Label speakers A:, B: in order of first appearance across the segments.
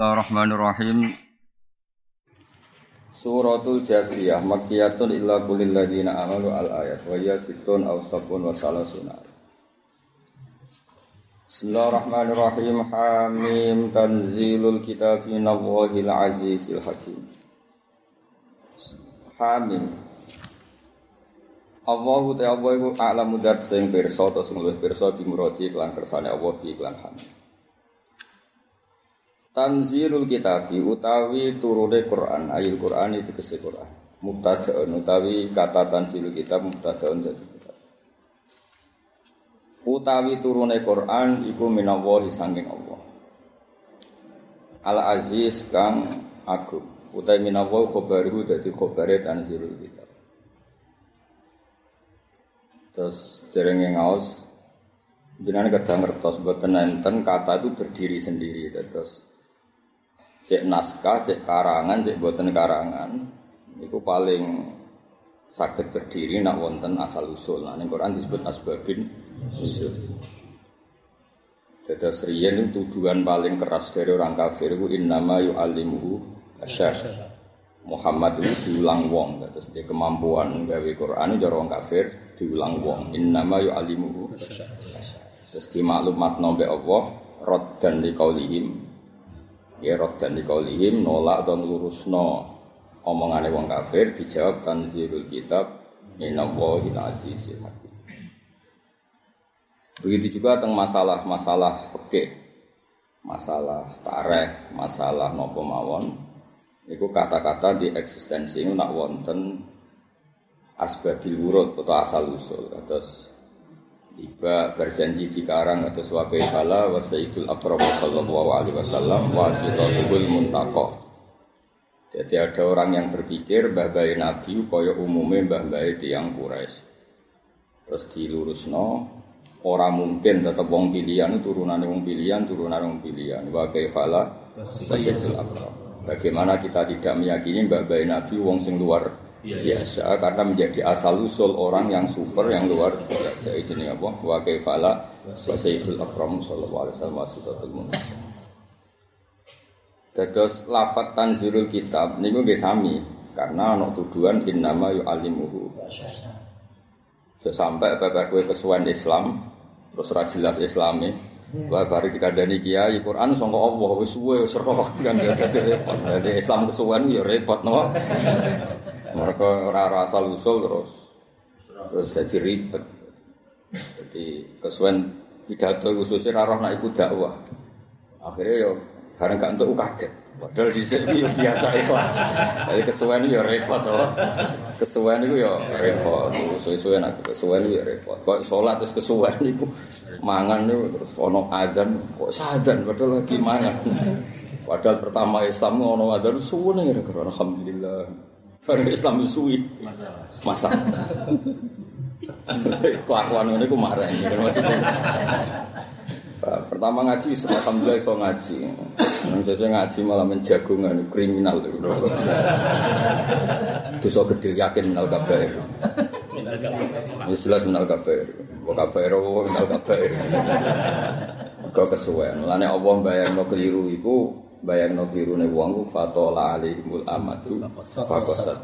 A: Bismillahirrahmanirrahim. Suratul Jathiyah Makkiyatun illa kulil ladina amalu al ayat wa hiya sittun aw sabun wa salasuna. Bismillahirrahmanirrahim. Hamim tanzilul kitab min Allahil azizil hakim. Hamim. Allahu ta'ala iku a'lamu dat sing pirsa to sing luwih pirsa bi iklan kersane Allah bi iklan hamim. Tanzilul kitabi utawi turune Quran, ayil Quran itu kese Quran. Mubtada'un utawi kata tanzilul kitab mubtada'un dadi kitab. Utawi turune Quran iku minallahi sanging Allah. Al Aziz kang agung. Utawi minallahi khabaru dadi khabare tanzilul kitab. Terus derenge ngaos jenengan kadang ngertos boten enten kata itu terdiri sendiri terus cek naskah, cek karangan, cek buatan karangan, itu paling sakit berdiri nak wonten asal usul. Nah, ini Quran disebut asbabin usul. Jadi serian itu tuduhan paling keras dari orang kafir itu innama yu'allimuhu asyar. Muhammad itu diulang wong, terus dia kemampuan gawe Quran itu orang kafir diulang wong. Innama yu'allimuhu asyar. Terus di maklumat nombe Allah, rod dan dikaulihim ya dan dikaulihim nolak atau ngelurusno. Omongane wong kafir dijawab tanzilul kitab minallahi azizil hakim. Begitu juga tentang masalah-masalah fikih masalah tareh masalah nopo mawon. Itu kata-kata di eksistensi ini nak wonten asbabil wurud atau asal usul terus Tiba berjanji di karang atau sebagai bala wa sayyidul akram sallallahu alaihi wasallam wa sitatul muntaqo. Jadi ada orang yang berpikir mbah bayi Nabi kaya umumnya mbah bayi tiang Quraisy. Terus dilurusno orang mungkin tetap wong pilihan turunan wong pilihan turunan wong pilihan wa kaifala sayyidul akram. Bagaimana kita tidak meyakini mbah bayi Nabi wong sing luar biasa karena menjadi asal usul orang yang super yang luar biasa. Ini apa? Wa kaifala wa sayyidul akram sallallahu alaihi wasallam wasifatul mu'min. Dados lafat tanzilul kitab niku nggih sami karena ana tuduhan innama yu'allimuhu. Sampai bapak kue kesuwen Islam terus ra jelas Islami Wah bari dikandani kiai Quran sangka Allah wis suwe wis roh kan. Dadi repot. Dadi Islam kesuwen ya repot no. Mereka ora asal usul terus terus jadi ribet. Jadi kesuwen pidato khususnya rarah nak ikut dakwah. Akhirnya yo karena gak untuk kaget. Padahal di sini biasa ikhlas. Jadi kesuwen ya repot loh. Kesuwen itu ya repot. Nak kesuwen ya repot. Kok sholat terus kesuwen itu mangan itu terus ono azan kok sajan padahal lagi mangan. Padahal pertama Islam ono azan suwene ya alhamdulillah. Barang Islam suwi. Masalah. Masalah. Kelakuan ini aku marah ini. Maksudnya. Pertama ngaji, alhamdulillah iso ngaji. Saya ngaji malah menjagungan kriminal itu. Dosa gede yakin minal kabair. Ya jelas minal kabair. Wa kabair wa minal kabair. Kau kesuwen. Lane Allah bayangno keliru iku bayang no birune wong ku fatola alaihimul amadu fakosat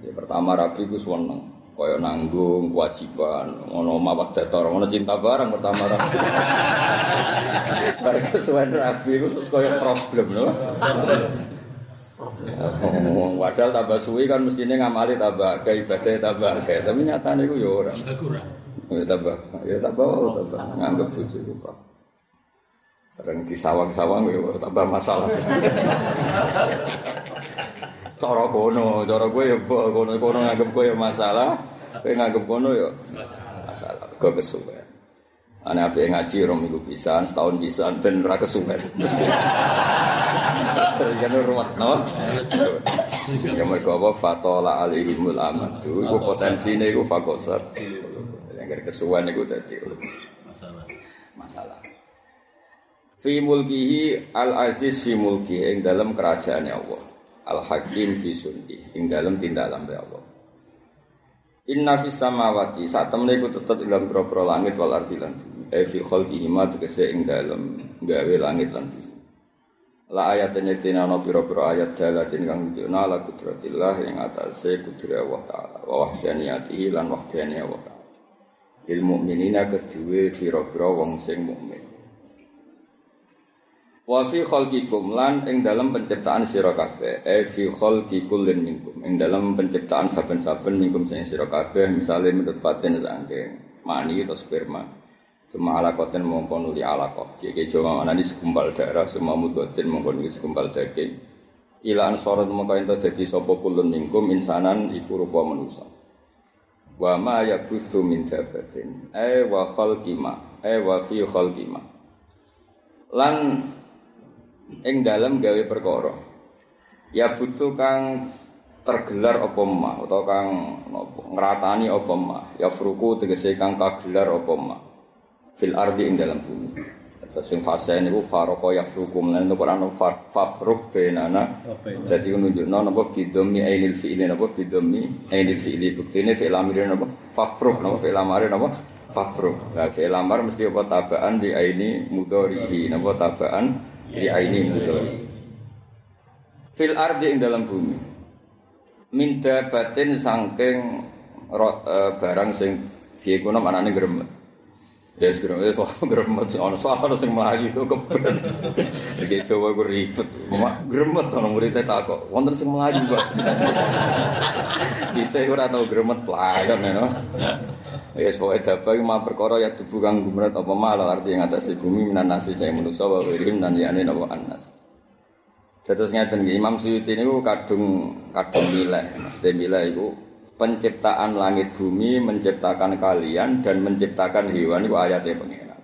A: jadi pertama rabi ku seneng kaya nanggung kewajiban ngono mawat datar ngono cinta barang pertama rabi bareng kesuwen rabi ku terus kaya problem no? Padahal tambah suwi kan mestinya ngamali tambah ke ibadah tambah ke tapi nyatanya itu ya orang. Ya tambah, ya tambah, tambah. Nganggep suci itu Bareng di sawang-sawang ya tambah masalah. Cara kono, cara gue ya kono-kono nganggep gue ya masalah, gue nganggep kono ya masalah. Gue kesuwen. Ane ape ngaji rom minggu pisan, setahun pisan ben ora kesuwen. Sering ruwet no. Ya mergo apa fatola alaihimul amadu, iku potensine iku fakosat. Yang kesuwen iku dadi masalah. Masalah. Fi mulkihi al aziz fi mulki ing dalam kerajaan Allah. Al hakim fi sunni ing dalam tindakan Allah. Inna fis samawati saat temene iku tetep dalam pro langit wal ardi lan bumi. E fi khalqihi ma tegese ing dalam gawe langit lan bumi. La ayat nyetina no piro-piro ayat dalatin kang nunjukna la kudratillah yang atase kudrat Allah Ta'ala wa wahdaniyatihi lan wahdaniyah Allah Ta'ala Il mukminina kedue piro-piro wong sing mukmin Wa fi khalqikum lan ing dalam penciptaan sira kabeh e fi khalqi kullin minkum ing dalam penciptaan saben-saben minkum sing sira kabeh misale menurut fatin sangke mani atau sperma semua alakoten mongko nuli alakoh. Jadi Jawa mana di segumpal darah, semua mudotin mongko nuli segumpal daging. Ilaan sorot mongko ento jadi sopo kulun mingkum insanan iku rupa manusa. Wa ma yakuthu min dabatin. Eh wa khalqima. Eh wa fi khalqima. Lan ing dalam gawe perkara. Ya butuh kang tergelar apa mah atau kang ngeratani apa mah ya fruku tegese kang kagelar apa mah fil ardi ing dalam bumi. Sing fase niku faroko yafrukum lan Quran far fafruk benana. Jadi nunjukno napa bidomi ainil fi'ili napa bidomi ainil fi'ili buktine fi'il amir napa fafruk napa fi'il amar napa fafruk. Nah fi'il amar mesti apa tabaan di aini mudhari napa tabaan di aini mudhari. Fil ardi ing dalam bumi. Minta batin sangking eh, barang sing piye kuna manane gremet. Ya sekarang itu soal gremet sih, ono soal sing melayu itu keben. Jadi coba gue ribet, mak gremet ono muridnya takut, wonten sing melayu pak. Kita ora tau gremet pelayan ya. Ya soalnya dapat mah perkara ya tubuh kang gumret apa malah arti yang atas bumi minan nasi saya manusia wa wirim dan yani napa anas. Terus ngeten Imam Suyuti ini kadung kadung milih, Mas milih itu penciptaan langit bumi, menciptakan kalian dan menciptakan hewan itu ayatnya pengiran.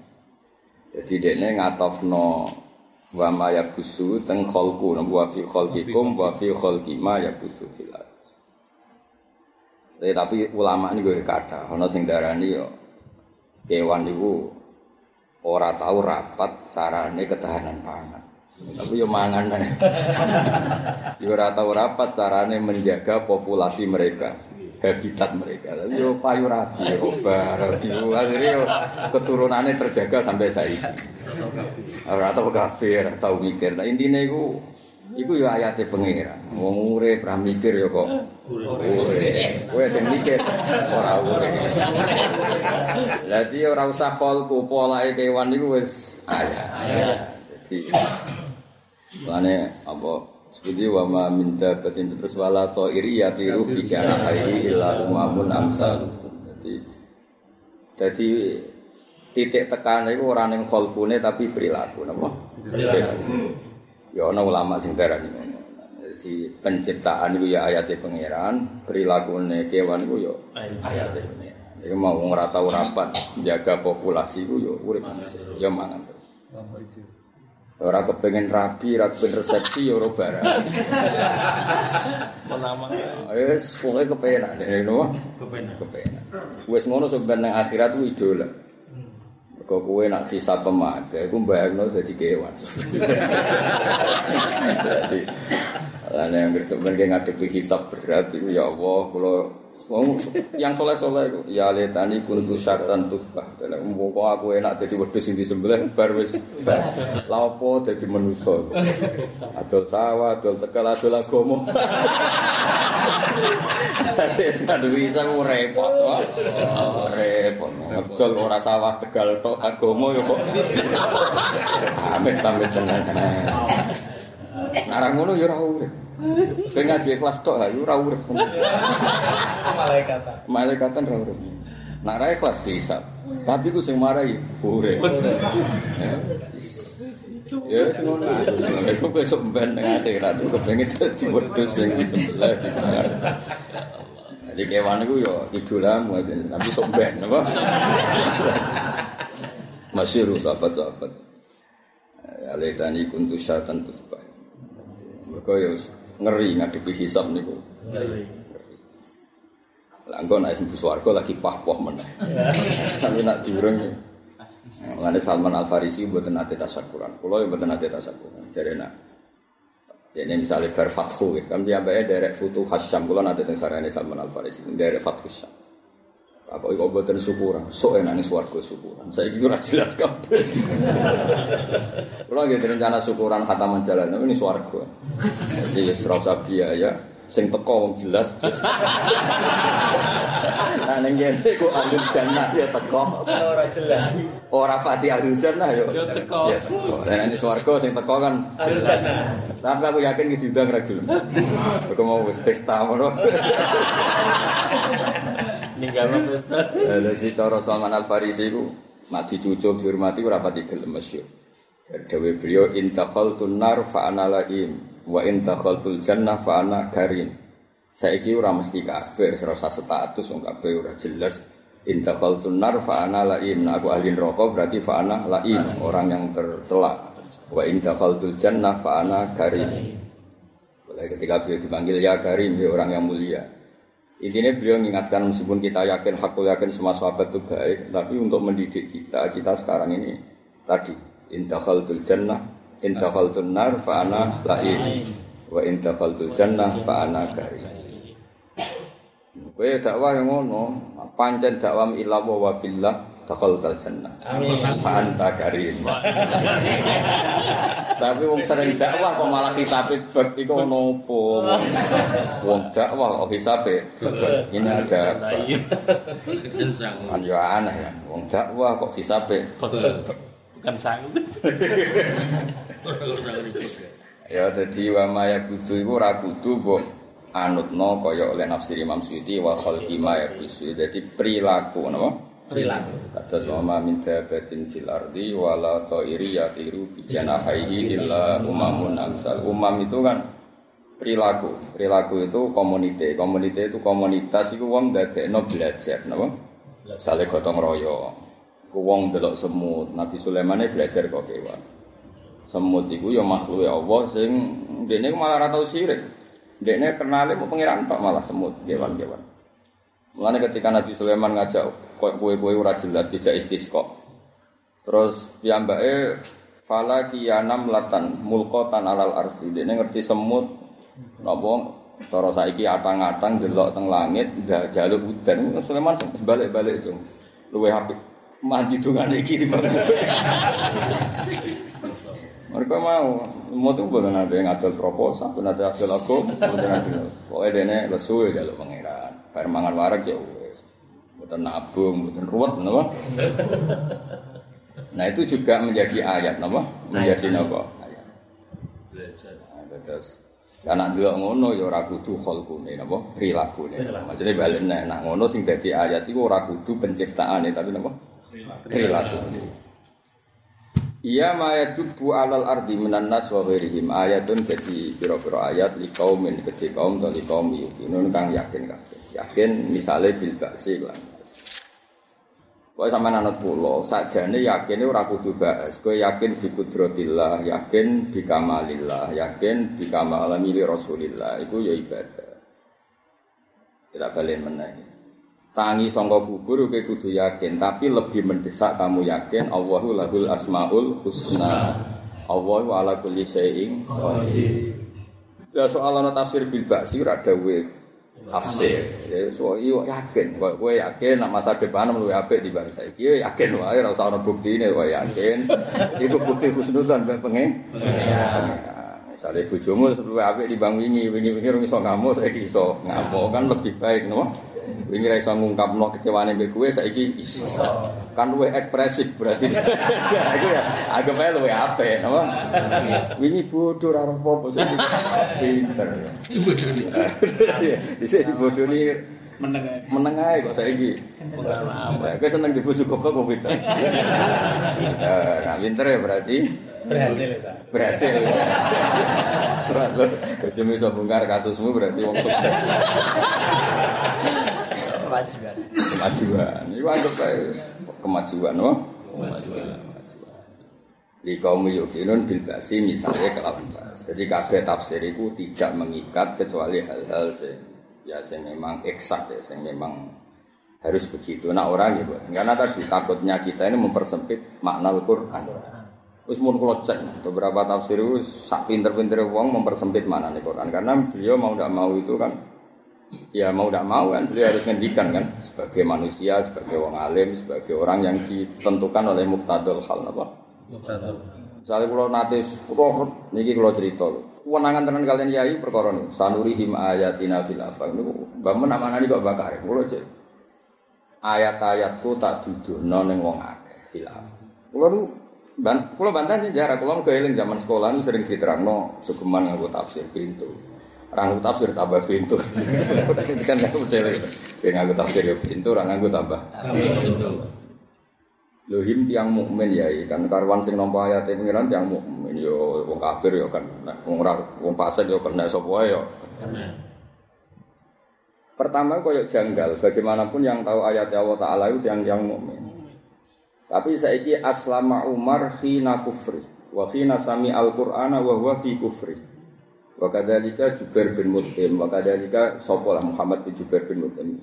A: Jadi dia ngatofno wa ma yabusu teng kholku wa fi kholkikum wa fi kholki ma yabusu fil Tapi, tapi ulama ini gue kata, ono sing darani yo kewan itu ora tahu rapat carane ketahanan pangan. Tapi yo mangan Yo ora tahu rapat carane menjaga populasi mereka, habitat mereka. Tapi yo payu rapi, obar, jiwa akhirnya yo keturunannya terjaga sampai saat ini. Ora tahu kafe, ora tahu mikir. Nah intinya itu Iku ya ayate pangeran. Wong urip ra mikir ya kok. Urip. Kowe sing mikir ora urip. Dadi ora usah kolku polahe kewan niku wis. Jadi Lane apa seperti wa ma minta batin terus wala to iri ya tiru bicara hari illa umamun amsal. Jadi jadi titik tekan itu orang yang kholkune tapi perilaku napa? Ya ana ulama sing darani ngono. Jadi penciptaan itu ya ayatnya pangeran, perilakune kewan itu ya ayatnya pangeran. Jadi mau ngeratau rapat, jaga populasi itu ya urip manusia, ya mangan terus. Ora kepengen rapi, ora kepengen resepsi ya ora barang.
B: Menamang.
A: Wis pokoke kepenak ngono.
B: Kepenak.
A: Kepenak. Wis ngono sampeyan nang akhirat ku idola. Kok kowe nak sisa pemake, iku mbayarno dadi kewan. Jadi Lan yang sebenarnya ngadepi hisab berat itu ya Allah kalau Wong yang soleh-soleh iku ya le tani kuntu syaktan tufah. Dalam umpama aku enak dadi wedhus sing disembelih bar wis. Lah opo dadi manusa? Adol sawah, adol tekel, adol agama. Sadu bisa ku repot to. Oh, repot. Adol ora sawah tegal tok agama yo kok. Amit tambah tenang. Narang ngono ya ora urip. Kowe ngaji kelas tok ya ora urip.
B: Malaikat.
A: Malaikatan ora urip. Nak ra kelas bisa. Tapi ku sing marai urip. Ya sing ngono. Iku kowe sok ben nang akhirat ku kepengin dadi wedhus sing di sebelah di. Jadi kewan itu ya idolamu tapi sok ben apa? Masyur sahabat-sahabat. Ya letani kuntu syaitan tusbah. Mereka ya ngeri ngadepi hisab niku. Lah engko nek sing swarga lagi pah-pah meneh. Tapi nak diurung ya. Mengenai Salman Al Farisi buat nate tasyakuran. Kulo yang buat nate tasyakuran. Jadi nak ini misalnya bar fathu, kan dia bayar derek futu hasyam. Kulo nate teng sarane Salman Al Farisi derek fathu syam. Apa kok mboten syukuran? Sok enak ning swarga syukuran. Saiki ora jelas kabeh. Kula nggih rencana syukuran khataman jalan tapi ini swarga. Jadi wis ora usah biaya, sing teko wong jelas. Nah ning kene kok ahlul jannah ya teko.
B: Ora jelas.
A: Ora pati ahlul jannah ya.
C: Ya teko.
A: Ya teko. Ini swarga sing teko kan jelas. Tapi aku yakin diundang ra gelem. Aku mau wis pesta ngono.
C: Ninggal Ustaz.
A: Jadi cara Salman Al Farisi itu nak dicucuk dihormati ora pati gelem masyhur. Dawe beliau intakhaltun nar fa ana laim wa intakhaltul jannah fa ana karim. Saiki ora mesti kabeh usah status wong kabeh ora jelas. Intakhaltun nar fa ana laim. Nah, aku ahli neraka berarti fa ana laim, orang yang tercela. Wa intakhaltul jannah fa ana karim. Ketika beliau dipanggil ya karim, ya orang yang mulia. Intinya beliau mengingatkan meskipun kita yakin, hakul yakin semua sahabat itu baik, tapi untuk mendidik kita, kita sekarang ini tadi intakhaltul jannah, intakhaltul nar fa'ana la'in, wa intakhaltul jannah fa'ana karim. Kowe dakwah yang ngono, pancen dakwah ila wa fillah takhaltal jannah.
B: Amin.
A: Fa anta karim. Tapi wong sering dakwah kok malah hisabe bab iku ono opo? Wong dakwah kok hisabe. Ini ada. Kan yo aneh kan. Wong dakwah kok hisabe
C: Bukan sang. Orang sang ribut.
A: Ya dadi wa maya busu iku ora kudu mbok anutno kaya oleh nafsir Imam Suyuti wa khalqi maya busu. Dadi perilaku napa?
B: Perilaku.
A: Atas wama min dabatin fil ardi wala ta'iri yatiru bi janahihi illa umamun amsal. Umam itu kan perilaku. Perilaku itu komunite. Komunite itu komunitas iku wong dadekno belajar, napa? Sale gotong royo. Ku wong delok semut. Nabi Sulaiman belajar kok kewan. Semut iku ya makhluk Allah sing dene malah ora tau sirik. Dene kenale mau pangeran tok malah semut kewan-kewan. Mulane ketika Nabi Sulaiman ngajak kue-kue ora jelas dijak istisqa. Terus piyambake fala kiyanam latan mulqatan alal ardi. Dene ngerti semut napa cara saiki atang-atang delok teng langit ndak jaluk udan. Sulaiman balik-balik cung. Luwe apik mandi dungane iki timbang. Mereka mau, mau tuh boleh nanti ngadol proposal, pun nanti ngadol aku, pun nanti Pokoknya dene lesu ya jalur pangeran. Bayar mangan warak ya wes. Bukan nabung, bukan ruwet, napa? Nah itu juga menjadi ayat, napa? Menjadi napa? Ayat.
C: Belajar.
A: Nah, terus anak dua ngono ya ora kudu kholkune napa prilakune. Maksudnya balik nek nak ngono sing dadi ayat iku ora kudu penciptaane tapi napa prilakune. Iya ma yadubu alal ardi minan nas wa ghairihim ayatun jadi pira-pira ayat li kaumin kedhi kaum to li kaum yukinun kang yakin kabeh. Yakin misale bil ba'si lan. Kowe sampean anut kula, sakjane yakine ora kudu ba'as. Kowe yakin bi kudratillah, yakin bi kamalillah, yakin bi kamalami li Rasulillah. Iku ya ibadah. Tidak balik meneh. Tangi sangka kubur kowe kudu yakin, tapi lebih mendesak kamu yakin Allahu lahul asmaul husna. Allahu ala kulli syai'in. Ya soal ana tafsir bil ba'si ora tafsir. Ya so iyo yakin, kowe kowe yakin nek masa depan luwih apik di bangsa iki. Ya yakin wae ora usah ana buktine kowe yakin. Iku bukti husnudzon pengen. Misalnya bojomu luwih apik di bang wingi, wingi-wingi rung iso ngamuk, saiki iso ngamuk kan lebih baik, no? Wingi ra iso ngungkapno kecewane mbek kowe saiki iso. Kan luwih ekspresif berarti. Ya iku ya ae luwih apik, no? Wingi bodoh ora apa-apa saiki pinter.
C: Ibu dulu.
A: Dhisik dibodoni
C: Meneng.
A: meneng ae kok saiki.
C: Pengalaman.
A: Kowe seneng dibojo goblok kok pinter. Nah, pinter ya berarti
B: Berhasil ya,
A: berhasil. Terus lo kecuali bisa bongkar kasusmu berarti wong sukses
B: Kewajiban.
A: kemajuan. Itu anggap kayak kemajuan, no? Kemajuan. Di kaum yukinun bil basi misalnya kelapan bas. Jadi kabeh tafsir itu tidak mengikat kecuali hal-hal sing ya sing memang eksak ya, sing memang harus begitu. Nah orang gitu. Karena tadi takutnya kita ini mempersempit makna Al-Quran. Wis mun kula cek beberapa tafsir sak pinter-pintere wong mempersempit makna Al-Quran karena beliau mau tidak mau itu kan ya mau tidak mau kan beliau harus ngendikan kan sebagai manusia, sebagai orang alim, sebagai orang yang ditentukan oleh muktadul hal apa. Misalnya kalau nanti, kalau niki kalau cerita, kewenangan tenan kalian yai perkara nih, sanurihim ayatina fil apa ini, bangun nama nani kok bakar, kalau cek ayat-ayatku tak duduk noneng wong akeh fil nu ban, kalau bantan sejarah, kalau keeling zaman sekolah nu sering diterangno sukuman nganggo tafsir pintu. Orang tafsir tambah pintu. kan nggak udah lagi. Biar nganggo tafsir ya pintu, orang tambah. Lohim tiang mukmin ya, kan karwan sing nampa ayat pengiran tiang mukmin yo wong kafir yo kan, wong wong fasik yo kena sapa wae yo. Pertama koyok janggal, bagaimanapun yang tahu ayat Allah Taala itu yang yang mukmin. Tapi saiki aslama Umar khina kufri, wa khina sami al Qur'ana wa huwa fi kufri. Wa kadzalika Jubair bin Mut'im, wa kadzalika sapa Muhammad bin Jubair bin Mut'im.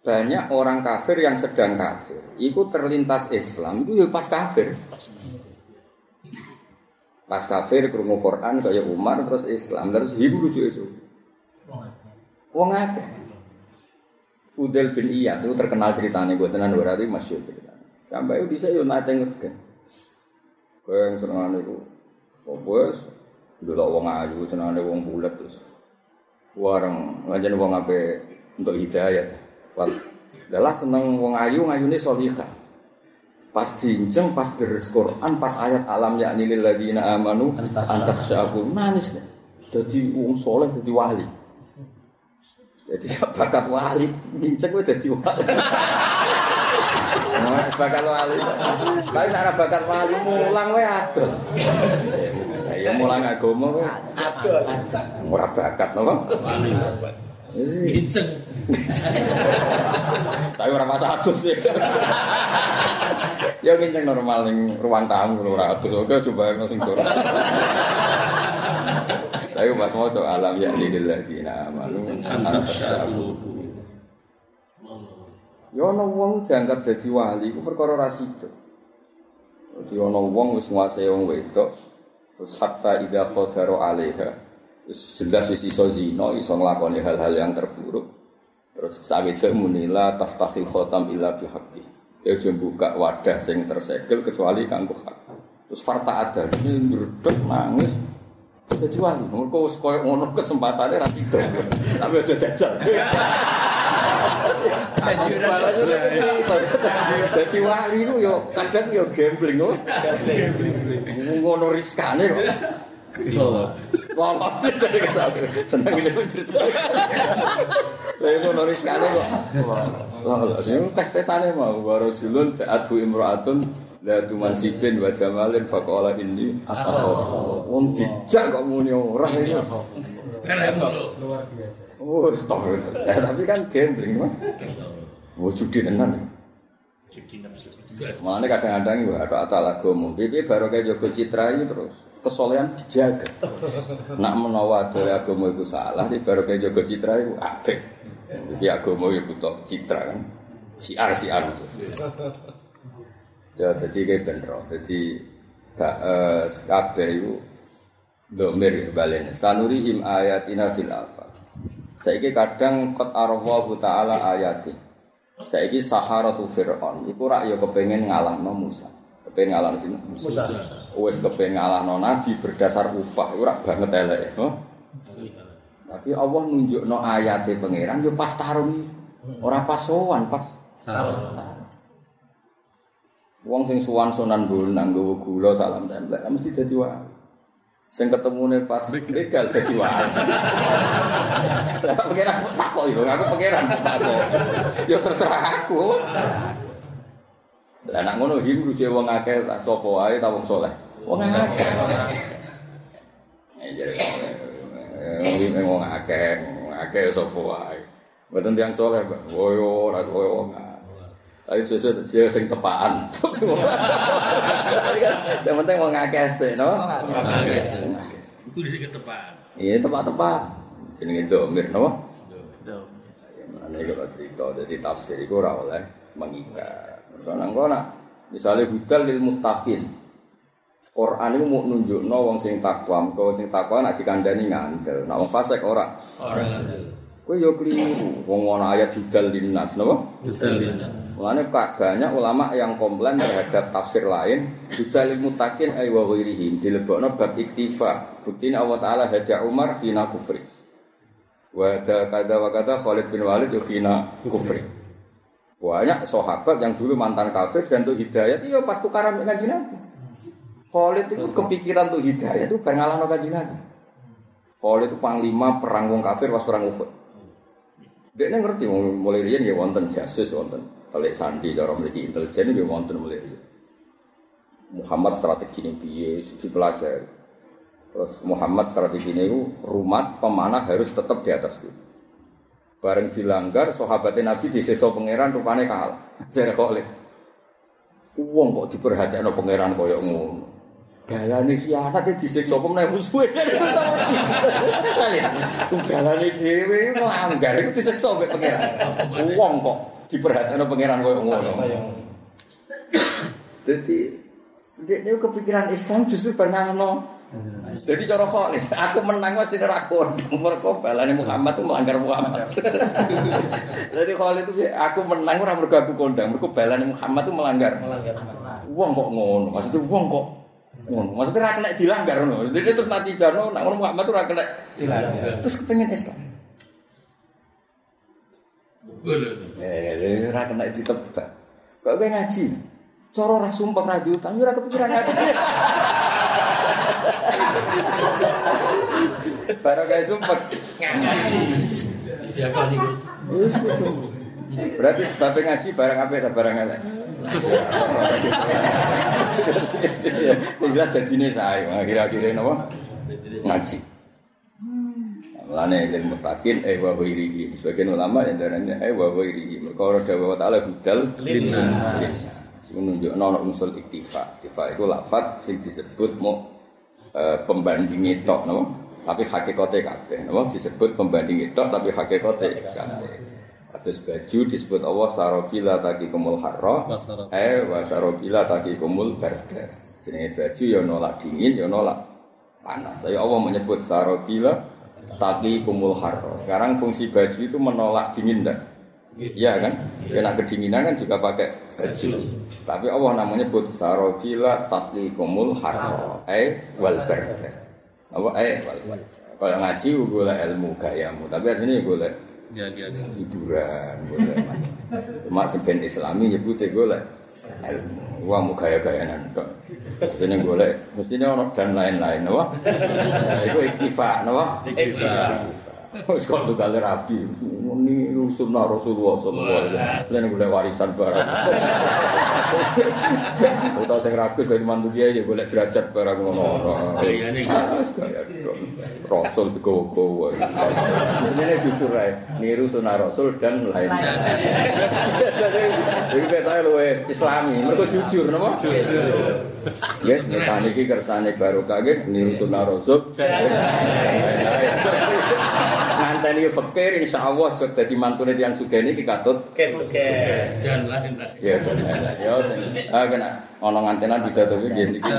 A: Banyak orang kafir yang sedang kafir, itu terlintas Islam, itu ya pas kafir. Pas kafir krungu Quran kaya Umar terus Islam, terus hibu lucu itu. Wong akeh. Fudel bin Iyad itu terkenal ceritanya gue tenan berarti masyhur Sampai bisa yo nate ngegen. Kowe yang iku opo wis delok wong ayu senengane wong bulet terus. Wareng ngajen wong ape untuk hidayah. Wal, adalah seneng wong ayu ngayune solihah. Pas diinceng, pas deres Quran, pas ayat alam yakni lil ladina amanu antas deh. Sudah di wong soleh jadi wali. Jadi bakat wali, bincang gue jadi wali. Nah, bakat wali. Tapi nak bakat wali mulang we adol. Ya mulang agama we
B: Adol.
A: ora bakat napa?
C: Wali. Kinceng.
A: Tapi ora masa adus sih. ya kenceng normal ning ruang tamu ora adus. Oke coba sing tur. Tapi pas mau coba alam ya lilil ladina amanu
C: Antas syabu.
A: Ya ana wong dianggap dadi wali ku perkara ra sida. Dadi ana wong wis nguasai wong wedok terus hatta ida qadara alaiha. Wis jelas wis iso zina, iso nglakoni hal-hal yang terburuk. Terus sawise munila taftahil khotam illa bihaqqi. Ya aja buka wadah sing tersegel kecuali kanggo hak. Terus farta ada ini ndredeg nangis. Dadi wali, wis koyo ngono kesempatane ra. Tapi aja jajal. Dadi wali ku yo kadang yo gambling kok. Ngono riskane kok. Lolos dari kata seneng ini cerita. Lah ngono riskane kok. Lolos. Ini tes tesane mau baru julun adu imraatun la tuman sifin wa jamalin faqala inni atau wong bijak kok muni ora iki.
C: Luar
A: Oh, stop. Ya, tapi kan gambling mah. Oh, judi tenan.
C: Judi nafsu.
A: Mana kadang-kadang ya ada atal agama. Bibi baru kayak jogo citra ini terus kesolehan dijaga. Nak menawa dari agama itu salah, di baru kayak jogo citra itu apik. Bibi agama itu butuh citra kan. Siar siar. Ya jadi kayak bener. Jadi eh, kabeh itu domir balen. Sanurihim ayatina fil afaq. Saiki kadang kot arwahu ta'ala ayati. Saiki saharatu fir'aun. Iku rak ya kepengen ngalahno Musa. Kepengen ngalahno sini.
B: Musa.
A: Wes kepengen ngalahno nabi berdasar upah. Iku rak banget elek. Oh? Tapi Allah nunjukno ayate pangeran yo pas tarung. Ora pas sowan, pas tarung. Wong sing suwan Sunan Bonang nggawa gula salam tempel mesti dadi wali. Sing ketemune pas legal dadi wali. Lah pangeran kok takok yo, aku pangeran takok. Yo terserah aku. Lah nek ngono him rujuk wong akeh tak sapa wae ta wong saleh. Wong akeh. Eh jare wong wong akeh, wong akeh sapa wae. Mboten tiyang saleh. Woyo ora koyo wong Ayo sesuai dia sing tepaan. Yang penting mau ngakeh sih, no?
C: Iku dari ketepaan.
A: Iya tepat-tepat. Jenenge domir, no? Mana kalau cerita, jadi tafsir itu ora oleh mengikat. Soalnya engko nak misalnya hudal lil muttaqin. Quran itu mau nunjukno wong sing takwa, engko sing takwa nak dikandani ngandel. Nak wong fasik ora.
C: Orang
A: Kowe yo keliru. Wong ana ayat judal linnas, napa? Mulane kak banyak ulama yang komplain terhadap tafsir lain judal mutakin ay wa ghairihim dilebokno bab iktifa. Bukti Allah taala hada Umar hina kufri. Wa hada kada wa kada Khalid bin Walid yo hina kufri. Banyak sahabat yang dulu mantan kafir dan tuh hidayat iya pas tukaran dengan Nabi. Khalid itu kepikiran tuh hidayat itu bareng ngalahno kanjeng Nabi. Khalid itu panglima perang wong kafir pas perang Uhud. Dia ngerti mulai rian ya wonten jasus wonten telik sandi cara memiliki intelijen ya wonten mulai rian. Muhammad strategi ini piye dipelajari. Terus Muhammad strategi ini itu rumah pemanah harus tetap di atas itu. Bareng dilanggar sahabatnya Nabi di seso pangeran rupanya kalah. Jadi kok Uang kok diperhatikan pangeran koyok ngono. Galane khianat disiksa apa meneh musuhe. Galane dhewe melanggar iku disiksa mbek pangeran. Wong kok diperhatekno pangeran koyo ngono. Dadi dia kepikiran Islam justru bernano. Jadi cara kok aku menang mesti ora kodong mergo balane Muhammad itu melanggar Muhammad. Jadi Khalid itu aku menang ora mergo aku kondang, mergo balane Muhammad itu melanggar.
B: Melanggar.
A: Wong kok ngono, maksudnya wong kok Ngono, maksudnya ra kena dilanggar ngono. Jadi terus nanti jano nak ngono Muhammad ora kena dilanggar. Terus kepengen Islam. Eh, ora kena ditebak. Kok kowe ngaji? Cara ora sumpah ra diutang, ora kepikiran ngaji. Barang kayak sumpah ngaji.
C: Ya kan niku.
A: Berarti sebabnya ngaji barang apa ya barang elek. Yang jelas dadine saya, kira-kira napa? Ngaji. Lane ilmu mutakin eh wa ghairihi. Sebagian ulama yang darahnya eh wa ghairihi. Mereka dawuh taala hudal linnas. Menunjukkan ono unsur iktifa. Iktifa itu lafat sing disebut mau pembanding itu, tapi hakikatnya kabeh, disebut pembanding itu, tapi hakikatnya kabeh. Atus baju disebut Allah sarobila taki kumul harro, eh wa sarobila taki kumul barda. Jenenge baju ya nolak dingin, ya nolak panas. Saya Allah menyebut sarobila taki kumul harro. Sekarang fungsi baju itu menolak dingin dan Iya kan? Kena kedinginan kan juga pakai baju. Tapi Allah namanya nyebut sarobila taki kumul harro, eh wal barda. Apa eh wal. Kalau ngaji boleh ilmu gayamu, tapi artinya boleh hiburan golek Mak seben islami nyebute golek. Ilmu wah muga ya gaya nanto jadi golek mestinya orang dan lain-lain nawa itu iktifa nawa
C: iktifa
A: Wis kok tugale rabi. Ini sunnah Rasulullah sallallahu alaihi wasallam. Lan golek warisan barang. Utawa sing ragus kaya mantu kiai ya golek derajat barang ngono. Wis kaya Rasul digowo-gowo. Sebenarnya jujur ae, niru sunnah Rasul dan lain-lain. Jadi ketoke luwe islami, mergo jujur napa? Jujur. Ya, nyetane iki kersane barokah nggih niru sunnah Rasul dan lain-lain. Nganteni fakir insyaallah jek dadi mantune tiyang sugih niki katut
B: Kesuke.
C: dan lain-lain.
A: Ya, dan lain-lain. Ya, sing ah kena ana ngantenan bisa to iki niki.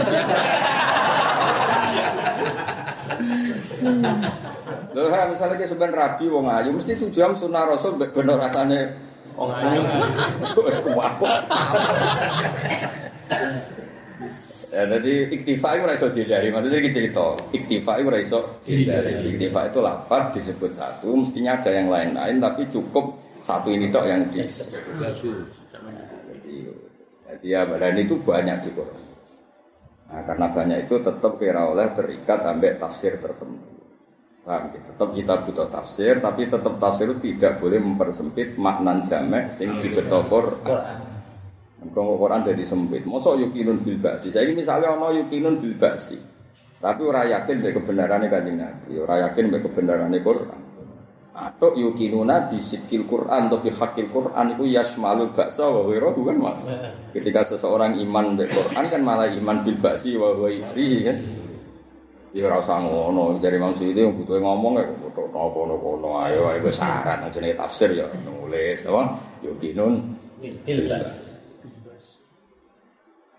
A: Lho, ha, misalnya kayak sebenarnya rabi wong ayu, mesti tujuan sunnah rasul mbek bener rasane
B: Wong ayu.
A: wis. Ya, jadi iktifa itu ora iso dihindari. Maksudnya iki cerita, iktifa itu ora iso dihindari. Iktifa itu lafaz disebut satu, mestinya ada yang lain-lain tapi cukup satu ini tok yang di
C: Basu.
A: jadi, ya dan itu banyak di Quran. Nah, karena banyak itu tetap kira oleh terikat sampai tafsir tertentu. Paham ya? Tetap kita butuh tafsir, tapi tetap tafsir itu tidak boleh mempersempit maknan jamek sing dibeto Quran. Engkau Quran jadi sempit. Mosok yukinun bil ba'si. Saya misalnya ono yukinun bil ba'si. Tapi ora yakin mbek kebenarannya kanjeng Nabi, ora yakin mbek kebenarannya Quran. Atau yukinuna bisikil Quran atau bihakil Quran itu yasmalul baksa wa ghairuhu kan malah. Ketika seseorang iman mbek Quran kan malah iman bil ba'si wa kan. Ya ora usah ngono, jare maksud itu yang butuh ngomong ya butuh kono-kono ayo ayo syarat jenenge tafsir ya nulis apa yukinun
B: Bilbas.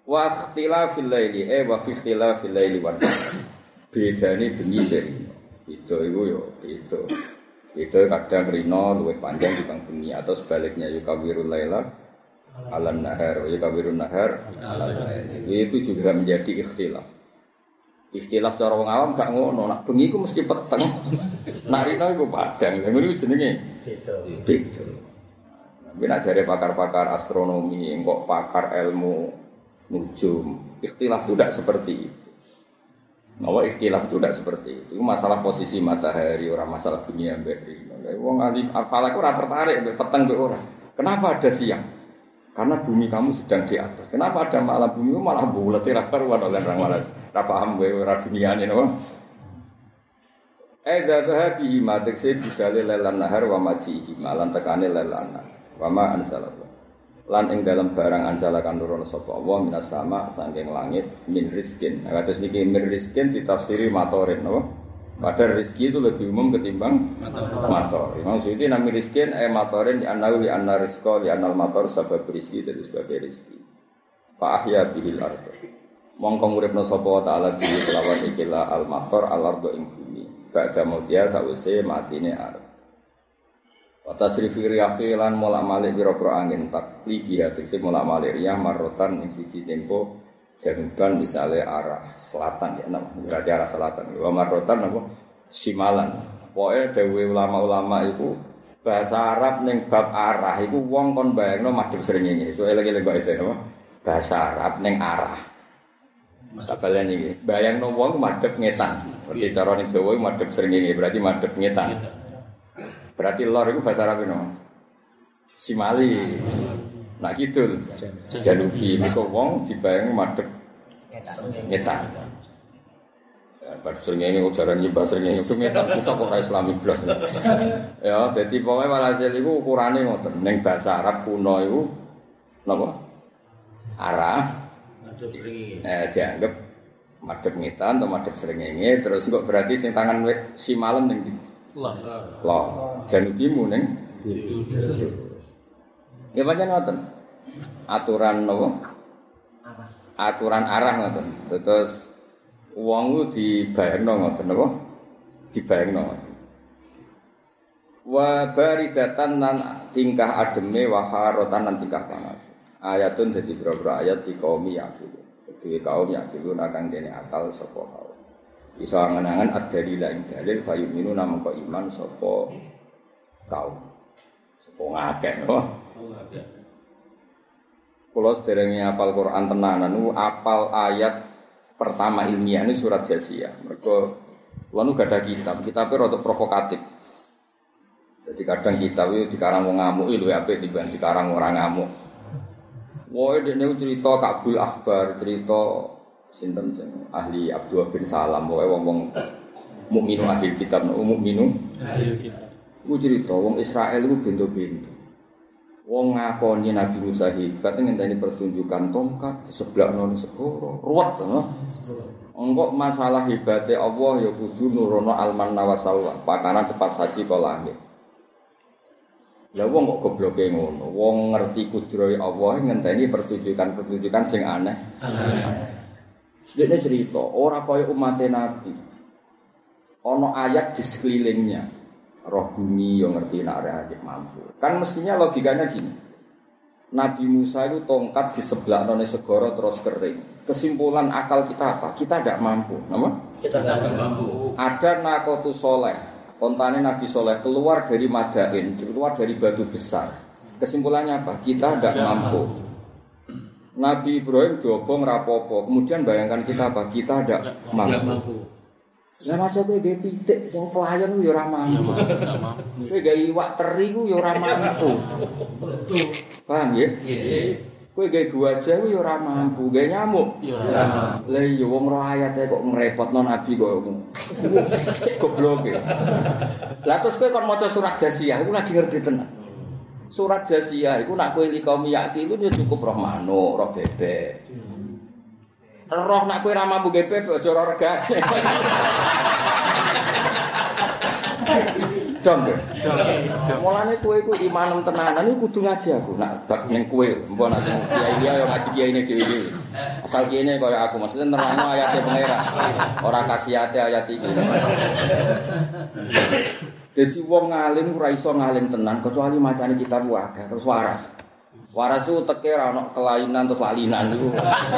A: Wa ikhtilafil laili eh wa fi ikhtilafil laili nahar. Bedane bengi dari itu iku yo itu. Itu kadang rino luwih panjang di bengi atau sebaliknya yukawirul laila alan nahar, yukawirun nahar alan lail. Itu juga menjadi ikhtilaf. Ikhtilaf cara wong awam gak ngono, nak bengi ku mesti peteng. Nak rino iku padang. Lha ngono jenenge
B: Beda.
A: beda. Tapi nak jare pakar-pakar astronomi, kok pakar ilmu nujum, ikhtilaf itu tidak seperti itu. Bahwa ikhtilaf itu tidak seperti itu. Itu masalah posisi matahari, orang masalah dunia beri. Wong alim afalak ora tertarik mbek peteng mbek ora. Kenapa ada siang? Karena bumi kamu sedang di atas. Kenapa ada malam bumi kamu malah bulat ora karuan oleh orang malas. Ora paham kowe ora duniane napa? Eh dzaba bihi matik se didale lelan nahar wa majihi malan tekane lelan nahar. Wa ma ansalallahu. Lan ing dalam barang anjala kan nurono sapa Allah minas sama saking langit min rizkin. Nah, kados niki min rizkin ditafsiri matorin napa? Padahal rizki itu lebih umum ketimbang mator. Imam Suyuti nami rizkin eh matorin di anna rizko di anal mator sebab rizki dari sebagai rizki. Fa ahya bihil ardo. Mongko nguripno sapa taala bihi kelawan ikilah al mator al ardo ing bumi. Ba'da mutia sawise matine arep. Wa tasrifi riyahi lan mulak malik pira-pira angin takli biha tegese mulak malik riyah marotan ing sisi tempo januban misalnya arah selatan ya nah, berarti arah selatan. Wa marotan apa? Simalan. Pokoknya dewe ulama-ulama itu bahasa Arab ning bab arah itu wong kon bayangno madhep srengenge so elek-elek kok itu apa? Bahasa Arab ning arah. Sabalen iki. Bayangno wong madhep ngetan. Berarti cara ning Jawa madhep srengenge berarti madhep ngetan berarti lor itu bahasa Arab no Simali Nah kidul Janubi niku wong dibayang madhep ngetan. Ya, Pada sering ini ujaran nyibah sering ini itu ngetan kita kok ora Islami blas. Ya, jadi pokoknya walhasil itu ukurannya ngoten. Neng bahasa Arab kuno itu napa? Arah eh, dianggap madhep ngetan atau madhep srengenge terus kok berarti sing tangan si malam ndi?
C: Lah.
A: Lor. Janubimu ning Ya pancen ngoten. Aturan nopo? Aturan arah ngoten. Terus wong ku dibayangno ngoten napa? Dibayangno ngoten. Wa baridatan lan tingkah ademe wa haratan lan tingkah panas. Ayatun dadi beberapa ayat di kaum yakin. Kedua kaum yakin akan dene akal sapa kaum. Bisa angen-angen ad-dalil ing dalil fayuminu namung kok iman sapa kaum. Sapa ngakeh oh. Kalau sederengnya apal Quran tenanan, nu apal ayat pertama ilmiah ini surat Jasiyah. Mereka lalu gak ada kitab, kitabnya rada provokatif. Jadi kadang kitab itu dikarang wong ngamuk, itu apa dibanding dikarang orang ngamuk. Wah, ini cerita Kabul Akbar, cerita sinten sing ahli Abdullah bin Salam, wah wong wong mukminu ahli kitab, no mukminu.
B: Ayo kita.
A: Ku cerita wong Israel itu bento-bento. Wong ngakoni Nabi Musa hebat ngenteni pertunjukan tongkat di sebelah nol segoro. Ruwet no. Engkok masalah hebatnya Allah ya kudu nurono alman nawasalwa. Pakanan cepat saji kok langit. Lah wong kok gobloke ngono. Wong ngerti kudrohe Allah ngenteni pertunjukan-pertunjukan sing aneh. Dia cerita, ora kaya umat Nabi. Ono ayat di sekelilingnya. Roh bumi yang ngerti nak ada mampu. Kan mestinya logikanya gini. Nabi Musa itu tongkat di sebelah none segoro terus kering. Kesimpulan akal kita apa? Kita tidak mampu. Nama?
B: Kita
C: Tidak mampu.
A: Ada nakotu soleh. Kontane Nabi Soleh keluar dari Madain, keluar dari batu besar. Kesimpulannya apa? Kita tidak mampu. Nabi Ibrahim dobong rapopo. Kemudian bayangkan kita apa? Kita Tidak mampu. Lah masa kowe gawe pitik sing pelayan ya ora mampu. Kowe gawe iwak teri ku ya ora mampu. Paham ya? Kowe gawe gajah ku ya ora mampu, gawe nyamuk.
C: Ya ora mampu.
A: Lah iya wong ro ayate kok ngrepotno nabi kok. Goblok ya. Lah terus kowe kon maca surat Jasiyah iku lagi ngerti tenan. Surat Jasiyah iku nak kowe likaumi yaki iku ya cukup roh manuk, roh bebek. Roh nak kowe ra mampu gawe bebek aja regane. Dong. Mulane kowe iku imanem tenanan iku kudu ngaji aku. Nak bab ning kowe, mbok nak kiai dia yo ngaji kiai ini dhewe. Asal kiai ini kaya aku maksudnya nerangno ayatnya pangeran. Ora kasihate ayat iki. Jadi wong ngalim ora iso ngalim tenan kecuali macane kitab wae terus waras. Waras itu teke ra ono kelainan terus lalinan iku.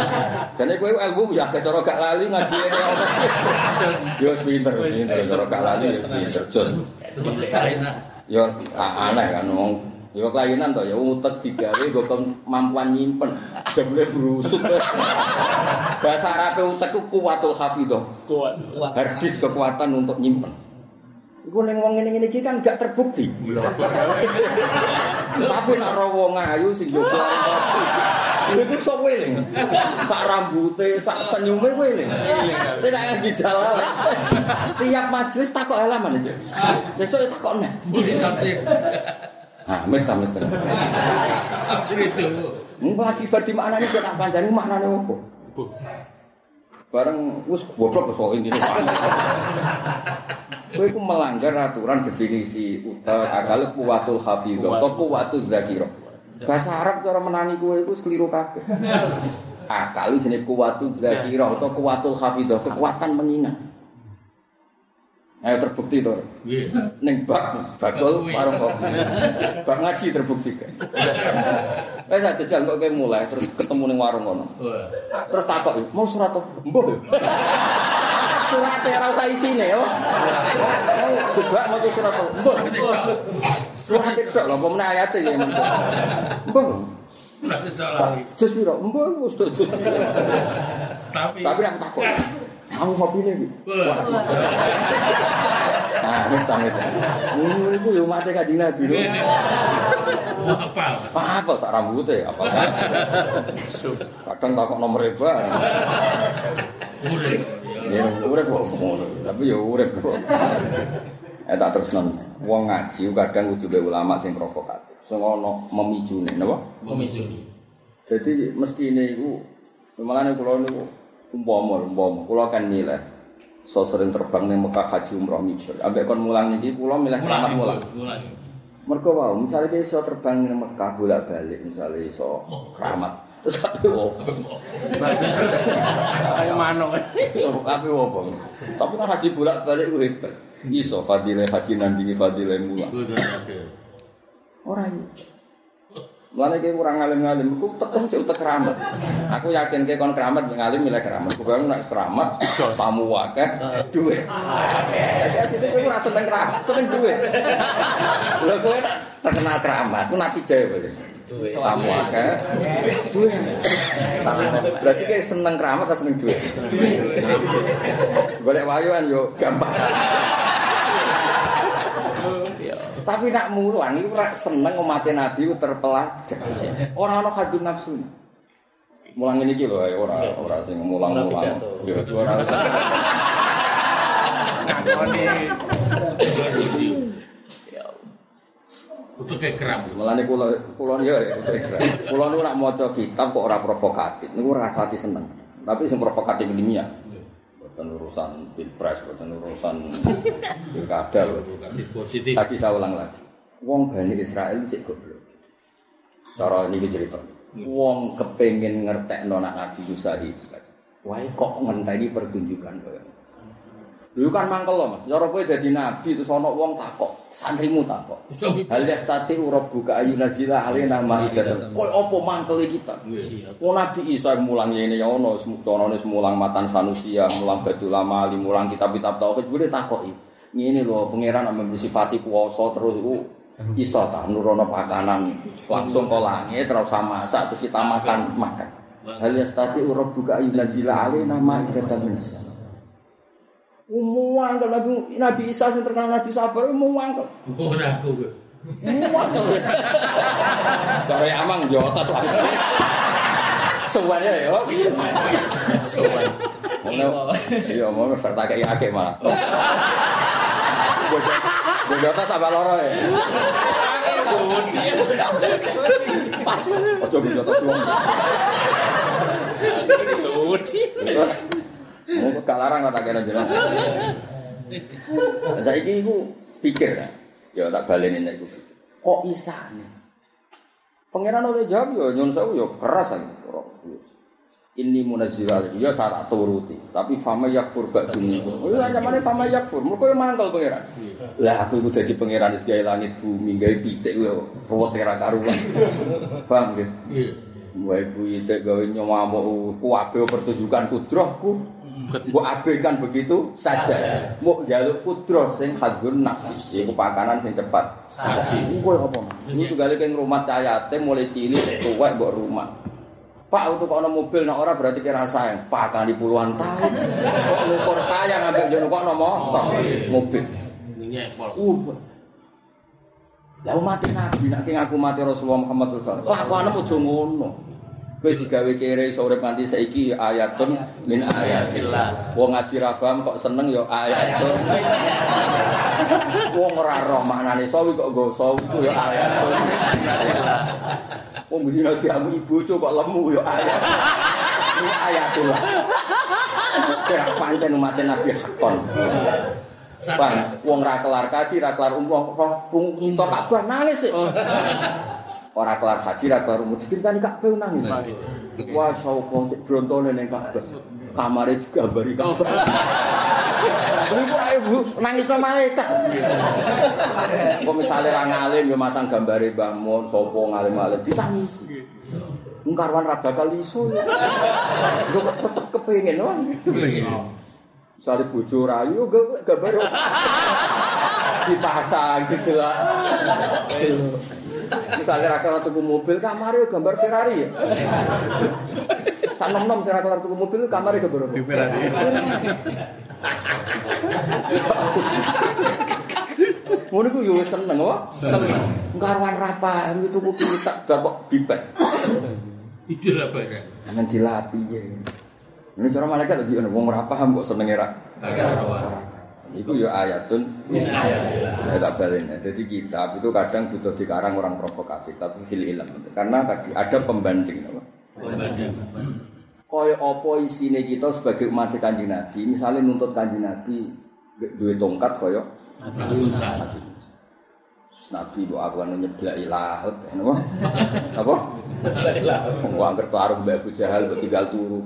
A: Jane kowe ilmu ya cara gak lali ngaji ini ono. Yo pinter, pinter cara gak lali pinter. Jos. Yo aneh kan wong Yo kelainan to ya utek digawe go kemampuan nyimpen. Jebule brusuk. Bahasa Arabe utek ku kuwatul hafidhah.
B: Kuat.
A: Hardis kekuatan untuk nyimpen. Iku ning wong ngene-ngene iki kan gak terbukti. Tapi nek ora wong ayu sing yo Iku sok weling. Sak rambute, sak senyume weling. Tidak ngaji jalan. Tiap majelis takok halaman aja. Sesuk takok nek. Amit.
C: Tafsir itu.
A: Mung lagi bar di maknane kok tak pancani maknane opo? Bareng wis goblok kok intine. Kowe iku melanggar aturan definisi uta akal kuwatul hafidhah atau kuwatul dzakirah. Bahasa Arab cara menani kowe iku wis keliru kabeh. Akal jenenge kuwatul dzakirah atau kuwatul hafidhah, kekuatan mengingat. Ayo terbukti to.
C: Nggih.
A: Ning bak bakul warung kopi. Bak ngaji terbukti kan. Wes aja jajal kok kowe mulai terus ketemu ning warung kono. Terus takok, "Mau surat apa?" Mbah. Surat ora usah isine yo. Mau coba mau surat apa? Mbah. Surat itu lho, apa meneh ayate ya. Mbah.
C: Udah salah.
A: Jus piro? Mbah wis tok jus.
C: Tapi
A: Tapi aku takok. Aku kopine iki. Nah, minta minta. Ngono iku yo mate kanjeng Nabi lho.
C: apa?
A: Apa sak rambute apa? Kadang takok nomor reba.
C: Urip.
A: Ya urip kok ngono, tapi ya urip kok. Eh tak terus non, wong ngaji kadang kudu ulama sing provokatif. Sing ono memijune, napa?
C: Memijuni.
A: Jadi mestine iku malane kula niku umpama umpama kula kan milih so sering terbang ning Mekah haji umroh mikir. Ambek kon mulang niki kula milih selamat mulang.
C: Mulang.
A: Mergo wae misalnya dia iso terbang ning Mekah bolak-balik misalnya iso keramat. Terus tapi wo.
B: Kayak mano.
A: Tapi wo bang. Tapi kan haji bolak-balik ku hebat. Iso fadilah haji nandingi fadilah mulang.
C: Betul. betul.
A: Ora iso. Mulane ki kurang ngalim-ngalim, ku tekem cek utek keramat. Aku yakin ki kon keramat ngalim milih keramat. Ku bang nek keramat tamu akeh duwe. Jadi jadi kowe ora seneng keramat, seneng duwe. Lho kowe terkenal keramat, ku nabi jae kowe. Tamu akeh duwe. Berarti ki seneng keramat atau seneng duwe? Golek wayuan yo gampang. Tapi nak mulang iku ora seneng umate Nabi ku terpelajar. Ora ana hadun nafsu. Mulang ini iki lho ora ora sing mulang-mulang. Ya ora.
B: Ngakoni.
C: Untuk kayak keram.
A: Mulane kula kula ya kula niku nak maca kitab kok ora provokatif. Niku ora pati seneng. Tapi sing provokatif ilmiah. Boten urusan pilpres, boten urusan pilkada.
C: Positif.
A: Tapi saya ulang lagi. Wong Bani Israel cek goblok. Cara ini cerita. Wong kepengen ngertekno nak Nabi Musa iki. Wae kok ngenteni pertunjukan kaya. Dulu kan mangkel loh mas, cara kowe dadi nabi terus ana wong takok, santrimu takok. Hal yastati urab buka ayu nazila alina ma'idatan. Kowe apa mangkel kita? Wong Nabi Isa mulang ngene ya ono, conone mulang matan sanusia, mulang batu lama, mulang kitab-kitab tauhid, gue takoki. Ngene lho, pangeran ambek sifati kuwasa terus iku iso ta nurono pakanan langsung ke langit terus sama masak terus kita makan makan. Hal yastati urab buka ayu nazila alina ma'idatan minas. Umuang kalau Nabi, Nabi Isa yang terkenal Nabi sabar, umuang kalau
C: Ora aku.
A: umuang kalau. Dari amang jotos langsung. Semuanya ya. Semuanya. Iya, mau serta kayak akeh malah. Gue jotos apa loro ya? Pas. Ojo gue jotos wong. Mau ke kalarang kata kena jenengan. Nah, saiki iku pikir ya. Ya tak baleni nek iku. Kok isane? Pangeran oleh jawab yo nyun sewu yo keras ae. ini munazzilu ya saya tak turuti tapi fama yakfur ba'du minkum itu ancamane fama yakfur mergo yo mangkel pangeran lah aku iku dadi pangeran wis gawe langit bumi gawe pitik yo ruwet ora karuan nggih
C: Iya.
A: Wae pitik gawe nyomamuk ku abe pertunjukan kudrohku Mbok abaikan begitu saja. Mbok njaluk kudroh sing hadun nafsi. Iku pakanan sing cepat.
C: Saksi.
A: Kowe apa? Ini tunggale keng rumah cayate mulai cilik tuwek mbok rumah. Pak untuk kok mobil nek ora berarti kira sayang. Pak kali puluhan tahun. Kok ngukur sayang ambek jono kok motor mobil.
C: Minyak pol.
A: Uh. Lah mati nabi nek aku mati Rasulullah Muhammad sallallahu alaihi wasallam. Kelakuane aja ngono. Kowe digawe kere urip nganti saiki ayatun min ayatillah. Wong ngaji ra paham kok seneng ya ayatun. Wong ora roh maknane sawi kok nggo sawi ku ya ayatun. Wong bini diamu ibu kok lemu ya ayat. Ini ayatullah. Kira pancen umat Nabi hakon. Bang, wong ra kelar kaji, ra kelar umroh, roh rung kita Ka'bah nangis sih. Ora kelar haji, ra kelar umroh, diceritani Ka'bah nangis. Wah, sauko cek brontone ning Ka'bah. Kamare digambari Ka'bah. Ibu ibu nangis sama malaikat. Kok misalnya ra ngalim yo masang gambare Mbah Mun, sapa ngalim-alim ditangisi. Wong karwan ra bakal iso. Yo kok tetep kepengin wae. Misalnya bojo rayu, gak gambar dipasang gitu lah. Misalnya rakyat tuku mobil, kamarnya gambar Ferrari ya. Sak nom sing rakyat tuku mobil, kamarnya gambar?
B: Ferrari.
A: Ngono ku yo seneng wae. Seneng. Karwan rapa itu tuku kita gak kok bibet.
C: Itulah barang.
A: Aman dilapi ya. Ini cara malaikat lagi ono wong ora paham kok senenge ra. Iku ya ayatun
C: Min ayatillah.
A: Ya tak balik ya. Jadi kitab itu kadang butuh dikarang orang provokatif tapi fil ilm. Karena tadi ada pembanding apa?
C: Pembanding.
A: Kaya apa isine kita sebagai umat Kanjeng Nabi, misalnya nuntut Kanjeng Nabi duwe tongkat kaya
C: Nabi Musa.
A: Nabi bu aku kan nyeblaki laut, apa? Apa? Wong angker karo Mbak Abu Jahal kok tinggal turu.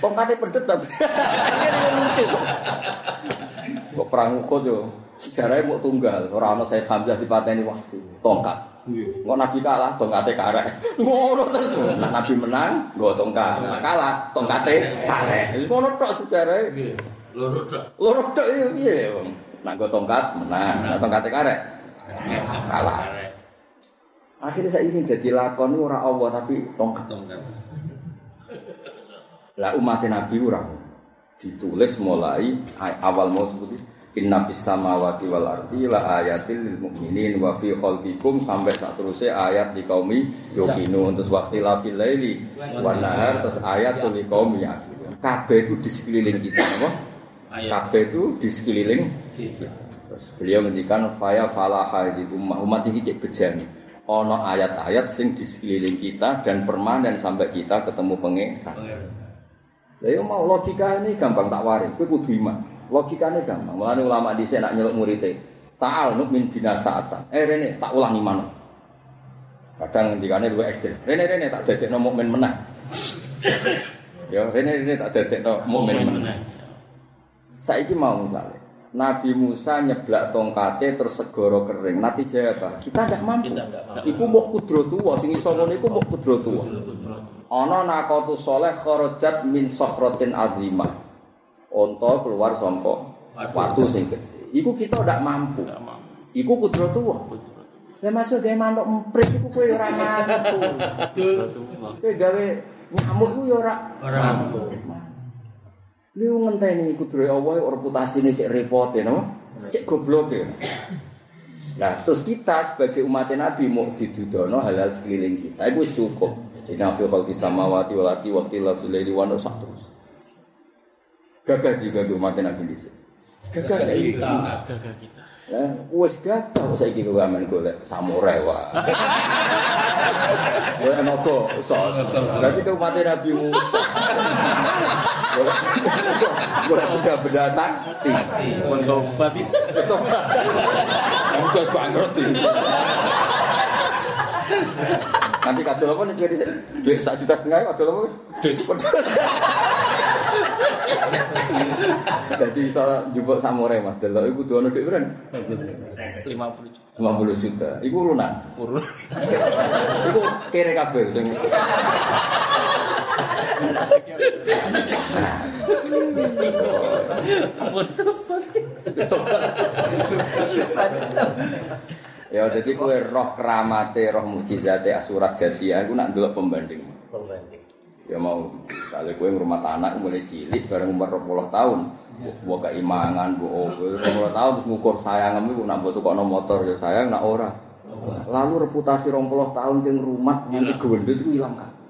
A: Tongkate pedet tapi. lucu. Kok perang Uhud yo sejarahnya mau tunggal, ora ana Said Hamzah dipateni wasi. Tongkat.
C: Iya.
A: Kok Nabi kalah, tongkate karek. Ngono terus. Nah, Nabi menang, nggo tongkat. Kalah, tongkate karek. Ngono tok sejarahnya.
C: Iya. Loro tok.
A: Loro tok iki piye, Wong? Nah, nggo tongkat menang, nah, tongkate karek. Kalah. Akhirnya saya izin jadi lakon ora Allah tapi tongkat.
C: Tongkat.
A: Lah umat Nabi ora ditulis mulai awal mau seperti Inna fis samawati wal ardi la ayatil lil mu'minin wa fi khalqikum sampai saat terusnya ayat di kaumi yukinu terus waktu la fil laili wan nahar terus ayat li kaumi yakin. Kabeh itu di sekeliling kita apa? Kabeh itu di sekeliling
C: Gitu.
A: Terus beliau ngendikan faya falaha di umat umat ini cek bejani. Ono ayat-ayat sing di sekeliling kita dan permanen sampai kita ketemu pengeran. Yo mau logika ini gampang tak wari, kowe kudu iman. Logikane gampang. Mulane ulama dhisik nak nyeluk muridé. Ta'al min binasa'atan. Eh rene tak ulangi mana. Kadang ngendikane luwih ekstrem. Rene rene tak dadekno mukmin menang. Ya rene rene tak dadekno mukmin menang. Saiki mau misalnya Nabi Musa nyeblak tongkate terus segoro kering. Nanti apa? Kita tidak mampu.
C: Kita nggak mampu.
A: Iku mau kudro tua, sing iso ngono iku mau kudro tua. Ana nakotu soleh kharajat min sokhrotin azimah. Onto keluar sangka watu sing gede. Iku kita ndak mampu. Iku kudro tua. Lah masuk gawe manuk emprit iku kowe ora mampu. Kowe gawe nyamuk iku ya ora
C: Ora mampu.
A: Lu ngenteni kudrohe Allah reputasine cek repot ya, no? Cek goblok ya. Nah, terus kita sebagai umat Nabi mau didudono hal-hal sekeliling kita itu cukup. Jadi nafi khalqis samawati wal ardi wa qila fil laili wa sak terus. Gagah juga ke umat Nabi di. Gagah gitu.
C: Gagah kita.
A: Ya, wis gagah kok saiki kowe amen golek samurai wae. Golek nogo sos. Berarti ke umat Nabi Musa. Golek benda-benda sakti.
B: Mentobat
A: Enggak bangkrut iki. Nanti kadol apa nih duit sak juta setengah kadol apa? Duit Jadi iso njupuk samure Mas delok iku kudu ono duit berapa?
C: 50 juta.
A: 50 juta. Iku urunan.
C: Urun.
A: Iku kere kabeh sing Ya jadi kue roh keramate, roh mujizate asurat jasiyah iku nak ndelok pembanding.
B: Pembanding.
A: Ya mau misalnya kue rumah anak mulai cilik bareng umur 20 tahun. Buat keimangan, buat oh, 20 tahun terus ngukur sayang iku nak buat tukokno motor ya sayang nak ora. Lalu reputasi 20 tahun yang rumah nganti gendut itu hilang kan.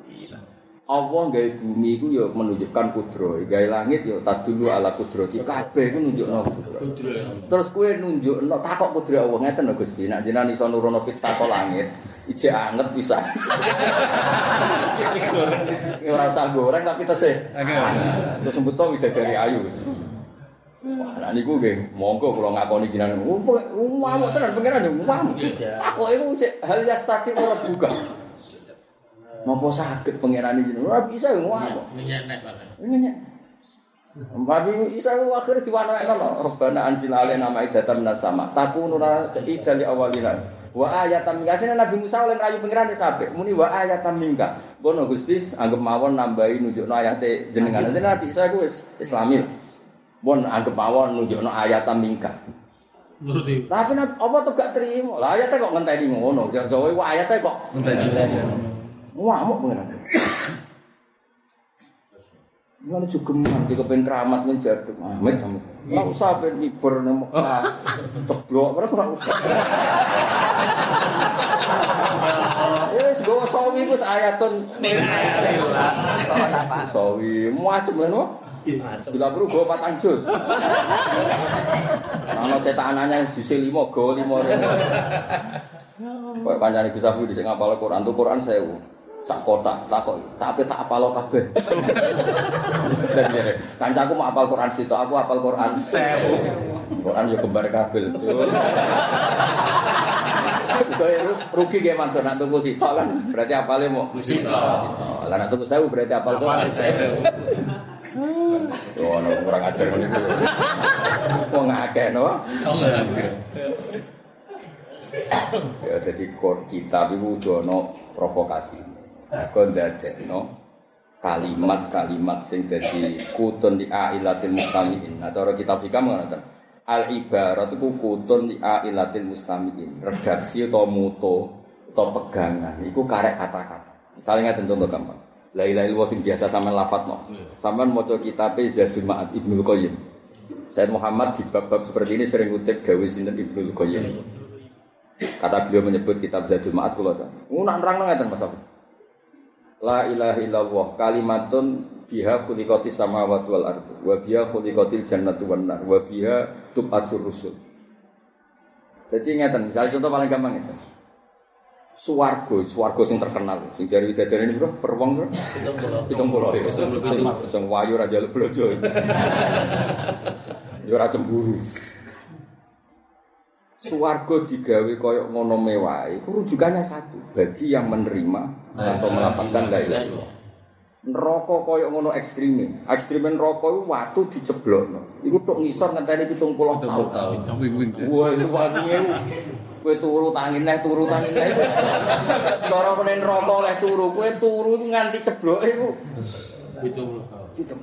A: Allah gawe bumi iku ya menunjukkan kudro, gawe langit ya tadulu ala kudro. Kabeh iku nunjukno kudro. Terus kue nunjukno takok kudro Allah ngeten lho Gusti, nek jenengan iso nurono pizza ke langit, ijek anget bisa. Ora usah goreng tapi tesih. Terus sebut to widadari ayu. Wah, nah niku nggih, monggo kula ngakoni jenengan. Ngamuk tenan pangeran yo ngamuk. Takok iku cek hal yastaki ora buka. Napa saged pangeran iki? Ora bisa yo.
C: Minyak nek malah.
A: Ini Tapi isa akhir diwanakno no. Rabbana anzil alaina ma'idatan minas sama. Takununa ida li awalina. Wa ayatan minka Sini Nabi Musa oleh rayu pengiran di sabe. Muni wa ayatan minka. Bono Gusti anggap mawon nambahi nunjukno ayate jenengan. Jadi Nabi Isa ku wis Islamil. Bon anggap mawon nunjukno ayatan minka.
C: Nuruti.
A: Tapi apa tuh gak terima? Lah ayatnya kok ngenteni ngono. Jawa wa ayatnya kok ngenteni. Ngamuk pengiran. Ngono juga mati kepen keramat ning jaduk. Amit amit. Ora usah ben miber nang Mekah. Ceblok ora ora usah. Wis go sawi wis ayatun.
C: Ora.
A: Sawi macem lho. no. Bila perlu go patang jus. Ana cetanane jus 5 go 5 rene. Kok kancane Gus Abu dhisik ngapal Quran tuh Quran 1000. Sak kotak takok tapi tak apal kabeh. Dan jere, kancaku mau apal Quran situ, aku apal Quran 1000. Quran yo kembar kabel. Kowe rugi ge mantur nak tuku sitok kan berarti apale mau
C: Sitok.
A: Lah nak tuku 1000 berarti apal Quran 1000. Oh, no, kurang ajar iki. Wong akeh no. Ya dadi kor kitab iku jono provokasi. Kon no kalimat-kalimat sing dadi kutun di ailatil mustamiin. Nah, cara kitab hikam ngono ten. Al ibarat iku kutun di ailatil mustamiin. Redaksi atau muto atau pegangan iku karek kata-kata. Misalnya ngeten contoh gampang. La ilaha illallah sing biasa sampean lafadzno. Sampean maca kitabe Zadul Ma'ad Ibnu Qayyim. Said Muhammad di bab-bab seperti ini sering kutip gawe sinten Ibnu Qayyim. Kata beliau menyebut kitab Zadul Ma'ad kula ta. Ngono nerangno ngeten Mas. La ilaha illallah kalimatun biha khuliqatis samawati wal ardu wa biha khuliqatil jannatu wan nar wa biha tub'atsur rusul. Jadi ngeten, misalnya contoh paling gampang itu. Suwargo, suwargo sing terkenal, sing jari widadari ini bro, per wong bro, hitung pulau ya, sing wayu raja lu blojo, yo ora cemburu. Suwargo digawe koyok ngono mewah, itu rujukannya satu, bagi yang menerima atau melapangkan la ilaha illallah. Neraka koyok ngono ekstreme, ekstreme neraka itu waktu diceblokno, iku tok ngisor ngenteni 70 tahun.
C: Tapi gue.
A: Wah, itu wanginya Kue turu tangin neh, turu tangin neh. Cara kene neraka oleh turu, kue turu nganti cebloke.
C: Itu
A: Gitu.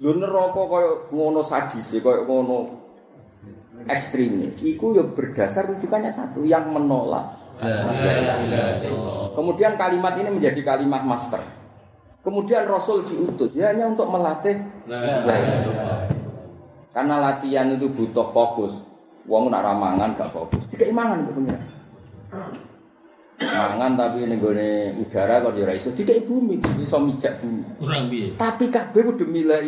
A: Lho neraka kaya ngono sadise, kaya ngono ekstreme. Iku ya berdasar rujukannya satu, yang menolak. Kemudian kalimat ini menjadi kalimat master. Kemudian Rasul diutus ya hanya untuk melatih karena latihan itu butuh fokus. Wong nak ramangan gak fokus. Tiga imangan itu punya. Mangan tapi ning gone udara kok ora iso tiga bumi, iso mijak bumi.
C: kurang?
A: Tapi kabeh ku demi la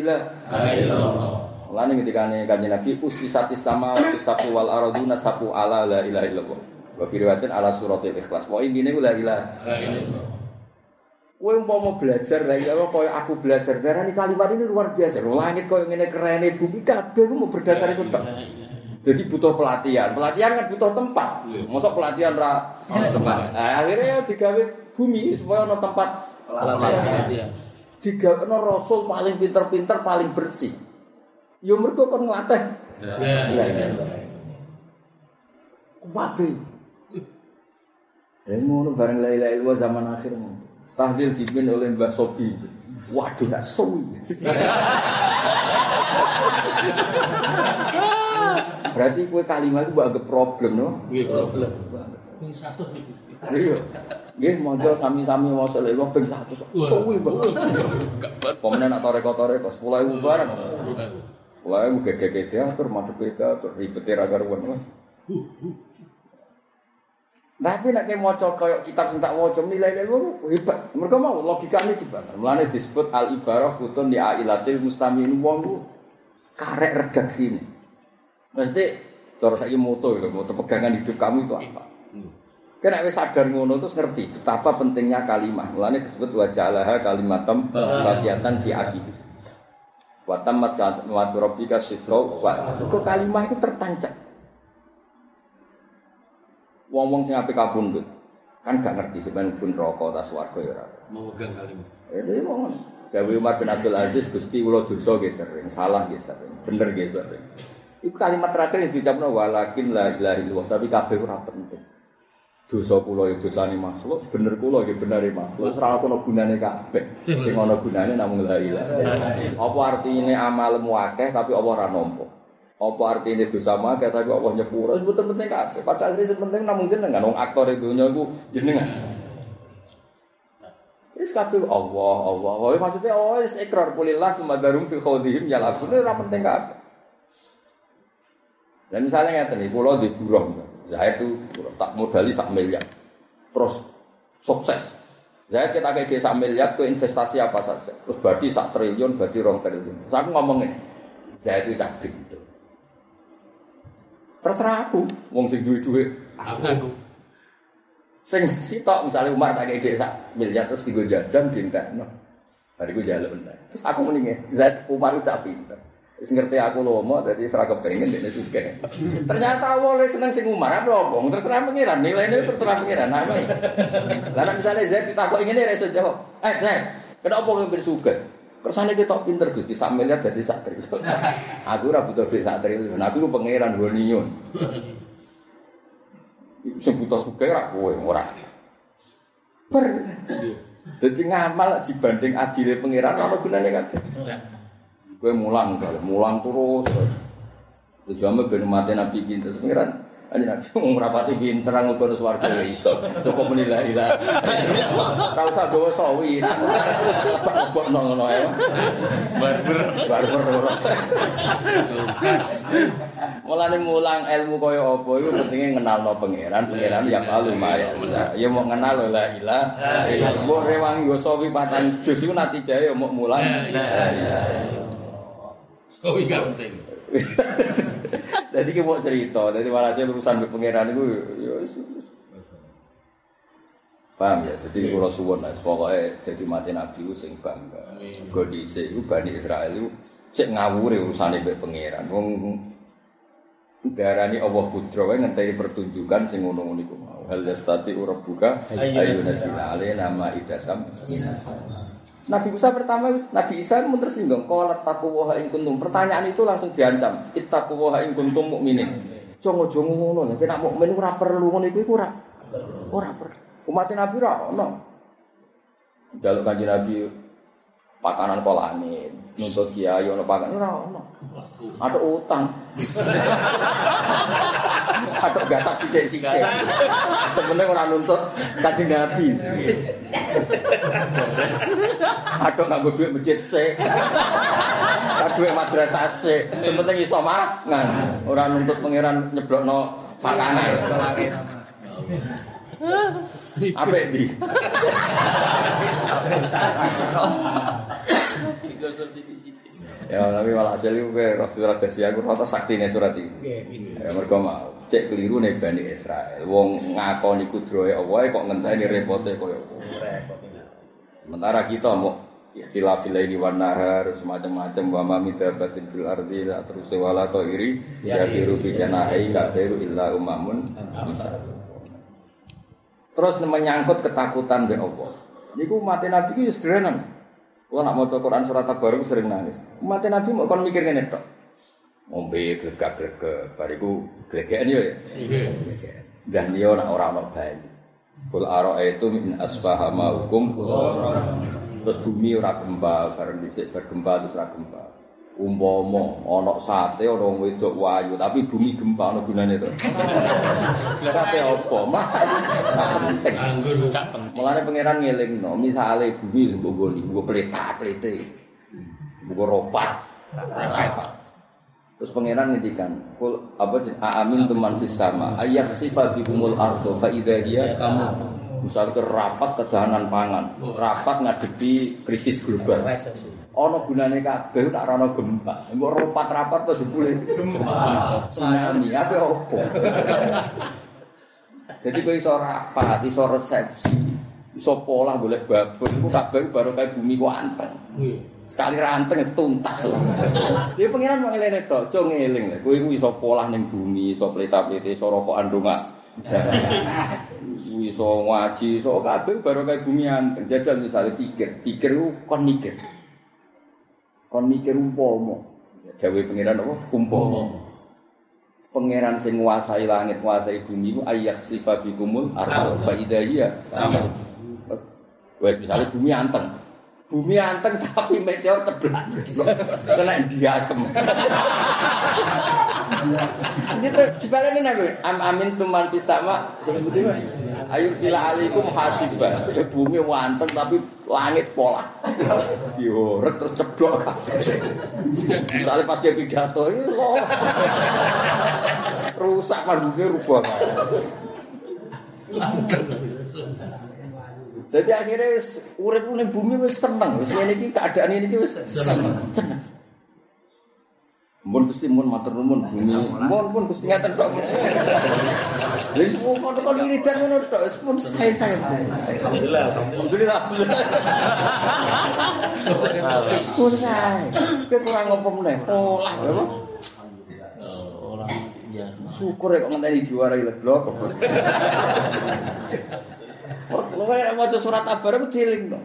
A: Mulane ketika kanjeng Nabi usisatis sama sapu wal araduna sapu ala la ilaha illallah. Wa fi riwayatin ala suratil ikhlas. Pokoke intine ku la ilaha. Kowe umpama belajar la ilaha koyo aku belajar darani kalimat ini luar biasa. Langit koyo ngene kerene bumi kabeh mau berdasar iku tok. Jadi butuh pelatihan. Pelatihan kan butuh tempat.
C: Iya.
A: Mosok pelatihan ra
B: Ono tempat.
A: Nah, akhirnya ya digawe bumi supaya ono tempat
B: Pelatihan.
C: Iya.
A: digawe rasul paling pinter-pinter, paling bersih. Yo mergo kon nglatih.
C: Ya.
A: Iya, iya. Wabe. Ya ngono bareng la ilaha illallah zaman akhir. Tahlil dipimpin oleh Mbah Sobi. Waduh, gak suwi. Berarti kue kalimat itu anggap problem, no?
C: Nggih, problem.
B: Ping 100 niku.
A: Iya. Nggih, mojo sami-sami maca lha wong ping 100. Suwi banget. Pemenang nak toreko-toreko 10.000 barang. Wah, mau gede-gede atur, masuk beda, atur ribet ya agar wan. Tapi nak kayak mau kayak kitab sentak wajah nilai nilai hebat. Mereka mau logikanya juga. Mulanya disebut al ibarah kutun di ailatil mustamin wong ku karek redaksi ini. Mesti cara saya moto gitu, moto pegangan hidup kamu itu apa? Kena wis sadar ngono terus ngerti betapa pentingnya kalimat. Mulanya disebut wajalaha kalimatam bagiatan fi akibi. Watam mas kalimat rabbika sifro wa. Kok kalimat itu tertancap. Wong-wong sing ape kabundut kan gak ngerti sebenarnya pun rokok tas warga ya ora.
C: Memegang kalimat.
A: Ini wong Dewi Umar bin Abdul Aziz Gusti kula dosa nggih sering, salah nggih sering, bener nggih sering. Iku kalimat terakhir yang diucapno walakin la ilaha illallah, tapi kabeh ora penting. Dosa kula ya dosane makhluk, bener kula ya benere makhluk. Wis ora ono gunane kabeh. Sing ana gunane namung la ilaha. Apa artine amalmu akeh tapi Allah ora nampa? Apa artinya dosa akeh tapi Allah nyepuro? Wis mboten penting kabeh. Padahal sing penting namung jenengan wong aktor itu iku jenengan. Wis kabeh Allah, Allah. Oh, maksudnya oh wis ikrar kulillah sumadarum fi khawdihim yalabun ora penting kabeh. Dan misalnya ngeten iki kula di buruh. Saya itu tak modali sak miliar. Terus sukses. Saya kita kayak desa miliar ke investasi apa saja. Terus berarti sak triliun, berarti rong triliun. Terus aku ngomongin, saya itu cak gitu. Terserah aku, wong sing duwe duit.
C: Aku aku.
A: Sing sitok misalnya Umar tak kayak desa miliar terus digo jajan dintekno. Hari gue entek. Terus aku mendingin, Zat Umar itu tak pinter. Wis ngerti aku lomo dadi ora kepengin dene suke. Ternyata awalnya seneng sing Umar apa obong terserah pengiran nilainya terserah pengiran. Nah. Lah nek misale Zaid ditakok ngene ra iso jawab. Eh Zaid, kenapa kowe ben suge? Kersane kita pinter Gusti sak miliar dadi sak triliun. Aku ora butuh duit sak triliun. Aku ku pangeran Honiun. Sing butuh suge ora kowe ora. Per. Dadi ngamal dibanding adile pangeran ora gunane kabeh. Gue mulang kalau mulang terus. Tujuannya ben mati nabi pinter pengiran. Aja nabi mau merapati pinter ngukur suarga ya iso. Cukup menilai lah. Tahu usah gue sawi. Apa buat nongono ya? Barber, barber. Mulane mulang ilmu kaya apa iku pentinge ngenalno pangeran, pangeran ya palu maya. Ya mau ngenal la ilah. Mbok rewang yo sawi patang jus iku natijae ya mau mulang. Iya.
C: Sawi gak penting.
A: Jadi kita mau cerita, jadi malah saya urusan ke pangeran itu, ya wis, paham ya. Jadi kalau suwon lah, pokoknya jadi mati nabi itu sing bangga. Gue diisi itu bani Israel itu cek ngawuri urusan ke pangeran. Wong darani Allah putra wae ngenteni pertunjukan sing ngono-ngono iku mau. Hal yastati rabbuka ayyuna sila nama idatam Nabi Musa pertama Nabi Isa itu tersinggung. Kalau takuwah ing kuntum. Pertanyaan itu langsung diancam. Ittaquwah ing kuntum mukminin. Jongo jongo ngono. Nek nak mukmin ora perlu ngono iku ora. Ora perlu. Umat Nabi ora ono. Jaluk kanjeng Nabi pakanan kolane, nuntut kiai ono pakanan ora ono. Ada utang. Ada gasak sithik-sithik. Sebenarnya ora nuntut kanjeng Nabi. Ada nganggo duit masjid sik. Ada duit madrasah sik. Sepenting iso mangan. Ora nuntut pangeran nyeblokno pakanan. Apik di. Ya tapi malah itu kayak Rasul Raja Sia aku rata sakti nih surat ini. Ya mereka mau cek keliru nih Bani Israel. Wong ngakoni kudrohe Allah kok ngenteni repote koyo. Sementara kita mau khilafil laili wan nahar semacam-macam wa ma midabatin fil ardi la terus wala iri ya biru bi janahi ka biru illa umamun terus menyangkut ketakutan be Allah niku mati nabi ya sederhana. Kalau nak mau Quran surat Tabaruk sering nangis. Mati nabi mau kon mikir ngene tok. Ngombe glegak-glegek, bariku glegekan yo ya. Dan dia nak orang ono bayi. Kul aro itu min asbaha maukum terus bumi ora gempa bareng dhisik bergempa terus ora gempa. Umpama ana sate ana wong wedok wayu tapi bumi gempa ana gunane to. Tapi apa? Mah penting.
C: Anggur gak penting.
A: Mulane pangeran ngelingno, misale bumi mbok goni, mbok pleta-plete. Mbok ropat. Terus pangeran ngendikan, "Kul apa amin teman fis sama, ayat sifat bikumul ardo fa idza hiya kamu." Misal ke rapat kedahanan pangan, rapat ngadepi krisis global. Ono gunane kabeh tak ana gempa. Mbok rapat-rapat kok jebule gempa. Tsunami apa opo? Jadi kowe iso rapat, iso resepsi, iso pola golek babon iku kabeh baru kayak bumi ku anteng. Sekali ranteng tuntas lah. Dia pengiran mau ngelene tok, cok ngeling. Kowe iku iso polah ning bumi, iso pleta-plete, iso rokokan dongak. iso ngaji, iso kabeh baru kayak bumi anteng. Jajal misalnya pikir, pikir ku kon mikir. Kon mikir umpama. Jawa pengiran apa? Umpama. Pangeran sing nguasai langit, nguasai bumi ku ayyak sifat bikumul ardo fa. Wes misalnya bumi anteng. Bumi anteng tapi meteor ceblak. Kena diasem. Gitu dibalenin aku. Am amin tuman fis sama sing putih Mas. Ayo sila alaikum hasibah. Ya bumi wanteng tapi langit pola. Diorek terus ceblok. Misalnya pas dia pidato ini loh. Rusak pandungnya rubah. Jadi akhirnya urip ning bumi wis seneng, wis ngene iki keadaan ini wis seneng. Seneng. Mun Gusti mun matur nuwun bumi. Mun pun Gusti ngaten tok. Wis kok kok wiridan ngono tok, wis pun saya saya.
C: Alhamdulillah, alhamdulillah.
A: Pun saya. Kowe kurang ngopo meneh? Olah Pak.
C: Oh, ya.
A: Syukur ya kok ngenteni diwarai leblok. Lha nek maca surat Tabar ku dieling dong.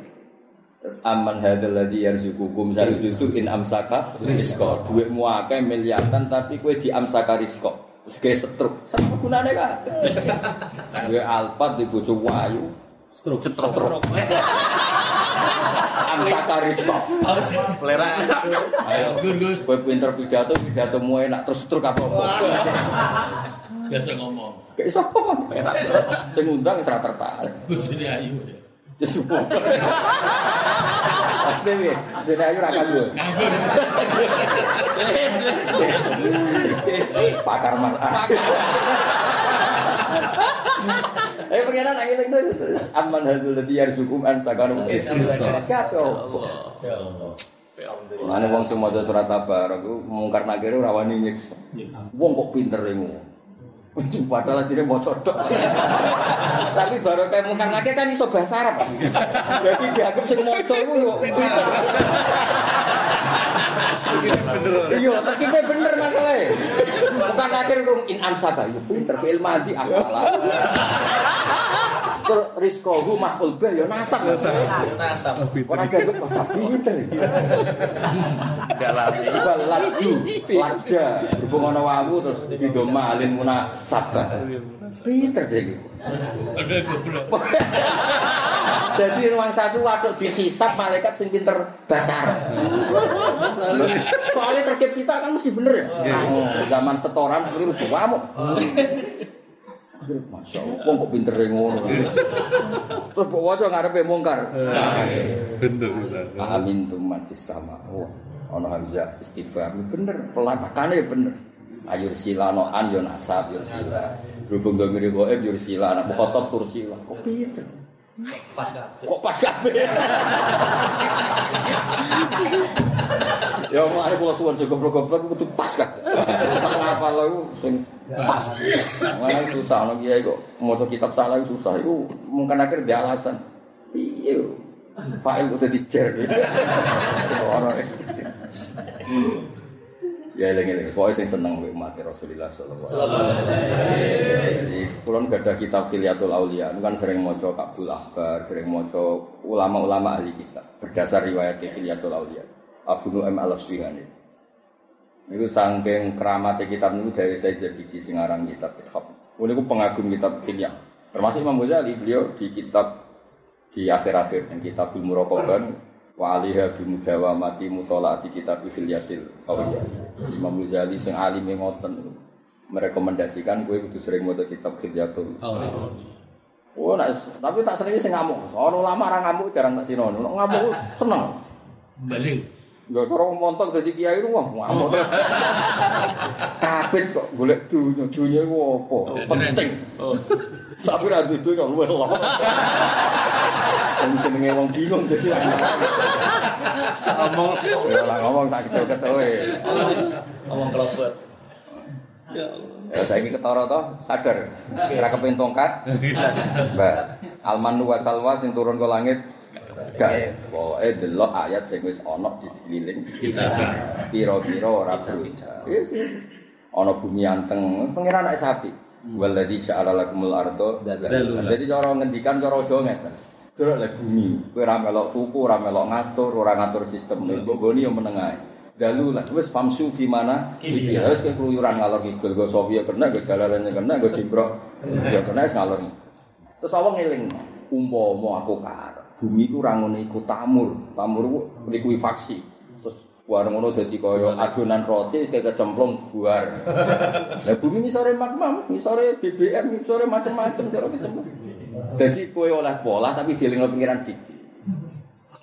A: Terus aman hadzal ladzi yarzuqukum sayudu in amsaka rizqa. Duitmu akeh miliatan tapi kowe di amsaka rizqa. Terus kayak setruk. Sama gunane kan? Gue alpat di bojo wayu.
C: Struk cetrok. Struk.
A: Amsaka rizqa.
C: Peleran.
A: Ayo,
C: Gur Gus.
A: kowe pinter pidato, pidatomu enak terus setruk apa apa.
C: Biasa ngomong.
A: Kayak sapa? Enak. Sing ngundang wis ra tertarik.
C: Ini ayu.
A: Ya semua. Pasti ya. Jadi ayo rakan gue. Pakar mas. Eh pengiran lagi itu aman hadul lati yarzukum an sakarum Siapa?
C: Ya Allah.
A: Mana wong sing maca surat Tabar aku mungkar ora wani nyiksa. Wong kok pinter iku. Padahal asline maca tok. Tapi baru kayak mungkar nakir kan iso bahasa Arab. Jadi dianggap sing maca iku yo pinter. Iya, terkite bener masalahnya. Bukan akhir rum in amsaka, yo pinter fi'il madhi afala. Terus rizqahu mahful bih yo nasab.
C: Nasab.
A: Ora gagap baca pinter.
C: Dalam.
A: Ibal laju, laja. Berhubung ana wawu terus didoma alin muna sabah. Pinter jadi.
C: Ada goblok.
A: Jadi ruang satu waduk dihisap malaikat sing pinter bahasa Arab. Soalnya terkait kita kan mesti bener ya. Oh, zaman setoran itu kamu. Masya Allah, wong kok pinter ngono. Terus mbok waca ngarepe mungkar.
C: Bener Ustaz.
A: Amin tu man fis sama. Oh, ana hamzah istifham bener, pelatakane bener. Ayur sila no an yo nasab yo sila. Berhubung domiri goib yo sila anak mukhotob tursila. Kok pinter?
B: Pas kabeh.
A: Kok pas kabeh? Ya mulane kula suwun sing goblok-goblok kudu pas kabeh. Ngapal iku sing pas. Mana susah ana kiai kok maca kitab salah susah iku mungkin akhir dia alasan. Piye? yo? Fa'il udah dijer. Orang. Ya eling-eling, pokoknya sing seneng kowe umat Rasulullah sallallahu alaihi wasallam. Jadi kulon gak ada kitab Filiatul Aulia, itu kan sering maca Kabul Akbar, sering maca ulama-ulama ahli kitab berdasar riwayat Filiatul Aulia. Abu Nu'aim Al-Asfihani. Itu saking keramatnya kitab itu dari saya jadi sing aran kitab Ithaf. Ini pengagum kitab Filia. Termasuk Imam Ghazali, beliau di kitab di akhir-akhir yang kitabul Muraqabah wa aliha bi mudawamati mutolaati kitab filiatil Aulia. Imam Ghazali sing alim ngoten merekomendasikan gue kudu sering maca kitab filiatul Oh, nak, tapi tak sering sing ngamuk. Ono ulama ra ngamuk jarang tak sinono. Ngamuk seneng.
B: Balik.
A: Gak karo montok dadi kiai lu wah ngamuk. Kabeh kok golek dunya, dunya iku apa? Penting.
C: Oh.
A: Tapi ra dudu kok luwih lho. Wong jenenge wong bingung dadi
C: Ngomong
A: lah ngomong sak kecil-kecile.
C: ngomong kelopet. Ya Allah.
A: Ya saiki ketara to, sadar. Ora kepengin tongkat. Mbak, Almanu wa salwa sing turun ke langit. Gak. Pokoke delok ayat sing wis ana di sekeliling kita. Pira-pira ora berubah. Yes, yes. Ana bumi anteng, pengiran anak sapi. Waladzi ja'ala lakumul ardo. Jadi cara ngendikan cara Jawa ngeten. Delok le bumi, kowe ora melok tuku, ora melok ngatur, ora ngatur sistem. Mbok goni yo menengae. Dalu lah, wis famsu fi mana? Iya, wis kayak keluyuran ngalor ngidul, go Sofia kena, go jalanannya kena, go jimbrok, ya kena wis ngalor. Terus awang ngeling, umpama aku karep, bumi ku ngono iku tamur, tamur ku likuifaksi. Terus warung ngono dadi kaya adonan roti kayak kecemplung buar. Lah bumi ngisore magma, ngisore BBM, ngisore macam-macam cara kecemplung. Jadi kowe oleh pola tapi dielingno pengiran sithik.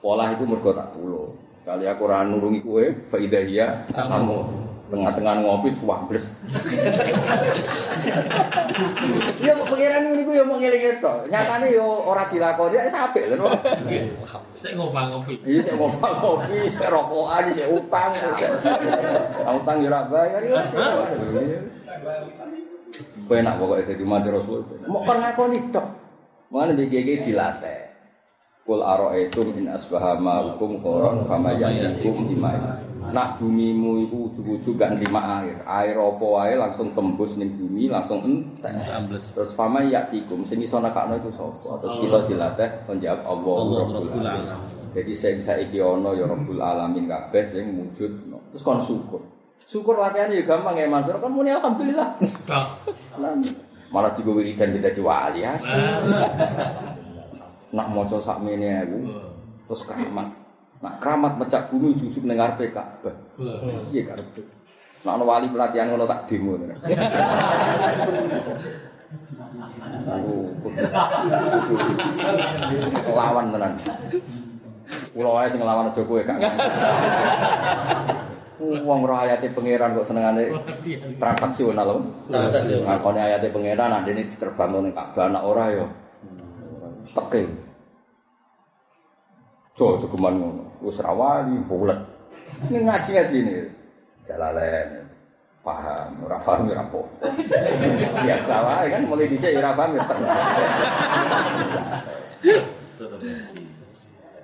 A: Pola itu mergo tak tulo. Sekali aku ora nulungi kowe, faidah iya kamu tengah-tengah ngopi suwables. Ya kok pengiran ngene iku ya mau ngeling to. Nyatane yo ora dilakoni ya apik lho.
B: Saya ngopang ngopi.
A: Iya sik ngopal kopi, sik rokokan, sik utang. Utang ora bayar yo. Kowe enak pokoke dadi mati Rasul. Mau kon ngakoni tok. Mane BGG dilatih. Kul aro'etum in asbaha ma'ukum koron fama yanikum imai. Nak bumimu itu ujug-ujug gak nerima air. Air apa wae langsung tembus ning bumi, langsung entek. Terus fama yatikum sing iso nekakno iku sapa? Terus kita dilatih menjawab Allah
C: Allah
A: Rabbul Alamin. Jadi sing saiki ana ya Rabbul Alamin kabeh sing wujud. Terus kon syukur. Syukur latihan ya gampang ya Mas. Kan muni alhamdulillah. Malah digo wiridan kita diwali ya. Nak maca sakmene aku terus keramat. Nak keramat mecak bumi jujuk ning ngarepe Ka'bah. Iya karepe. Nak ana wali pelatihan ngono tak demo. Aku lawan tenan. Kulo wae sing nglawan aja kowe gak. Wong ora ayate pangeran kok senengane transaksional lho.
C: Transaksional.
A: Ngakoni ayate pangeran nah dene terbang ning Ka'bah nak ora ya. Teke. Jo jogeman ngono. Wis ra bulet. Sing ngaji-ngaji ini. Jalalen. Paham, ora paham ora apa. Biasa wae kan mulai dhisik ora paham ya tenang.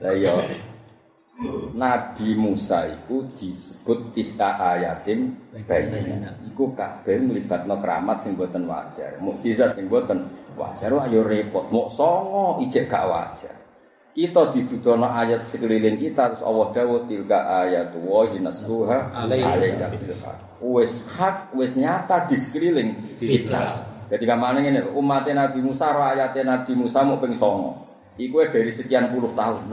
A: Lah iya. Nabi Musa itu disebut tisa ayatim bayina. Iku kabeh mlibatno keramat sing boten wajar, mukjizat sing boten wajar. Wah yo repot, mok songo ijek gak wajar. Kita didudono ayat sekeliling kita terus Allah dawuh tilka ayatu wa hinasuha alaika bil. Wis hak, wis nyata di sekeliling kita. Jadi kamane ngene, umat Nabi Musa ro ayate Nabi Musa mau ping 9. Iku dari sekian puluh tahun?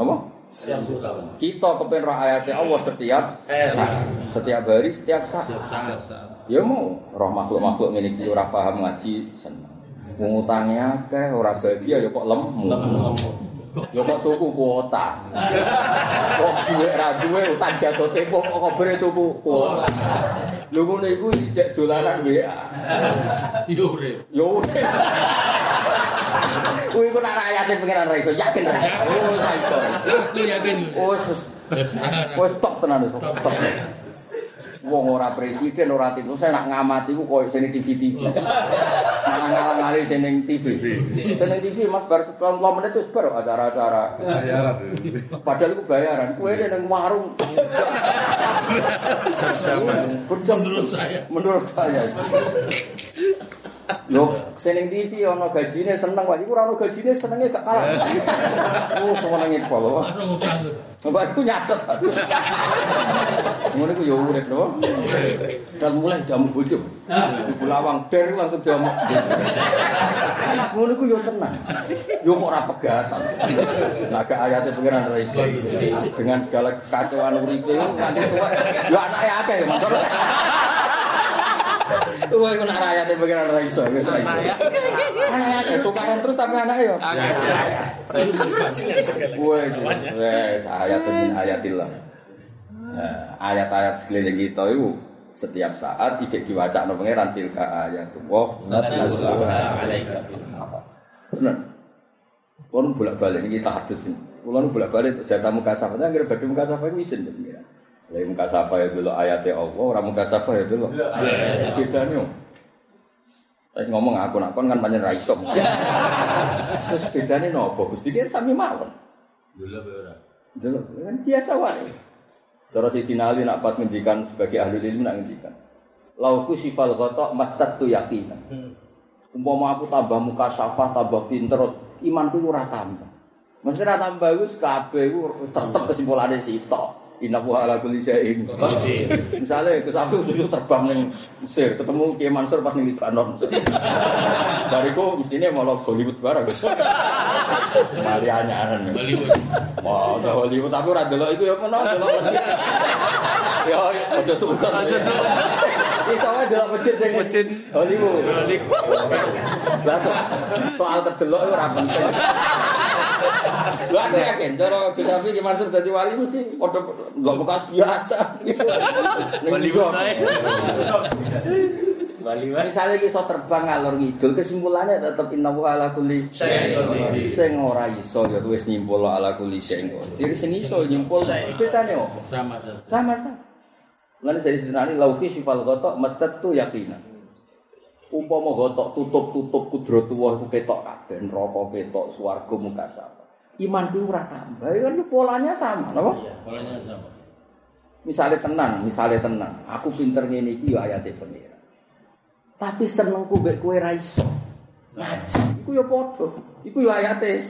B: Setiap tahun.
A: Kita kepen roh ayatnya Allah setiap saat, setiap hari, setiap saat.
C: Setiap saat.
A: Ya mau roh makhluk-makhluk ini kita ora paham ngaji seneng. Ngutangnya akeh ora bahagia ya kok lemu. Ya kok tuku kuota. Kok duwe ra duwe utang jatuh tempo kok kobere tuku kuota. Lho ngono iku dicek dolanan WA.
B: Iya urip.
A: Yo. Kuwi kok nak ayate pengen ra iso yakin ra. Oh, ra iso.
B: Yakin.
A: Oh, sus- Wes tok tenan wis tok. Wong ora presiden ora tim saya nak ngamati ku koyo sini TV-TV. Malah ngalang mari seneng TV. Seneng TV Mas bar setelah menit terus baru acara-acara.
D: Bayaran.
A: Padahal itu bayaran. Kue di neng warung.
D: Jam-jaman.
A: Berjam
B: Menurut saya.
A: Menurut saya. Yo, seneng TV ono gajine seneng Pak. Iku ora ono gajine senenge gak kalah. Oh, semenenge pol.
B: Anu
A: Bapak aku nyatet. Ngono iku yo urip lho. Dan mulai jamu bojo. Ibu lawang der langsung jamu. Ngono iku yo tenang. Yo kok ora pegatan. Nah, ke ayate pengiran ra iso. Dengan segala kekacauan uripe nganti tuwa. Yo anake akeh ya. Tuwa iku nak ayate pengiran ra iso. Wis ra iso. Anake akeh tukaran terus sampe anake yo. Wah, ayat min ayatillah. Ayat-ayat sekeliling kita itu setiap saat ijek diwaca no pangeran tilka ayat wah
C: alaika
A: apa bener Kulon bolak balik ini kita hadis ini. Kulon bolak balik jatah muka. Nah, kira badu muka safa ini isin Lalu muka safa ya dulu ayatnya Allah, orang muka safa ya dulu. Beda nih. Terus ngomong aku nak kon kan banyak raisom. Terus bedanya nopo? Gusti kan sami mawon.
B: Dulu be ora.
A: Dulu kan biasa wae. Cara Sidina Ali nak pas ngendikan sebagai ahli ilmu nak ngendikan. Lauku sifal ghatok mastatu yakinan. Umpama aku tambah muka syafah, tambah pinter, imanku ora tambah. Mesti ora tambah iku kabeh iku tetep kesimpulane sitok. Inna wa ala kulli syai'in qadir. Misale Gus Abdul dulu terbang ning Mesir, ketemu Kiai Mansur pas ning Libanon. Bariku mestine malah Hollywood bareng. Mari anyaran.
B: Bollywood.
A: Wah, udah Hollywood tapi ora delok iku ya ngono, delok. Ya, aja suka. Aja suka. Iso wae delok masjid sing masjid Hollywood. Lah so- soal kedelok itu ora penting. Lha aku yakin cara Gus Abi Ki Mansur dadi wali mesti padha delok bekas biasa. Hollywood
C: Baliwan.
A: Misalnya kita terbang ngalor ngidul, kesimpulannya tetap inna wa ala kulli. Sing ora iso ya wis nyimpul ala kulli syai'in. Jadi sing iso nyimpul bedane opo?
B: Sama
A: sama. Lan saya disenani lauki sifal gotok mastatu yakinan. Umpama gotok tutup-tutup kudrat Allah iku ketok kabeh, neraka ketok, swarga muka sapa. Iman kuwi ora tambah, kan polanya sama, napa?
B: Polanya sama.
A: Misalnya tenang, misalnya tenang. Aku pinter ngene iki ya ayate pengira. Tapi senengku mbek kowe ra iso. Ngaji iku ya padha. Iku ya ayate.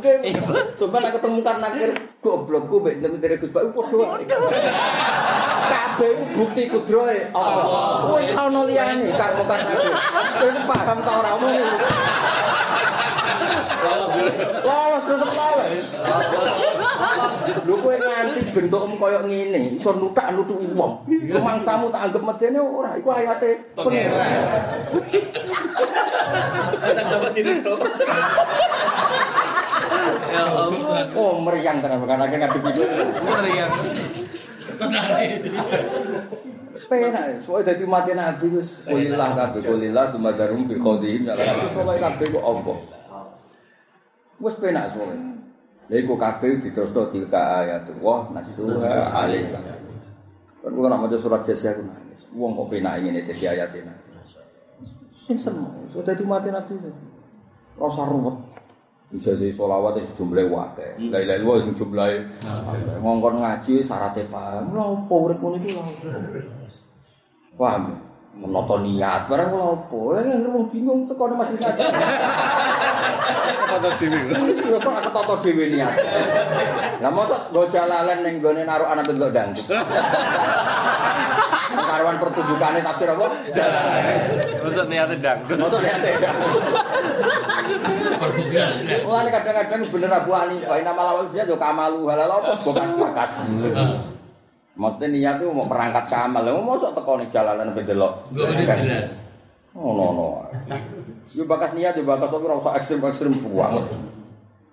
A: Kowe coba nek ketemu kan nakir goblokku mbek ndem Gus Pak padha wae. Kabeh iku bukti kudrohe Allah. Kowe ora ono liyane karmo kan nakir. Kowe paham ta ora omong iki? Lolos tetep lolos. Lho kowe nganti bentukmu koyo ngene, iso nutak nutuki wong. Mangsamu tak anggap medene ora, iku ayate pangeran.
C: Dapat ini. Ya Allah.
A: Oh, meriang tenan kan akeh ngadep iki.
C: Meriang.
B: Itu.
A: Penak, soalnya dadi mati nabi wis kulillah kabeh kulillah sumadarum fil qadhim ya lah. Soale kabeh kok apa? Wis penak soalnya. Lha Iku kabeh diterusno tilka ayat Allah nasuha alaih. Kan kula nak maca surat jasiah ku nangis. Wong kok penak ngene dadi ayat ini. Sing seneng, sudah di mati nabi wis. Rasa ruwet. Bisa sih sholawat yang jumlahnya wakil Lain-lain wakil yang jumlahnya Ngongkon ngaji, syaratnya paham Lah, pohrek pun itu lah Paham Menata niat barang lha opo? Nek wong bingung teko nang masjid ngaji.
D: Kata dhewe.
A: Iya kok aku tata dhewe niat. Lah mosok nggo jalalan ning gone naruh anak bentuk dangdut. Karuan pertunjukane tafsir apa?
C: Maksud niatnya dangdut.
A: Mosok niat
B: Perbukian.
A: Mulane kadang-kadang bener Abu Hanifah nama lawal dia yo kamalu halal apa bokas bakas. Maksudnya niat itu mau perangkat kamal, mau masuk teko nih jalanan bedelok.
B: Gue udah jelas.
A: Oh no no. Yo bakas niat yo bakas tapi rasa ekstrim ekstrim buang.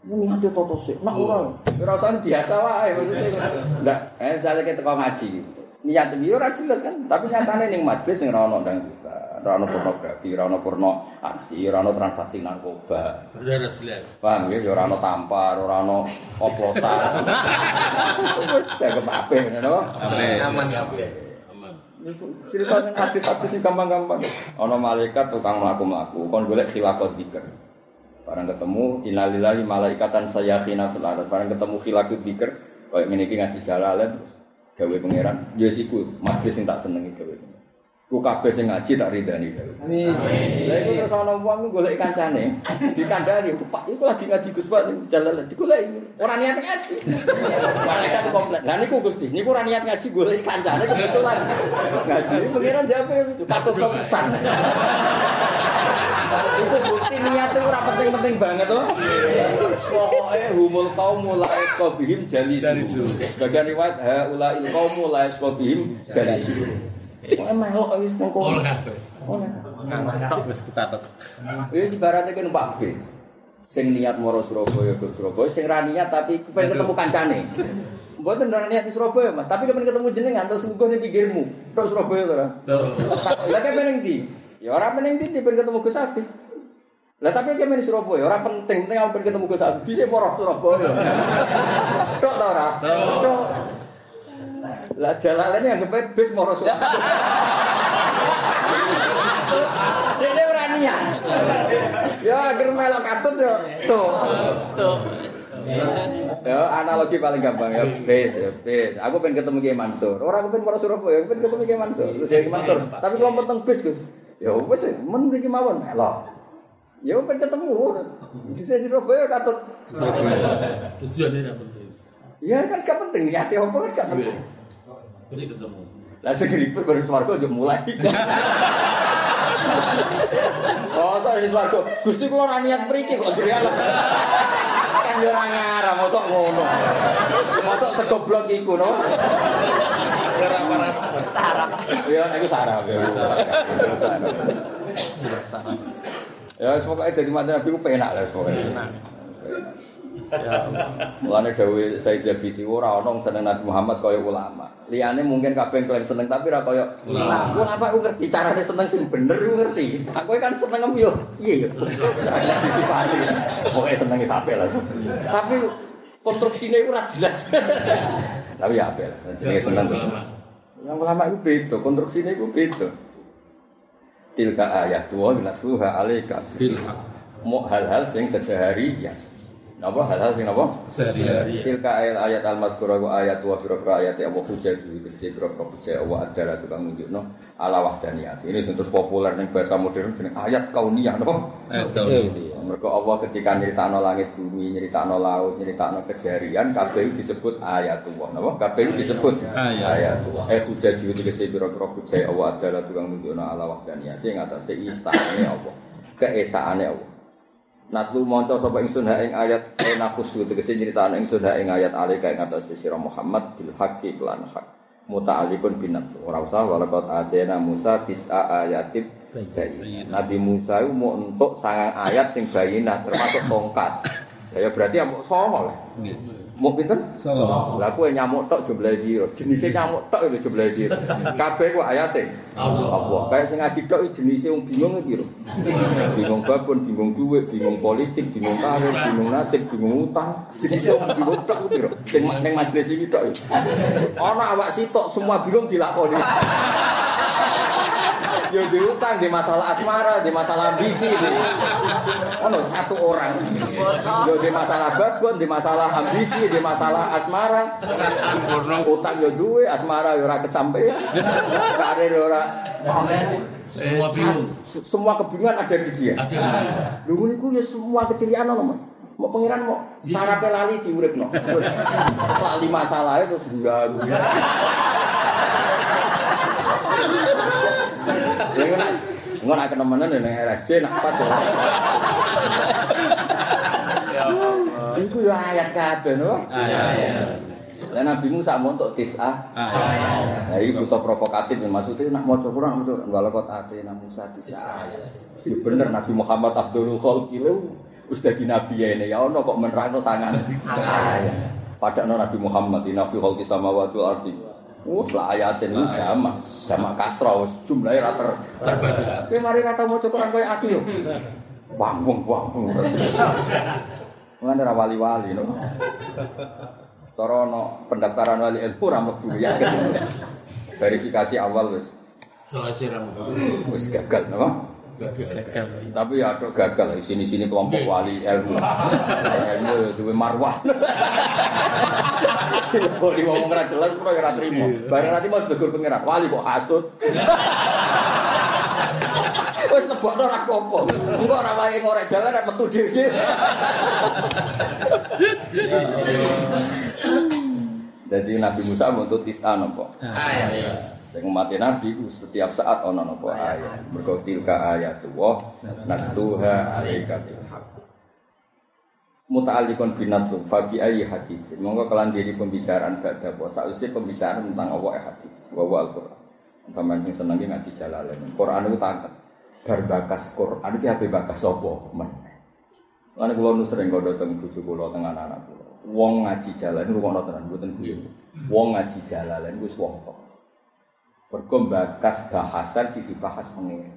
A: Ini niat yo toto sih. Nak ora. Yo rasane biasa wae. Enggak, eh misalnya kita teko ngaji. Niat yo ora jelas kan, tapi nyatane ning majelis sing ora ono ono pornografi, ora ono porno aksi, ora ono transaksi narkoba.
B: Udah jelas.
A: Paham ya, ya ora ana tampar, ora ana oplosan. Wis kayak apik ngono.
C: Aman ya.
B: Aman.
A: Cerita ning hadis-hadis sing gampang-gampang. Ana malaikat tukang mlaku-mlaku, kon golek khilaqat dzikir. Barang ketemu innalillahi malaikatan sayyahina fil ardh. Barang ketemu khilaqat dzikir, koyo ngene iki ngaji jalalan gawe pangeran. Ya siku majelis sing tak senengi gawe. Ku kabeh sing ngaji tak ridani.
D: Amin.
A: Lah iku terus ana wong golek kancane, dikandani, Pak iku lagi ngaji Gus Pak ning jalalan digoleki. Ora niat ngaji. Malaikat komplek. Lah niku Gusti, niku ora niat ngaji golek kancane kebetulan. Ngaji pengiran jape katus kepesan. Itu bukti niatnya ora penting-penting banget tuh. Pokoknya humul kaum mulai kobihim jalisu. Bagian riwayat ha ulai kaum mulai kobihim jalisu. Pokoknya melok wis tengko.
C: Tok wis kecatet.
A: Wis ibaratnya kan Pak B. Sing niat moro Surabaya ke Surabaya, sing ra niat tapi pengen ketemu kancane. Mboten ora niat di Surabaya, Mas, tapi kepen ketemu jenengan terus sungguh ning pinggirmu. Tok Surabaya to ora? Lah kene peneng ndi? Ya ora peneng ndi pengen ketemu Gus Abi. Lah tapi kene di Surabaya ora penting, penting aku pengen ketemu Gus Abi. Bisa moro Surabaya. Tok to ora? Tok. Lah jalanane yang kepe bis moro Surabaya. Dene ora niat. Ya akhir melok katut ya. Tuh.
C: Tuh.
A: Ya analogi paling gampang ya bis ya bis. Aku pengen ketemu Kiai Mansur. Orang aku pengen moro Surabaya, aku pengen ketemu Kiai Mansur. Terus Kiai Mansur. Tapi kalau penting bis Gus. Ya wis men mriki mawon melok. Ya pengen ketemu. Bisa di Surabaya katut.
B: Tujuannya apa penting?
A: Ya kan gak penting niatnya apa kan gak penting.
B: Jadi ketemu.
A: Lah segeripur baru swarga udah mulai. oh, saya di swarga. Gusti kula ora niat mriki kok jerial. kan yo ora ngarah mosok ngono. Mosok segoblok iku no.
C: Sarap.
A: Ya ya.
C: Sarap.
A: Ya pokoknya dari mata Nabi ku penak lah pokoknya.
C: Enak. Ya.
A: Mulane dawuh Said Jabiti ora ana seneng Nabi Muhammad kaya ulama. Liyane mungkin kabeh klaim seneng tapi ora kaya ulama. Ulama aku ngerti carane seneng sing bener ku ngerti. Aku kan seneng yo piye yo. Disifati. Pokoke senenge sampe lah. Tapi konstruksine ora jelas. Tapi ya apel. Jenenge seneng. Yang ulama itu beda, konstruksinya itu beda. Tilka ayat wa minasluha alaika bil Mau hal-hal sing keseharian. Napa hal-hal sing napa?
C: Sehari-hari.
A: Tilka ayat ayat al mazkura wa ayat wa firqa ayat ya wa hujjah itu sing firqa hujjah wa adalah tukang nunjukno ala wahdaniyat. Ini sing terus populer ning bahasa modern jeneng ayat kauniyah napa?
C: Ayat kauniyah.
A: Mereka Allah ketika nyeritakno langit bumi, nyeritakno laut, nyeritakno keseharian, kabeh disebut ayatullah. Napa? Kabeh disebut
C: Ayat.
A: ayatullah. Eh hujjah itu tegese pira-pira hujjah Allah adalah tukang nunjukno ala wahdaniyat ing atase isane Allah. Keesaane Allah. Natlu monco sapa ingsun ha ing ayat enakus tegese nyritakno ingsun ha ing ayat alika ing atase sira Muhammad bil haqqi lan hak. Muta'alliqun binat. Ora usah walaqad atena Musa tis'a ayatib bayi. Nabi Musa itu mau untuk sangang ayat sing bayinah termasuk tongkat. Ya berarti ya mau songo lah. Mau pinten? Songo. Lah kowe nyamuk tok jumlahe piro? Jenise nyamuk tok lho jumlahe piro? Kabeh ku ayate.
B: Allah.
A: Allah. Kayak sing ngaji tok jenise wong bingung piro? Bingung babon, bingung duit, bingung politik, bingung karir, bingung nasib, bingung utang. Jenise wong bingung tok ku piro? Sing ning majelis iki tok. Ana awak sitok semua bingung dilakoni. Yo di utang, di masalah asmara, di masalah ambisi, di ono satu orang. Yo di masalah babon, di masalah ambisi, di masalah asmara. Utang yo duwe, asmara yo ora kesampean. Karir ora
B: Semua bingung.
A: Se- semua kebingungan ada di dia.
B: Ada.
A: Lu niku ya semua keceriaan ono. Mau pengiran mau sarape lali diuripno. Lali masalah terus ganggu. Ya ngono nak ngono nak kenemenan ning RSC nak pas ya.
C: Ya Allah.
A: Iku ya ayat kabeh no.
C: Ayat.
A: Lah Nabi Musa mau untuk tis'ah. Nah, ini butuh provokatif maksudnya nak mau Quran mau walakot ate na Musa tis'ah. Ya bener Nabi Muhammad Abdul Khalqi wis dadi nabi ya ini ya ono kok menerangno sangan. Padahal Nabi Muhammad inna fi khalqis samawati wal ardi. Wes lah ayatin lu sama, sama kasrah wes jumlahe ra
B: ter.
A: Kowe mari kata maca Quran koyo aku yo. Wangung wangung. Mengen ra wali-wali no. Cara no pendaftaran wali ilmu ra mlebu ya. Verifikasi awal wes.
B: Selesai ra.
A: Wes gagal napa? No?
B: Gagal.
A: Tapi ya ada gagal di sini-sini kelompok wali ilmu. Ilmu ya duwe marwah. Cileboni ngomong ora jelas kok ora trimo. Bareng nanti mau tegur pangeran, wali kok hasud. Wis lebokno ora apa-apa. Engko ora wae ngorek jalan ora metu dhewe. Jadi Nabi Musa menuntut tis'a napa?
B: Ayat.
A: Sing mati Nabi ku setiap saat ana napa ayat. Mergo tilka ayatullah nastuha alaika bil haqq. Muta'alliqun binatum fa bi ayyi hadis. Monggo kelan diri pembicaraan badha apa sausé pembicaraan tentang apa hadis. Wa wa Al-Qur'an. Sampeyan sing seneng ngaji jalalain. Quran itu tangket. Bar bakas Quran iki ape bakas sapa men. Lan kula nu sering godho teng bojo kula teng anak-anak kula. Wong ngaji jalan rumono tenan mboten guyu. Wong ngaji jalalan wis wong tok. Mergo bakas bahasan sing dibahas pengen.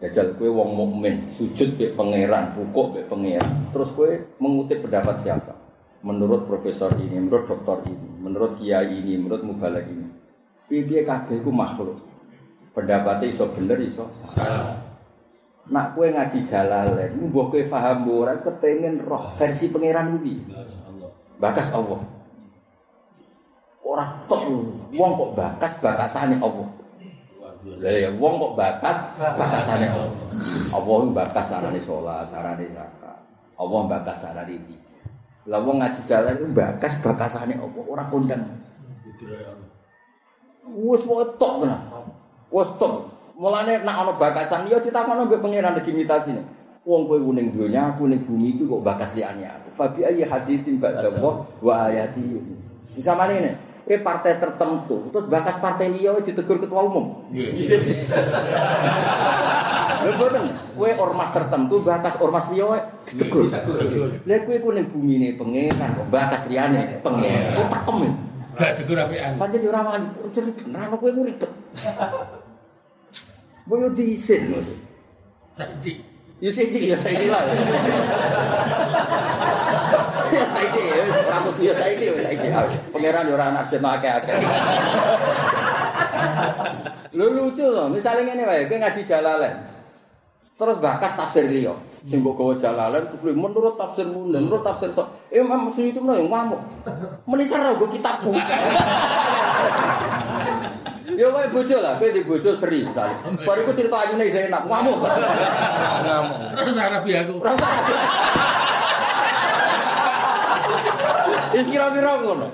A: Jajal kue wong mukmin, sujud be pangeran, rukuk be pangeran. Terus kue mengutip pendapat siapa? Menurut profesor ini, menurut dokter ini, menurut kiai ini, menurut mubalak ini. Piye kabeh iku makhluk. Pendapatnya iso bener iso salah. Nak kue ngaji jalalen, mbok kue paham ora kepengen roh versi pangeran kuwi.
B: Allah.
A: Bakas Allah. Ora tok wong kok bakas bakasane Allah. Lah ya wong kok bakas bakasane Allah. Allah bakas carane salat, carane zakat. Allah bakas carane iki. Lah wong ngaji jalan ku bakas bakasane Allah, ora kondang. Wis wae tok tenan. Wis tok. Mulane nek ana bakasan ya ditakono mbek pangeran legitimasine. Wong kowe kuning donya, aku ning bumi iki kok bakas liyane aku. Fabi ayyi haditsin ba'da wa ayati. Bisa mana ini? Kowe partai tertentu, terus bakas partai liya ditegur ketua umum.
B: Yes.
A: Lha boten, kowe ormas tertentu bakas ormas liya ditegur. Lha kowe ku ning bumine pangeran kok bakas liyane pangeran. Kok tekem?
B: Gak tegur apian.
A: Pancen ora wani, jadi beneran kowe ku ribet. Boyo diisin.
B: Saiki.
A: Ya saiki ya saiki lah. Saiki ya, kudu ya saiki ya saiki. Pangeran yo ora anak jeneng akeh-akeh. Lho lucu loh, misalnya ngene wae, kowe ngaji jalalen. Terus bakas tafsir liya. Sing mbok gawa jalalen kuwi menurut tafsir mundan, menurut tafsir sok. Imam Suyuti menawa yang ngamuk. Menisar ora kitab. Ya kowe bojo lah, kowe di bojo seri misalnya. Baru iku cerita ayune Zainab ngamuk. Ngamuk.
B: Terus Arabi aku.
A: Wis kira-kira ngono.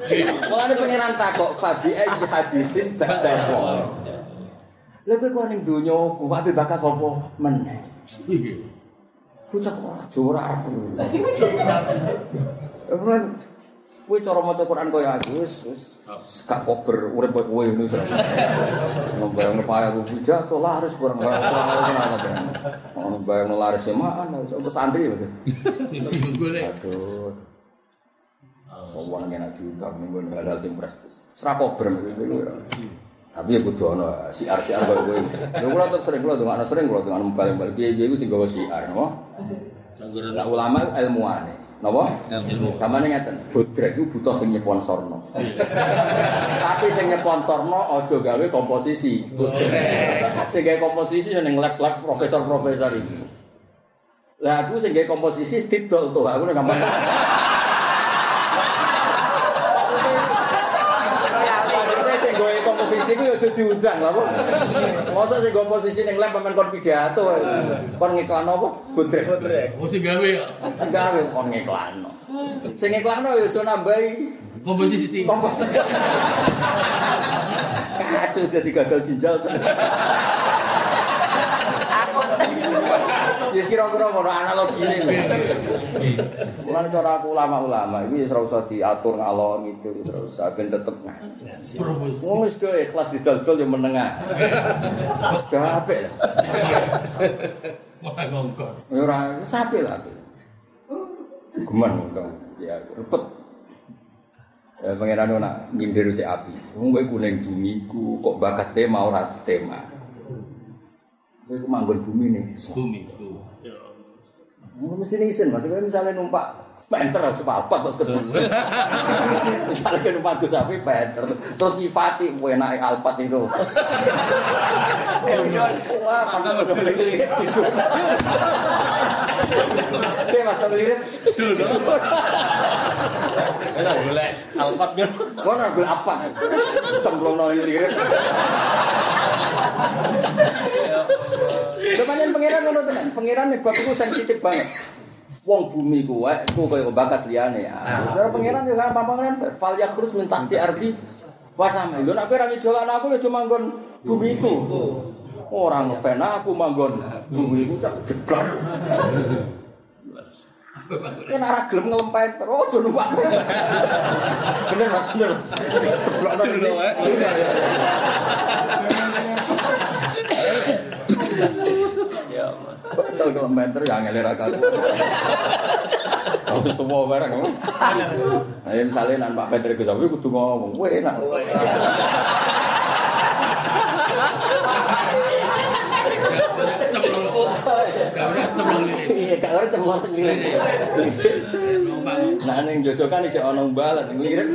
A: Mulane pangeran takok fabi ayi hadisin ba'da Lha kowe kok ning donya ku wae bakas apa meneh.
B: Iya.
A: Bocah kok ora ora arep. Ora Kowe cara maca Quran kaya aku wis wis gak kober urip koyo kowe ngono wis. Nembayang paya ku pidato laris barang barang barang. Ono bayang laris semaan wis untuk santri
B: gue.
A: Aduh. Sowan yen diundang ning nggon halal sing prestis. Ora kober ngono. Tapi ya kudu ana siar-siar koyo kowe. Lha kula tetep sering kula ndongakno sering kula ndongakno bal-bal piye-piye iku sing gawa siar, napa?
B: Langgaran
A: Lah ulama ilmuwane. Napa?
B: Ilmu.
A: Kamane ngeten, bodrek iku butuh sing nyeponsorno. Tapi sing nyeponsorno aja gawe komposisi. Bodrek. Sing gawe komposisi yo ning lab-lab profesor-profesor iki. Lah aku sing gawe komposisi didol tuh, aku ning gampang. Maksudnya sing gawe yo aja diundang kok. Masa sing gawe komposisi ning lab pemain kon pidato. Kon ngiklan apa? Bodrek. Bodrek.
B: Oh sing gawe ya.
A: Gawe kon ngiklanno. Sing ngiklanno ya aja nambahi
B: Komposisi.
A: komposisi. Kacau jadi gagal ginjal. Ya kira-kira ngono analogi. Mulane cara aku ulama-ulama iki wis ora usah diatur ngalor gitu, terus ben tetep ngaji. Wong wis do ikhlas didol-dol ya menengah. Wis apik lah.
B: Wah ngongkon.
A: Ora wis apik lah. Geman dong. Ya repet. Ya pangeran nak nyindir cek api. Wong kowe kuning bumi ku kok bakas tema ora tema. Kowe ku manggon bumi nih.
B: Bumi. tuh.
A: Mesti isin, maksudnya misalnya numpak Penter aja papat terus kedua. Misalnya numpak Gus Sapi penter terus nyifati kowe enake alpat itu. Wah, pas udah ngelirik tidur. Dia pas ngelirik
C: Enak golek alpat kan.
A: Kau nak beli apa? Cemplung nol lirik. Kebanyakan pangeran ngono tenan. Pangeran nek bab sensitif banget. Wong bumi wae ku koyo bakas liyane ya. Ora pangeran yo kan pangeran fal yakrus min tahti ardi wasame. Lho nek kowe ra aku yo cuma nggon bumiku. Ora ngefan aku manggon bumiku cak geblak. Kan arah gelem ngelempet terus oh numpak. Bener bener. Geblak iya.
C: Ya Allah.
A: Betul kilometer ya ngelir akal. Aku tua bareng. Ayo misalnya nan Pak Peter Gus Abi kudu ngomong, kowe enak.
B: Cemplung. Gak udah cemplung ini.
A: Iya, gak ora cemplung lirik.
B: Numpang.
A: Nah ning jojokan iki ana mbalat lirik.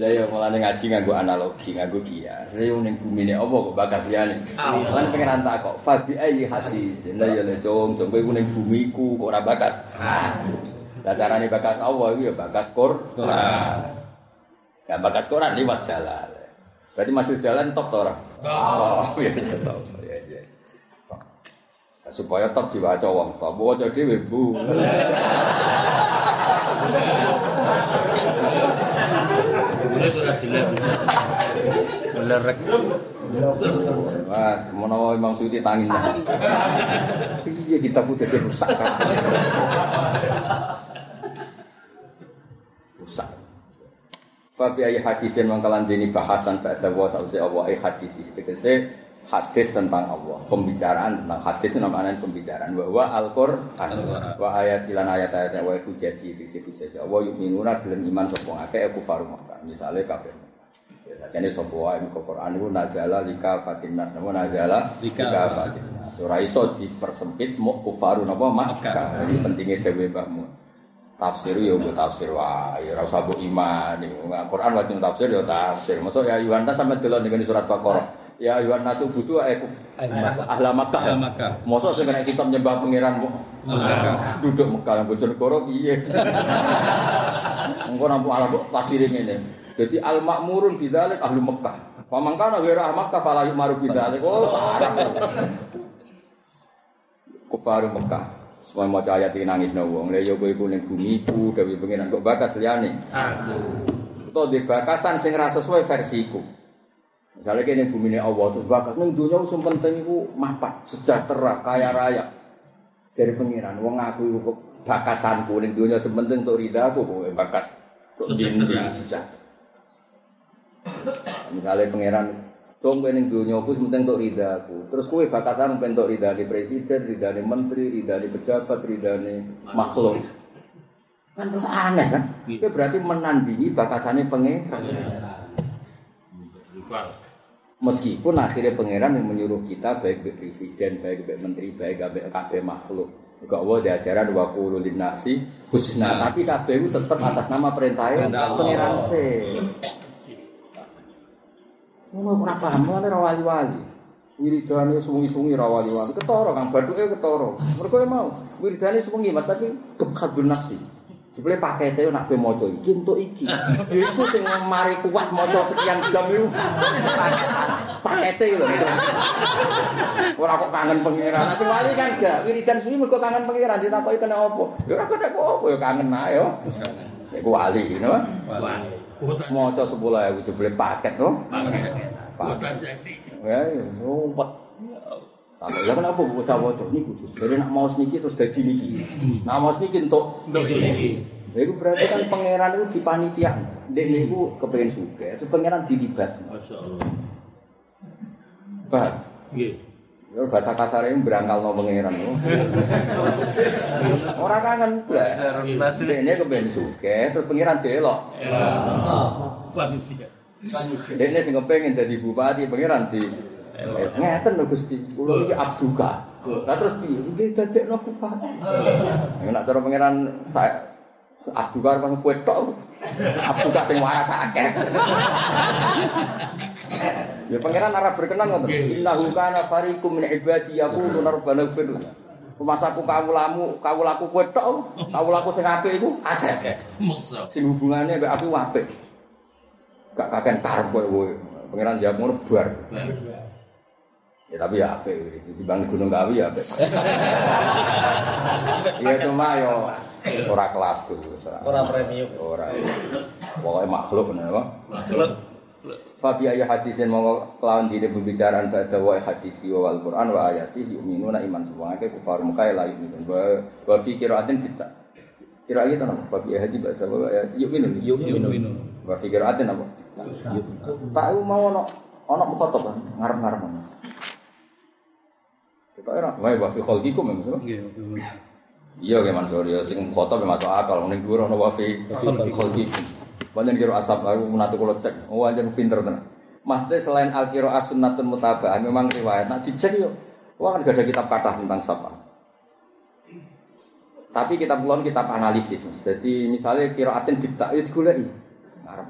A: Lah ya mulane ngaji nganggo analogi, nganggo kias. Lah yo ning bumine apa kok bakas liyane. Lan pengen tak kok fabi ayi hadis. Lah ya le jong, jong kowe ning bumiku kok ora bakas. Lah carane bakas Allah iku ya bakas Quran. Ya bakas Quran liwat jalan. Berarti masuk jalan top to ora?
B: Top.
A: Ya. Top. Supaya top diwaca wong top. Waca dhewe, Bu.
C: Melerek.
A: Mas, menawa Imam Suyuti tangin. Iya kita pun jadi rusak. Rusak. Fabi ayat hadisin mangkalan dini bahasan pada wa sausi Allah ayat hadis tegese hadis tentang Allah. Pembicaraan tentang hadis namanya pembicaraan. Bahwa Al-Qur'an. Wa ayat ilan ayat ayatnya wa hujaji disi hujaji Allah. Yuk minuna gelem iman sopong akeh aku faru Makkah misalnya kafir. Jadi sapa wae muka Quran itu nazala lika fatinnas napa? Nazala
B: Lika
A: fatinnas ora iso dipersempit mau kufaru napa? Makkah. Ini pentingnya dewe mbahmu tafsir ya mbok tafsir wae. Ora usah mbok iman. Quran wajib tafsir ya tafsir. Masuk ya Yuhanna sampe delok ning surat Baqarah ya Yuhan nasu butuh aku ahla Makkah
B: Ahla Makkah.
A: mosok sing kena kitab nyembah pangeran kok.
B: Makkah.
A: duduk Mekah yang Bojonegoro piye? Engko nampu ala kok tafsire ngene. Jadi al makmurun bidzalik ahlu Mekah. Pamangkana ghairu ahli Makkah fala yumaru bidzalik oh kufaru Mekah. Semua maca ayat ini nangis no wong. Lha yo kowe iku ning bumi pengiran kok bakas liyane.
B: Aku.
A: utawa di bakasan sing ra sesuai versiku misalnya kene bumi ini Allah terus bakas ning dunia sing penting iku mapat sejahtera kaya raya jadi pengiran wong aku kok bakasanku ning dunia sing penting untuk ridaku kowe bakas
B: Sejahtera.
A: sejahtera misalnya pangeran Cung kowe ning donya aku penting untuk ridaku. Terus kowe bakasan pengen untuk ridane presiden, ridane menteri, ridane pejabat, ridane makhluk. Kan terus aneh kan? Itu berarti menandingi bakasannya.
B: Bukan.
A: Meskipun akhirnya pangeran yang menyuruh kita baik baik presiden, baik baik menteri, baik baik kabeh makhluk. Juga Allah diajaran wa qulu linnasi husna, tapi kabeh itu tetap atas nama perintahnya pangeran se. Ngono ora paham mulane ra wali-wali. Wiridane sungi-sungi ra wali-wali. Ketara Kang baduke ketara. Mergo ya mau wiridane sungi Mas tapi kebun nafsi. Jebule pakete nak kowe maca iki entuk iki. Ya iku sing mari kuat maca sekian jam iku. Pakete lho. Ora kok kangen pangeran. Nah, sing wali kan gak wiridan suwi mergo kangen pangeran ditakoki kena apa? Ya ora kena apa ya kangen ae yo. Iku wali, no?
B: Wah. Hutan.
A: Maca 10.000 jebule paket to.
B: Jadi.
A: Ya, ya, ngumpet. Tapi ya kenapa buku cawe cok ini kudus. Jadi nak mau niki terus dadi niki. Nak mau niki entuk
B: niki.
A: Ya itu berarti kan pangeran itu dipanitian. Dek ini itu kepengen suka. Itu pangeran dilibat.
B: Masyaallah.
A: Pak.
B: Iya.
A: Yeah. bahasa kasarnya berangkal no pangeran lo. Orang kangen
C: lah.
A: Dek ini kepengen suka. Terus pangeran delok.
B: Panitia.
A: Dek ini sih kepengen jadi bupati pangeran di. Ngeten lho Gusti, kula iki abduka. Lah terus piye? Nggih dadekno bupati. Nek cara pangeran saya Abdu karo kan kowe tok. Abdu gak sing waras akeh. Ya pangeran arah berkenan ngoten. Innahu kana fariqum min ibadi yaquluna rabbana ighfir. Rumasaku kawulamu, kawulaku kowe tok. Kawulaku sing apik iku akeh.
B: Maksa.
A: Sing hubungannya mbek aku apik. Gak kaken karep kowe kowe. Pangeran jawab ngono bar. Ya tapi ya apik iki dibanding Gunung Kawi ya apik. Iya cuma yo ora kelasku ora.
C: Ora premium.
A: Ora. Pokoke makhluk ngono apa?
C: Makhluk.
A: Fabi ayat hadisin mongko kelawan dine pembicaraan pada wa hadisi wa wal Quran wa ayati yu'minuna iman semua ke kufar muka la yu'minun wa wa fi qiraatin kita kira itu apa fabi ayat baca wa ayat yu'minun
C: Yu'minun.
A: wa fi qiraatin apa tak mau ono ono mukhatab ngarep-ngarep kita era wa wa fi khalqikum ya Iya kayak Mansur ya sing memang masuk akal ning dhuwur ono wa fi khalqikum Banyak kira asap aku menatu kalau cek, oh anjir pinter tenan. Maksudnya selain al kiro sunnatun mutabah, memang riwayat. Nah dicek yuk, wah kan gak ada kitab kata tentang sapa. Tapi kitab belum kitab analisis. Mas. Jadi misalnya kiro atin dikta, ya digulai.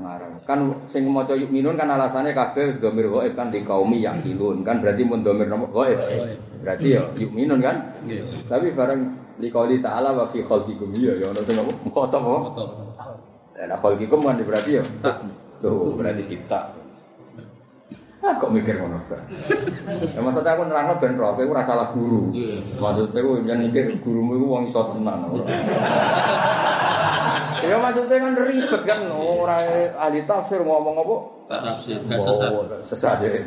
A: Ngarep-ngarep. Kan sing maca yuk minun kan alasannya kabeh wis domir goib kan di kaumi yang kilun kan berarti mun domir nopo goib. Berarti ya yuk minun kan. Tapi bareng liqauli ta'ala wa fi khalqikum ya ya ono sing apa? Mukhatab apa? Nah, khalqikum kan berarti ya. Tuh, berarti kita. Ah, kok mikir ngono, Pak? Ya maksudnya aku nerangno ben roh, kowe ora salah guru. Maksudnya kowe yang mikir gurumu iku wong iso tenan. Ya maksudnya kan ribet kan ora ahli tafsir ngomong apa?
C: Tak nafsir, gak sesat.
A: Oh, Sesat ya.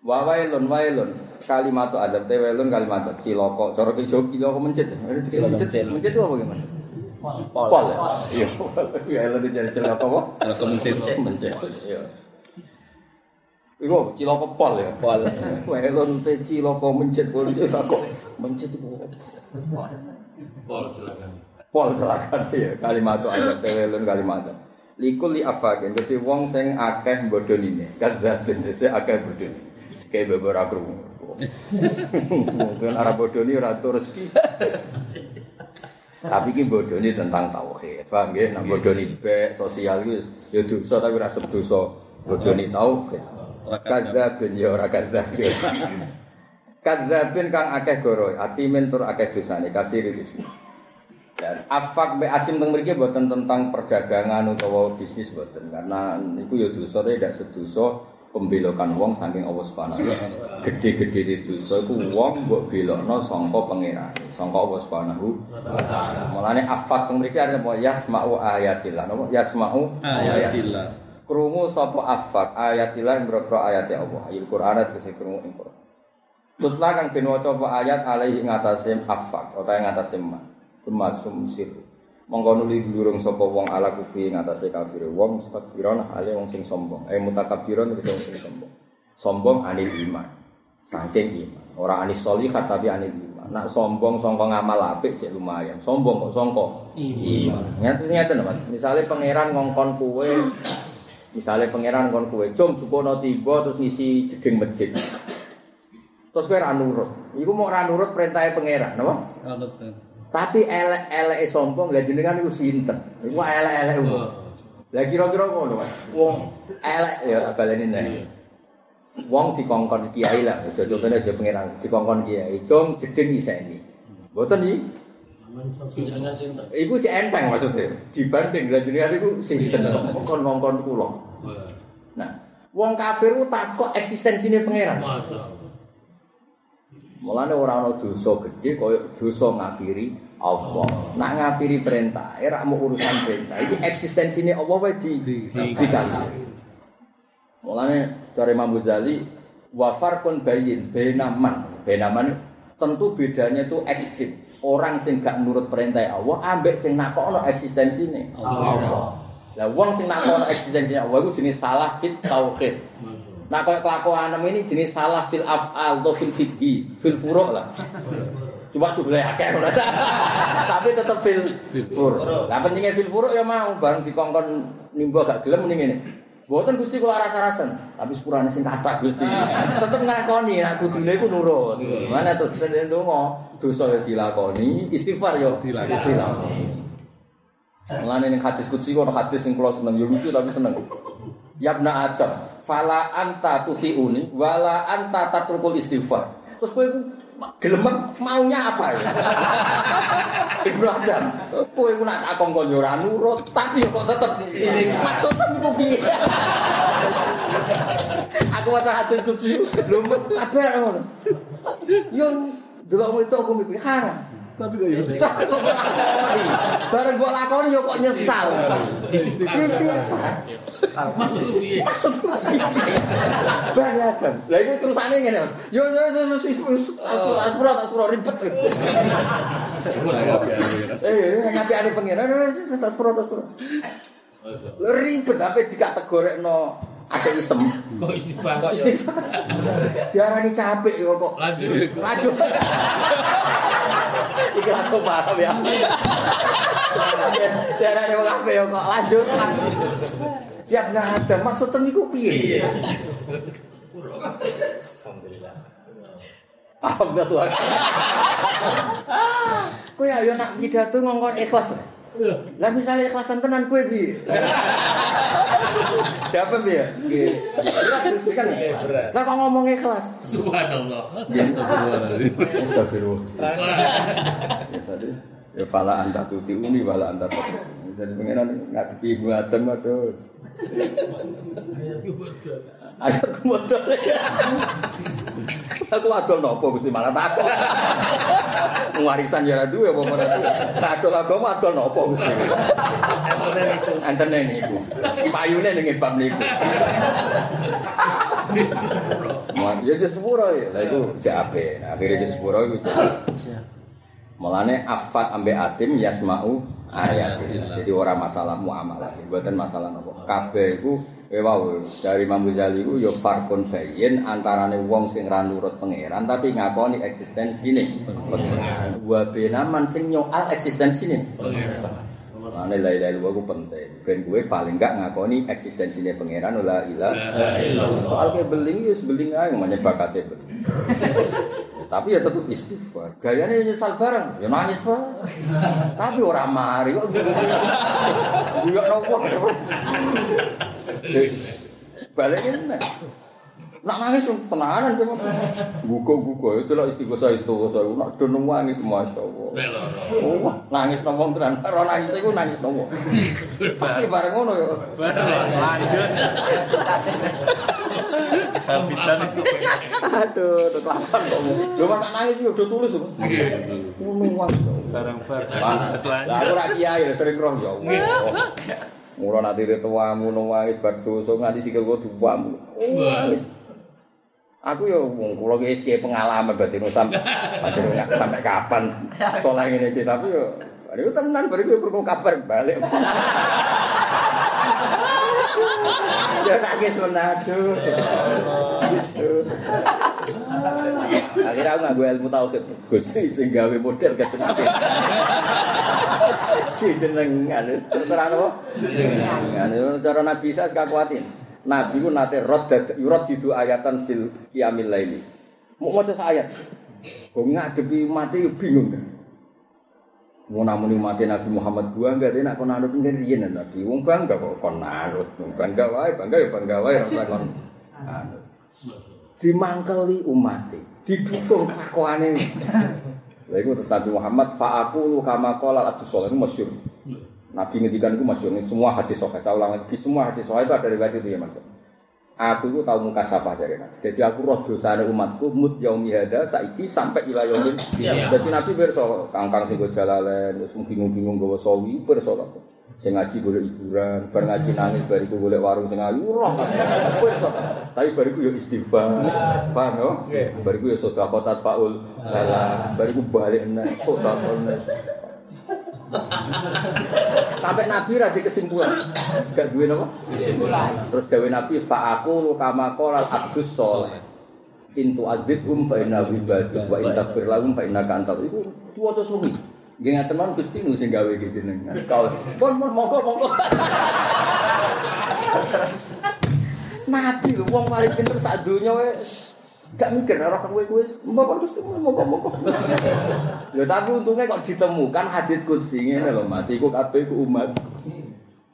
A: Wa wailun wailun kalimat adab te wailun kalimat ciloko cara ke Jawa ciloko mencet. Mencet mencet itu apa gimana?
C: Pol.
A: Pol. ya? Iya. Ya lu jadi ciloko apa?
C: Terus mencet.
A: Mencet. Iya. Iku apa? ciloko pol ya.
C: Pol.
A: Wailun te ciloko mencet kok kok mencet itu.
B: Pol silakan.
A: Pol celakan ya kalimat adab te wailun kalimat. Likul li afakin, jadi wong sing akeh bodonine, kadzaben sing akeh bodonine. Kayak beberapa krungu. Mungkin arah bodoni ratu rezeki. Tapi ki bodoni tentang tauhid. Paham nggih? Nah bodoni be sosial iki ya dosa tapi ora dosa. Bodoni tauhid. Kadzabin ya ora kadzabin. Kadzabin kang akeh goro, atimin tur akeh dosane kasih rizki. Dan afak be asim teng mriki boten tentang perdagangan utawa bisnis boten karena niku ya dosa tidak sedoso pembelokan wong saking Allah Subhanahu wa taala. Gede-gede itu dosa iku wong mbok belokno sangka pangeran, sangka Allah Subhanahu wa taala. Mulane afak teng mriki arep apa yasma'u ayatillah. Napa? Yasma'u
C: Ayatillah.
A: Krungu sapa afak ayatillah ing boro ayate Allah. Ayat Quran tegese krungu ing Quran. Tutla kang den waca apa ayat alaihi ngatasé afak utawa ing ngatasé ma. Tumasum sir. Mongko nuli durung sapa wong ala kufri ing ngatasé kafir wong mustakbiron ale wong sing sombong. Eh mutakabbiron tegese wong sing sombong. Sombong anil iman. Saking iman. Ora anis solihat tapi anil iman. Nak sombong sangka ngamal apik cek lumayan. Sombong kok sangka iman. Nyata-nyata Mas. Misale pangeran ngongkon kuwe Misalnya pangeran kon kue, jom jupono tiba terus ngisi jeding masjid. Terus kue ra nurut. Iku mau ra nurut perintahnya pangeran, napa?
C: Anut.
A: Tapi elek-eleke sombong lah jenengan iku sinten? Iku elek-elek umum. Lah kira-kira ngono, Mas. Wong elek ya baleni nek. Wong dikongkon kiai lah, aja contone aja pangeran dikongkon kiai. Jom jeding iseni. Mboten iki.
C: Jenengan sinten?
A: Iku cek enteng maksudnya. Dibanding lah jenengan iku sinten ngongkon-ngongkon kula. Nah, wong kafir ku takok eksistensine pangeran.
B: Masya Allah.
A: Mulane ora ana dosa gedhe kaya dosa ngafiri Allah. Nak ngafiri perintah, ora mau urusan perintah. Iki eksistensine Allah wae di dikali. Mulane cara Imam Ghazali wa farqun bayin bainaman. Bainaman tentu bedanya itu ekstrim. Orang sing gak nurut perintah Allah ambek sing nakokno eksistensine Allah. Lah wong sing nakokno eksistensine Allah iku jenis salah fit tauhid. Nah kalau kelakuan ini jenis salah fil af'al atau fil fikhi, fil furu' lah. Cuma jumlah akeh ngono. Tapi tetap fil furu'. Lah pentingnya fil furu' ya mau bareng dikongkon nimba gak gelem mending ngene. Mboten Gusti kula rasa-rasen, tapi sepurane sing kathah Gusti. Tetep ngakoni nek kudune iku nurut. Mana terus ndonga dosa ya dilakoni, istighfar ya dilakoni. Mulane ning hadis kutsi ono hadis sing kula seneng yo lucu tapi seneng. Ya ibna Adam, fala anta tutiuni wala anta tatrukul istighfar. Terus kowe iku gelemek maunya apa ya? Ibnu Adam, kowe iku nak takon kon ora nurut, tapi kok tetep maksudnya iku piye? Aku waca hadis kutsi, lho kabeh ngono. Yo delok itu aku mikir haram.
C: tapi
A: gak yuk bareng gua lakoni yo kok nyesal
B: Maksudnya piye?
A: Maksudnya piye? Bang Adam. Lah iki ngene, Yo yo yo yo aspro aspro ribet. Eh, ngapi ane pengen. Aspro aspro. Lho ribet ape dikategorekno ate isem.
B: Kok isi bang. Kok
A: isi. Diarani capek kok.
B: Lanjut.
A: Lanjut. Iki aku paham ya. Diarani wong kabeh yo kok lanjut. Ya benar ada maksudnya niku piye? Alhamdulillah Tuhan. Kowe ayo nak pidato ngongkon ikhlas. Lah misalnya ikhlasan tenan kowe piye? Siapa piye? Nggih. Terus kan. Lah kok ngomong ikhlas?
B: Subhanallah.
A: Astagfirullah. Ya tadi ya fala anta tuti uni wala anta tuti. Jadi pengenan ngadepi ibu Adam terus. Ayo kemodal. Aku adol nopo Gusti malah takut. Warisan ya duwe apa ora duwe. Adol agama adol nopo Gusti. Antene niku. Payune ning bab niku. Wah, ya jadi sepuro ya. Lah iku jape. Akhirnya jadi sepuro iku. Mulane afat ambek atim yasmau ayat. Jadi ora masalah muamalah. Mboten masalah nopo. Kabeh iku eh wau dari Imam Ghazali iku ya farkun bayin antarane wong sing ra nurut pangeran tapi ngakoni eksistensine pangeran. Wa benaman sing nyoal eksistensine pangeran. Ane la ilaha illallah ku penting. Ben gue paling enggak ngakoni eksistensinya pangeran la ilaha illallah. Soal ke beling ya beling ae beling. Tapi ya tetap istighfar. Gayanya ya nyesal bareng, ya nangis bareng. Tapi orang mari kok juga nopo. Balikin nih. Nak nangis tenanan cuma gugo-gugo itu lah istighosah istighosah nak do nangis masyaallah. Oh, nangis nang tenan. Ora nangis iku nangis nopo. Tapi bareng ngono ya.
C: Lanjut. Habitan.
A: Aduh, tuh kelapan kok. Lho mak tak nangis yo do tulus. Ngono wae.
C: Barang-barang.
A: Lah aku ra kiai lho, sering roh ya. Allah. Mula nanti tuamu nangis bar dosa nganti sikil kok duwamu. Aku yo wong kula ki wis pengalaman berarti nu sampe sampai kapan saleh ngene iki tapi yo Bariku tenan, bariku perlu kabar balik. Ya nangis menado. Akhirnya aku nganggo ilmu tauhid. Gusti sing gawe model kecenake. Si jenengan terserah apa? Jenengan cara Nabi Isa sekakuatin. Nabi ku nate rod yurad didu ayatan fil qiyamil laili. Mau maca ayat. Kok ngadepi mati bingung kan. Mau namun mati Nabi Muhammad gua enggak dia nak kon anut ngene riyen Nabi. Wong bangga kok kon anut. Bangga wae, bangga ya bangga wae ora kon anut. Dimangkeli umat didutung kelakuane. Lha iku terus Nabi Muhammad fa'aqulu kama qala Abdus Shalih masyhur. Nabi ngendikan itu masyhur semua hadis sahih. Saya ulang lagi semua hadis sahih itu ada riwayat itu ya Mas. Aku itu tahu muka sapa dari Nabi. Jadi aku roh dosane umatku mut yaumi hada saiki sampai ila yaumil. Jadi Nabi berso kangkang sing go jalalen terus bingung-bingung gawa sawi berso sing ngaji boleh hiburan, bar ngaji nangis bariku boleh warung sing ayu roh. Tapi bariku yo istighfar. Paham yo? Bariku yo sedekah. Lala, bariku balik nek sedekah Sampai Nabi ra kesimpulan. Gak duwe napa? Kesimpulan. Terus dawe Nabi fa aku kama qala abdus saleh. Intu azibhum fa inna ibadu wa in taghfir lahum fa innaka antal. Iku tuwa terus wengi. Nggih ngaten mawon Gusti nu sing gawe iki jenengan. Kau pun monggo monggo. Nabi lho wong paling pinter sak donya wae gak mikir ora kowe kowe mbok Gusti monggo-monggo. Ya tapi untungnya kok ditemukan hadis kursi ngene lho mati iku kabeh iku umat.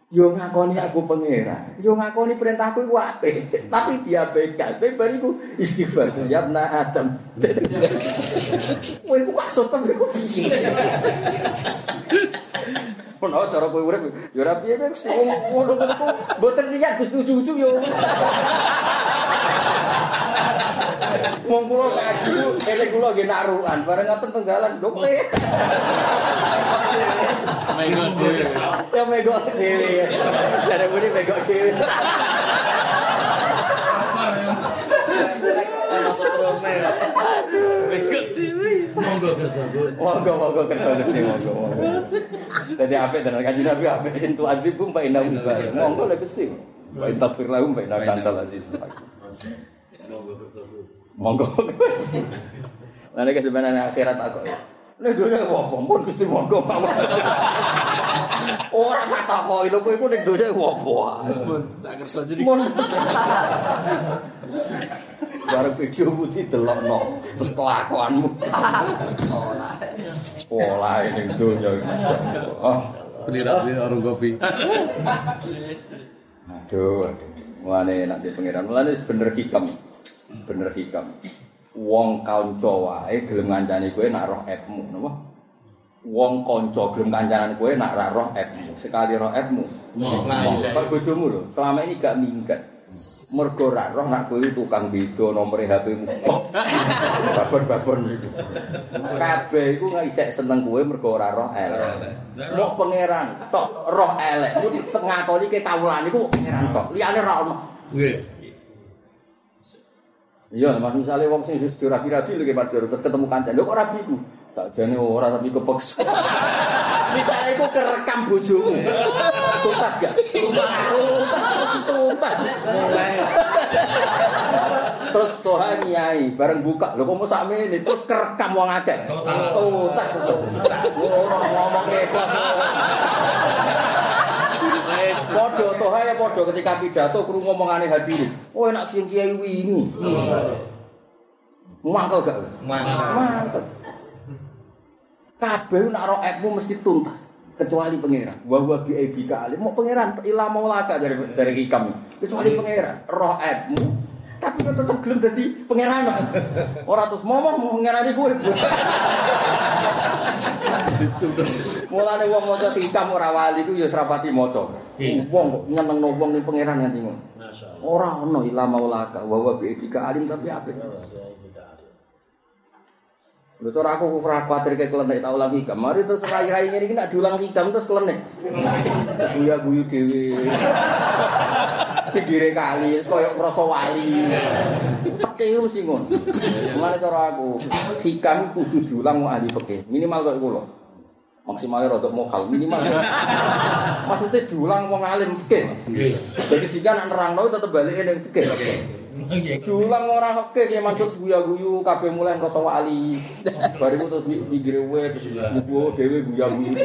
A: Yo ngakoni aku pangeran, yo ngakoni perintahku iku apik, tapi diabaikan. Tapi bariku istighfar, ya na Adam. Kowe iku maksud temen iku piye? Ono cara kowe urip yo ora piye Gusti ngono ngono ku mboten niat Gusti ujug-ujug yo. Wong kula kaji ku elek kula nggih narukan, bareng ngoten tenggalan. Lho kowe
C: Mengko dhewe.
A: ya megok dhewe. Dari muni megok dhewe. Ono
B: Monggo kersa.
A: Monggo monggo kersa Gusti monggo monggo. Dadi apik tenan kanjeng Nabi apik entu adibum fa inna ibadah. Monggo lek Gusti. Wa intafir lahum fa inna kantal aziz.
B: Monggo kersa.
A: Monggo. Lah nek sebenarnya akhirat aku. Nek dunya apa pun Gusti monggo mawon. Ora kata kok itu kowe iku nek dunya apa.
C: Tak kersa jadi.
A: Bareng video putih delokno terus kelakuanmu. Pola ini dunya masyaallah.
C: penira orang kopi.
A: Aduh, aduh. Mulane nak di pangeran, mulane wis bener hikam. Bener hikam. Wong kanca wae gelem ngancani kowe nak roh epmu, napa? Wong kanca gelem kancanan kowe nak ra roh epmu. Sekali roh epmu,
B: Nah,
A: bojomu lho, selama ini gak minggat. Mergo ra roh nak kowe tukang beda nomor HP-mu. Babon-babon iki. Kabeh iku gak isek seneng kowe mergo ora roh elek. Mau pangeran tok roh elek iku ngakoni ke kawulan iku pangeran tok. Liyane ra ono.
B: Nggih.
A: Iya, Mas misale wong sing wis rabi-rabi lho Jero terus ketemu kancane. Lho kok rabiku? Sakjane ora tapi kepeksa. misale iku kerekam bojomu. Tuntas gak? Tuntas. Tuntas. Terus toha nyai bareng buka. Lho kok mau sakmene terus kerekam wong akeh. Tuntas. Tuntas. Ora ngomong ikhlas. Podo toha ya podo ketika pidato krungu omongane hadirin. Oh enak sing kiai wingi. Mangkel gak?
B: Mangkel.
A: Mangkel. Kabeh nak ro epmu mesti tuntas kecuali pangeran. Wa wa bi abi kali. Mau pangeran ilah mau laka dari dari hikam. Kecuali pangeran roh epmu tapi kok tetep gelem dadi pangeran. Ora terus momong mau pangerani kowe. Mulane wong maca hikam ora wali ku ya serapati maca. Wong kok nyenengno wong ning pangeran nganti ngono. Ora ono ilah mau laka wa wa bi abi kali tapi apik. Lho cara aku ora kuwatir ke klenek tak ulang hikam. Mari terus rai-rai ngene iki nak diulang hikam terus klenek. Guya guyu dhewe. Pinggire kali wis koyo ngrasa wali. Teke mesti ngono. Mulane cara aku hikam kudu diulang wong ahli fikih. Minimal koyo kula. Maksimalnya rodok mokal minimal. Maksudnya diulang wong alim fikih. Jadi sehingga nak nerangno tetep balik ning fikih.
B: Nggih.
A: Diulang ora oke ya maksud guya-guyu kabeh mulai ngrasa wali. Bariku terus mi- mikire we terus mugo dhewe
B: nih.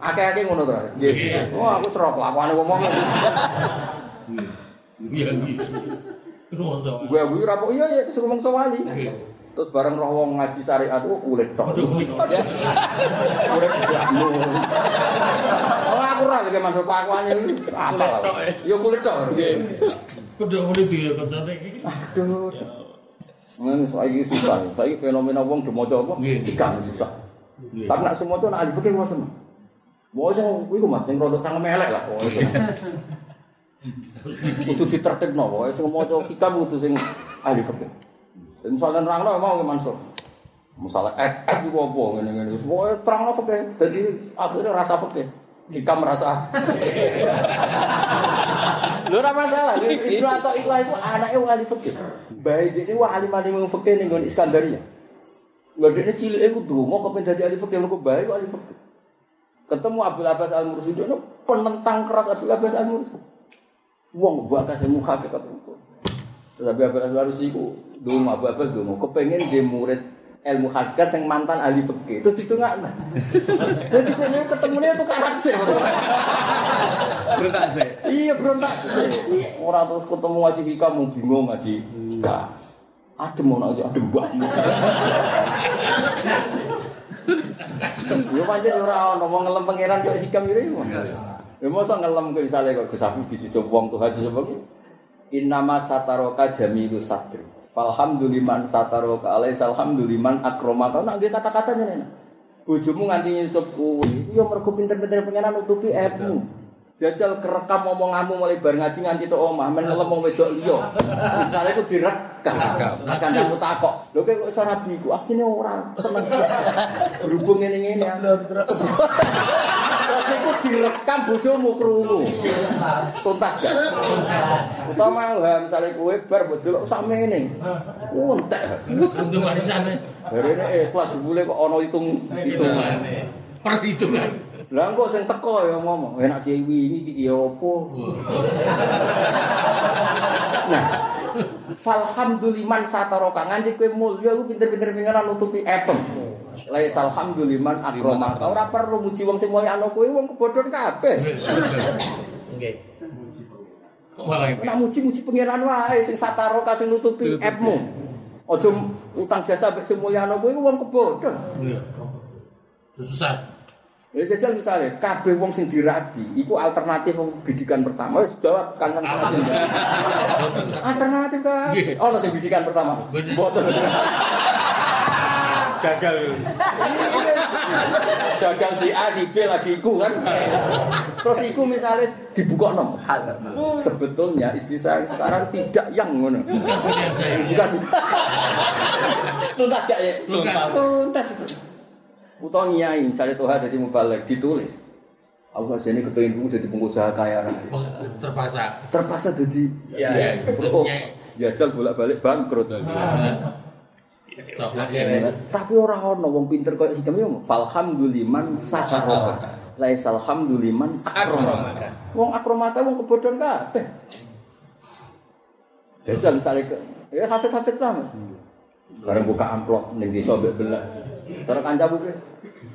A: Akeh-akeh ngono to. Nggih. Wah, aku serok kelakuane wong-wong.
B: Iya nggih. Rosa.
A: Guya-guyu ra kok iya ya terus ngomong wali.
B: Nggih.
A: Terus bareng roh wong ngaji syariat oh kulit tok.
B: Kulit.
A: Kulit jamu. Oh aku ra lagi masuk kelakuane apa. Ya kulit tok. Nggih.
B: Kudu muni dia koncone iki.
A: Aduh. Ngono saiki susah. Saiki fenomena wong do maca apa? Ikan susah. Tapi nak semua tuh nak ahli fikih gua seneng. Mau sing iku Mas sing rodok tang melek lah pokoke. Kudu ditertibno pokoke sing maca hikam kudu sing ahli fikih. Dan misalnya nerangno mau ke Mansur. Misalnya eh eh iku apa ngene-ngene. Pokoke terangno fikih. Dadi akhirnya rasa fikih. Hikam rasa. Lho ora masalah. Ibnu atau Ikhlas itu anake wong ahli fikih. Baik jadi wah alim-alim fikih ning nggon Iskandaria. Lha dekne cilik iku donga kepen dadi ahli fikih kok bae kok ahli fikih. Ketemu Abdul Abbas Al Mursi itu penentang keras Abdul Abbas Al Mursi. Wong bakas ilmu hakikat itu. Terus Abdul Abbas Al Mursi iku donga Abdul Abbas donga kepengen dia murid ilmu hakikat sing mantan ahli fikih. Terus ditungakno. Dadi dene ketemune tukaran sih.
C: Berontak sih.
A: Iya berontak sih. Ora terus ketemu ngaji hikam mau bingung ngaji. Enggak. Adem mau ngaji adem banget. Yo pancen ora ono wong ngelem pangeran kok hikam yo. Ya mosok ngelem kok misale kok Gus Afif dicucuk wong tuh haji sebab Innama sataroka jamilu satri. Falhamduliman sataroka alai salhamduliman akromaka. Nak dia kata-kata nyene. Bojomu nganti nyucup kuwi. Yo mergo pinter-pinter pengenan nutupi aibmu. Jajal kerekam omonganmu mulai bar ngaji nganti tok omah men wong wedok liya. Misale iku direkam. Mas kandamu takok. Lho kok iso rabi iku asline ora seneng. Berhubung ngene-ngene. Terus iku direkam bojomu krungu. Tuntas gak? Utama ha misale kowe bar mbok delok sak mene. Entek.
B: Untuk warisane.
A: Barene eh kelas jebule kok ana hitung hitungan.
B: Perhitungan.
A: Lah kok sing teko ya ngomong, enak kiai wingi iki kiai opo? Nah, falhamduliman sataroka nganti kowe mulya iku pinter-pinter pengenan nutupi epem. Lai salhamduliman akromaka ora perlu muji wong sing mulya ana kowe wong kebodhon kabeh.
B: Nggih. Malah
A: Nek muji-muji pangeran wae sing sataroka sing nutupi epmu. Aja utang jasa mbek sing mulya ana kowe wong kebodhon.
B: Iya. Susah.
A: Ya jajal misalnya, kabeh wong sing dirabi, iku alternatif bidikan pertama. Wis jawab sing. Alternatif kan? Oh, sing bidikan pertama. Mboten.
C: Gagal.
A: Gagal si A, si B lagi iku kan. Terus iku misalnya dibuka nom. Sebetulnya istri saya sekarang tidak yang ngono. Bukan. Tuntas gak ya?
B: Tuntas.
A: Tuntas Utawa nyai, misalnya Tuhan jadi mubalik, ditulis. Aku sini kepengin aku jadi pengusaha kaya raya.
B: Terpaksa.
A: Terpaksa jadi
B: Iya.
A: oh, jajal bolak-balik bangkrut.
B: Coba
A: Tapi ora ono wong pinter koyo hikam yo. Falhamduliman sasaroka. Laisal hamduliman akromaka. Wong akromaka wong kebodhon kabeh. Jajal misale ke ya hafid-hafid lah. Bareng buka amplop ning desa mbek belah. Terus kanca buke.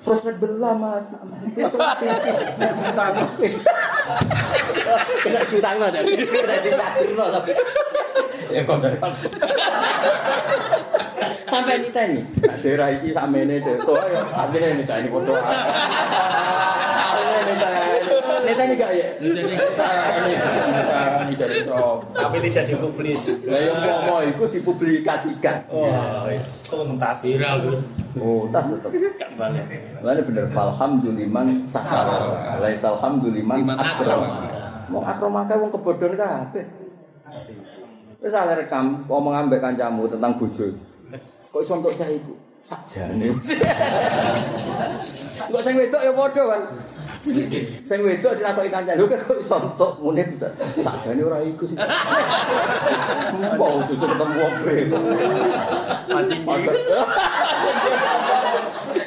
A: Terus sebelah mas. Kena cinta nggak tadi? Kena cinta kirno tapi. Ya kau dari pas. Sampai nita ini. Daerah ini sampai nih deh. Tuh ayo. Akhirnya nita ini bodoh. Akhirnya nita ini.
B: Nita ini.
A: Nita ini jadi.
D: Tapi tidak dipublis.
A: Lah yang ngomong itu dipublikasikan.
D: Wah, wis tuntas.
B: Viral tuh.
A: Oh, tas tetep. Lah ini bener falhamduliman sasara. Laisal hamduliman akromaka. Wong akromaka wong kebodhon kabeh. Wis ale rekam ngomong ambek kancamu tentang bojo. Kok iso entuk cah iku? Sakjane. Kok sing wedok ya padha kan. Sing wedok ditakoki kancane, lho kok iso entuk ngene to. Sakjane ora iku sih. Mbok kudu ketemu wong beda.
C: Mancing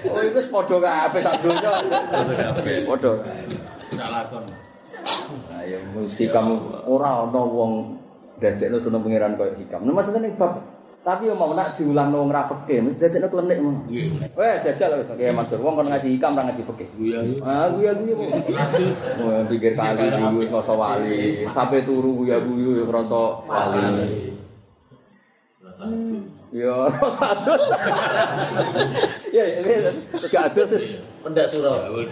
A: Oh, itu wis padha kabeh sak donya. Padha.
B: Salah kon.
A: Ayo mesti kamu ora ana wong dadekno sunah pangeran koyo hikam. Nah maksudnya ning bab tapi yo mau nak diulang wong ra fikih, mesti dadekno klenik ngono.
B: Iya.
A: Weh jajal wis kayak Mansur wong kon ngaji hikam ra ngaji fikih.
B: Iya.
A: Ah guya guya.
B: Aduh.
A: Oh, pikir kali dulu ngrasa wali, sampai turu guya guyu ngrasa wali. Ya, rasa adus. Ya, ini gak adus. sih.
D: Pendak surau.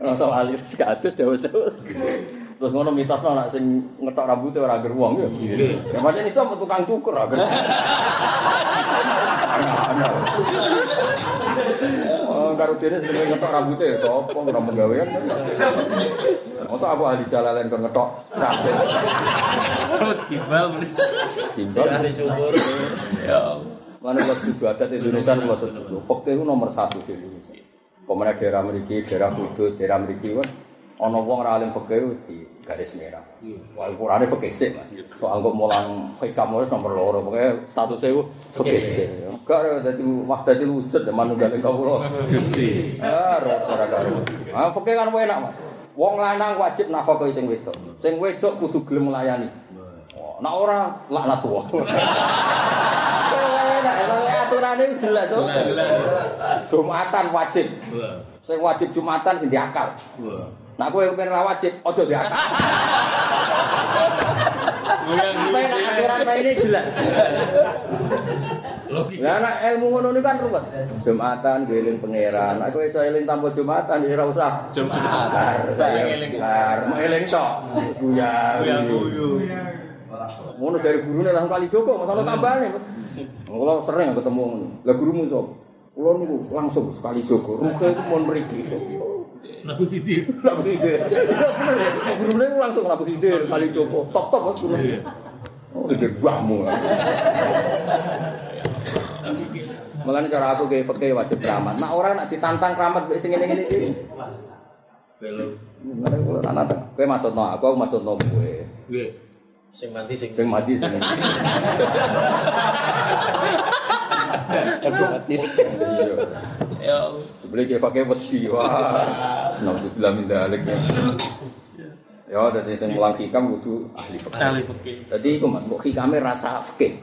A: Rasa wali gak adus dawul-dawul. Terus ngono mitosno nak sing ngetok rambutnya ora ger wong ya. Ya pancen iso metu tukang cukur ra ger. Oh, karo dene sing ngetok rambutnya ya sapa ora penggawean. Masa aku ahli jalalen kon ngetok rambut.
C: Timbal
A: Timbal.
D: Ahli cukur.
C: Ya.
A: Mana kalau setuju adat Indonesia kalau setuju. Fakta itu nomor satu di Indonesia. Pemenang daerah meriki, daerah kudus, daerah meriki kan. Ono wong ra alim fakir wis di garis merah. Wah, ukurane fakir sih, Mas. Soal kok mulang hikam wis nomor loro, pokoknya statusnya itu fakir sih. Gak dadi wah dadi wujud ya manunggal kawula. Gusti. Ah, ora karo. Ah, fakir kan enak, Mas. Wong lanang wajib nafkah sing wedok. Sing wedok kudu gelem nglayani. Wah, Nek ora laknat. Enak, emang aturannya jelas. Jumatan wajib. Sing wajib Jumatan sing diakal. Nah kowe pengen ra wajib, aja diakal. Tapi nek aturan ini jelas. Lah nek ilmu ngono niku kan ruwet. Jumatan geling pangeran. Kowe iso eling tanpa Jumatan ya ora usah.
C: Jumatan.
A: Saya
C: Eling.
A: eling. Eling tok. Guya. Ngono dari gurune langsung kali Joko, masalah tambahane. Kula sering ketemu ngono. Lah gurumu sop. Kula niku langsung sekali Joko. Ruke itu mon mriki.
B: Nabi itu.
A: Lah bener. Lah bener. Gurune niku langsung labu sindir kali Joko. Top-top Mas guru. Oh, iki mbahmu. Mulane cara aku kayak fakih wajib keramat. Nah orang nak ditantang keramat mbek sing ngene-ngene iki.
B: Belum.
A: Mulane kula tak nantang. Kowe maksudno aku, aku maksudno kowe.
B: Gue.
D: Sing mati sing
A: Sing mati sing.
D: Aku mati.
A: Iya.
C: Ya.
A: Beli kayak pakai wedi wah. Nauzubillah min dzalik. Ya, dadi sing mulang hikam kudu ahli fikih.
C: Ahli fikih.
A: Dadi iku Mas, kok hikame rasa fikih.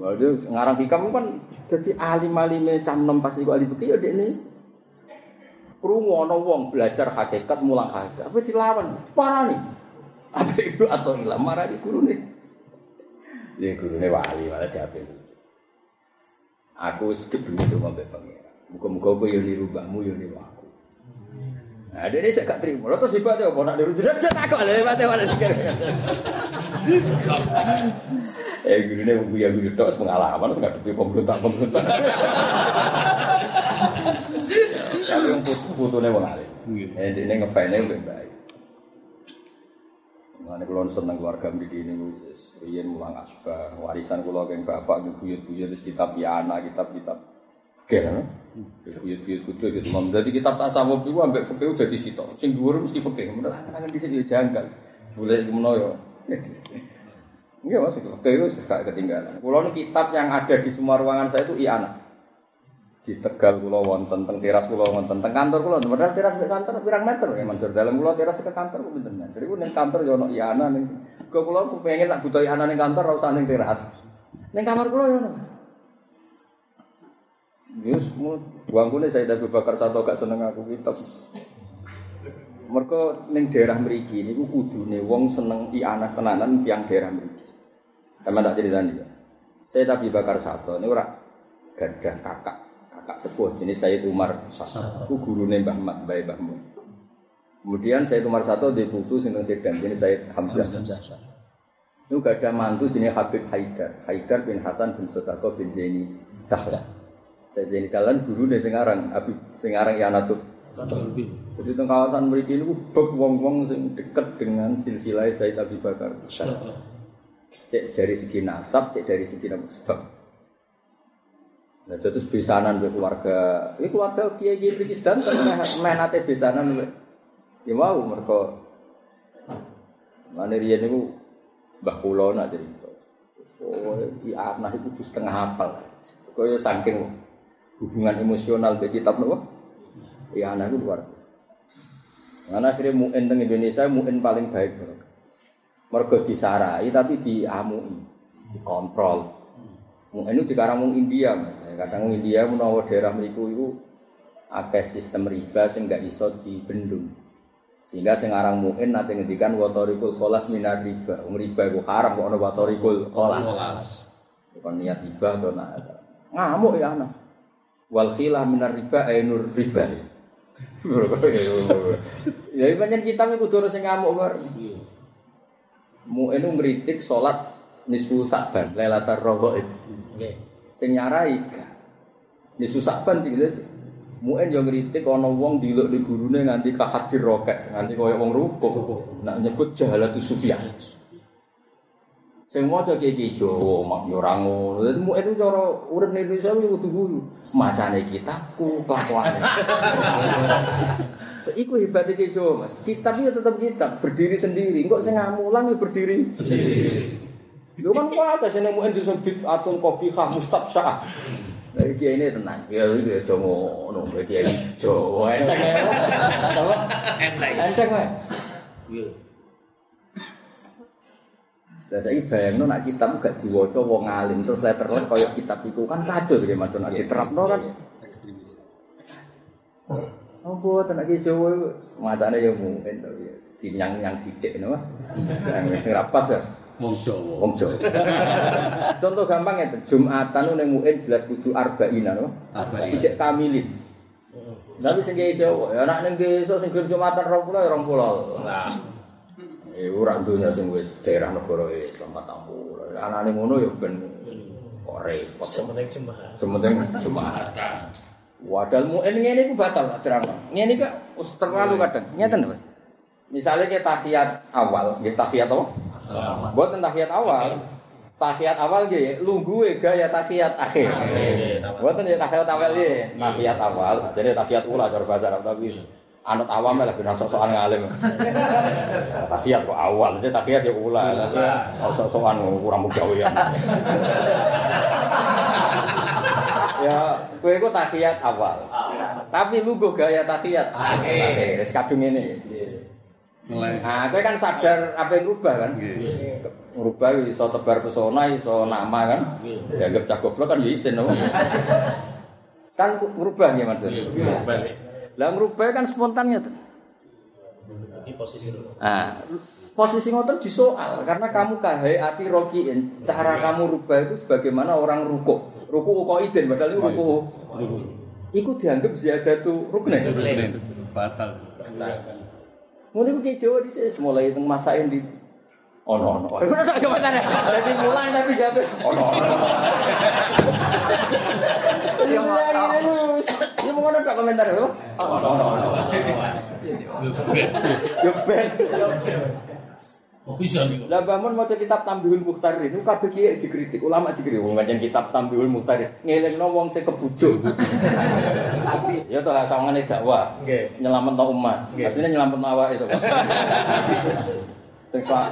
A: Waduh, ngarang hikam kan dadi alim-alime cam nem pas iku ahli fikih ya dekne. Krungu ana wong belajar hakikat mulang hakikat, apa dilawan? Parani. Apa itu atau ilah marah di guru nih? Di guru nih wali malah siapa itu? Aku sedih itu mau bepengir. Muka-muka aku yoni rubahmu yoni aku. Nah, dia ini saya gak terima. Lo tuh sifatnya apa? Nak diru jerat, saya takut. Lo sifatnya mana dikir. Eh, guru ini aku yang guru dos pengalaman. Saya gak terima pemerintah-pemerintah. Tapi yang putuhnya mau eh, ngalih. Ini ngefainnya lebih baik. Mana kalau seneng keluarga mriki ini wis riyen mulang asbah, warisan kula keng bapak nggih buyut-buyut wis kitab yana, kitab-kitab fikih. Buyut-buyut kudu gitu. Mam dadi kitab tasawuf iku ambek fikih udah situ. Sing dhuwur mesti fikih. Menurut kan di sini janggal. Boleh meno yo. Iya mas, fikih itu gak ketinggalan. Kulo kitab yang ada di semua ruangan saya itu iana. Di Tegal kulo wonten, teng teras kulo wonten, teng kantor kulo, padahal teras ke kantor pirang meter ya Mansur. Dalam kulo teras ke kantor ku pinten meter. Iku ning kantor yo ono iana ning. Kok tuh pengen tak butuh iana ning kantor ora usah ning teras. Ning kamar kulo yo ono. Yus, buangkune saya Abu Bakar satu gak seneng aku kitab. Mereka ning daerah mriki niku kudune wong seneng ianah tenanan tiang daerah mriki. Sama tak ceritani ya. Saya Abu Bakar satu ini ora gadah kakak kakak sepuh jenis Sayyid Umar satu. Aku gurune Mbah Mat Mbah Mbahmu. Kemudian Sayyid Umar satu di putu sinten sedan jenis Sayyid Hamzah. Itu gak ada mantu jenis Habib Haidar. Haidar bin Hasan bin Sodako bin Zaini Dahlan. Saya Zaini Dahlan guru nih sekarang Habib sekarang Yanatut. Jadi teng kawasan mriki niku beb wong-wong sing deket dengan silsilah Sayyid Abi Bakar. Cek dari segi nasab, cek dari segi nama sebab. Nah, terus besanan be keluarga, ini keluarga kiai kiai sedan kan main ate besanan be. Ya mau mereka. Mana riyen niku Mbah kula nak cerita. Oh, i anak itu kudu setengah hafal. Kaya saking hubungan emosional be kitab nopo? Ya anak itu luar. Karena akhirnya mu'in teng Indonesia mu'in paling baik. Mergo disarai tapi diamui, dikontrol. Mu'in itu dikarang India, Mas. Kadang India menawa daerah mriku iku akeh sistem riba sing gak iso dibendung. Sehingga sing aran mu'in nanti ngendikan watorikul kholas minar riba. Wong riba iku haram kok ana watorikul kholas. Bukan niat riba atau nak ngamuk ya anak. Wal khilah minar riba ainur riba. Ya pancen kitab iku kudu sing ngamuk bareng. Mu'in itu ngritik salat nisfu Sa'ban, Lailatul Raghaib.
D: Nggih.
A: Sing nyarai gak. Nisfu Sa'ban iki Mu'in yo ngritik ana wong diluk di gurune nganti kahadir rokek, nganti kaya wong rukuk. Nak nyebut Jahalatu Sufyan. Sing maca kiai Jawa mak yo ora ngono. Dadi itu cara urip ning Indonesia yo kudu guru. Macane kitabku kelakuane. Iku hebatnya Kiai Jawa mas. Kitab itu tetap kitab, berdiri sendiri. Enggak sing ngamulan ya berdiri sendiri. Lu kan kuat, saya nemuin di sebut atung kopi kah mustabsyah. Dari kiai ini tenang. Ya itu ya Jawa, no, kiai Jawa. Enteng ya.
B: Enteng.
A: Enteng ya.
B: Iya.
A: Lah saiki bayangno nak kitab gak diwaca wong alim terus letterless kaya kitab iku kan kacau iki macam nak diterapno kan
E: ekstremis.
A: Apa tenak iki Jawa macane ya mungkin to ya dinyang-nyang sithik ngono. Yang sing rapas ya
E: Wong Jawa.
A: wong Jawa. Contoh gampang ya Jumatan ning MUIN jelas kudu arba'ina no.
E: Arba'in.
A: Ijek kamilin. Tapi sing kiai Jawa ya nak ning desa sing gelem Jumatan 20 ya 20. Nah. Eh ora dunya sing wis daerah negara Islam 40. Anane ngono ya ben kok repot.
D: Sementing jemaah.
A: Sementing Jumatan. Wadal mu'in ngene iku batal terang. Ngene wis terlalu kadang. Ngeten Mas. Misalnya kita tahiyat awal, nggih tahiyat apa? Buat tahiyat awal. Tahiyat awal nggih lungguhe gaya tahiyat akhir. Buat ya tahiyat awal nggih, tahiyat awal. Jadi tahiyat ula cara bahasa Arab tapi anut awam lah ben sok-sokan ngalim. tahiyat kok awal, jadi tahiyat ya ula. Sok-sokan kurang mugawian. ya, kowe iku tahiyat awal. Tapi lu gaya tahiyat akhir. Wis kadung ngene.
E: Mulai
A: Nah, kowe kan sadar apa yang rubah kan? Ngerubah iso tebar pesona, iso nama kan? Dianggap cah goblok kan ya isin no? kan ngerubah ya maksud. Lah ngerubah kan spontannya tuh.
D: Di posisi dulu.
A: Nah, posisi ngoten disoal karena kamu kahai ati rokiin. Cara kamu rubah itu sebagaimana orang ruko. Ruko kok iden padahal itu ruko. Iku dianggap ziyadatu rukne.
E: batal.
A: Mulai gue kecewa di sini, semua lagi tengah masa ini. Oh no no. Ibu nak coba tanya. Tapi mulan tapi jatuh. Oh no Ya Iya Ya terus. Iya mau nonton komentar lo. Oh no no. Jepet. Jepet.
B: Oh bisa nih.
A: Lah bangun maca kitab Tambihul Muhtarin itu kabeh kiye dikritik, ulama dikritik wong ngajen kitab Tambihul Muhtarin. Ngelingno wong sing kebujuk. Ya toh sawangane dakwah.
D: Nggih.
A: Nyelametno umat. Asline nyelametno awake to. Sing sak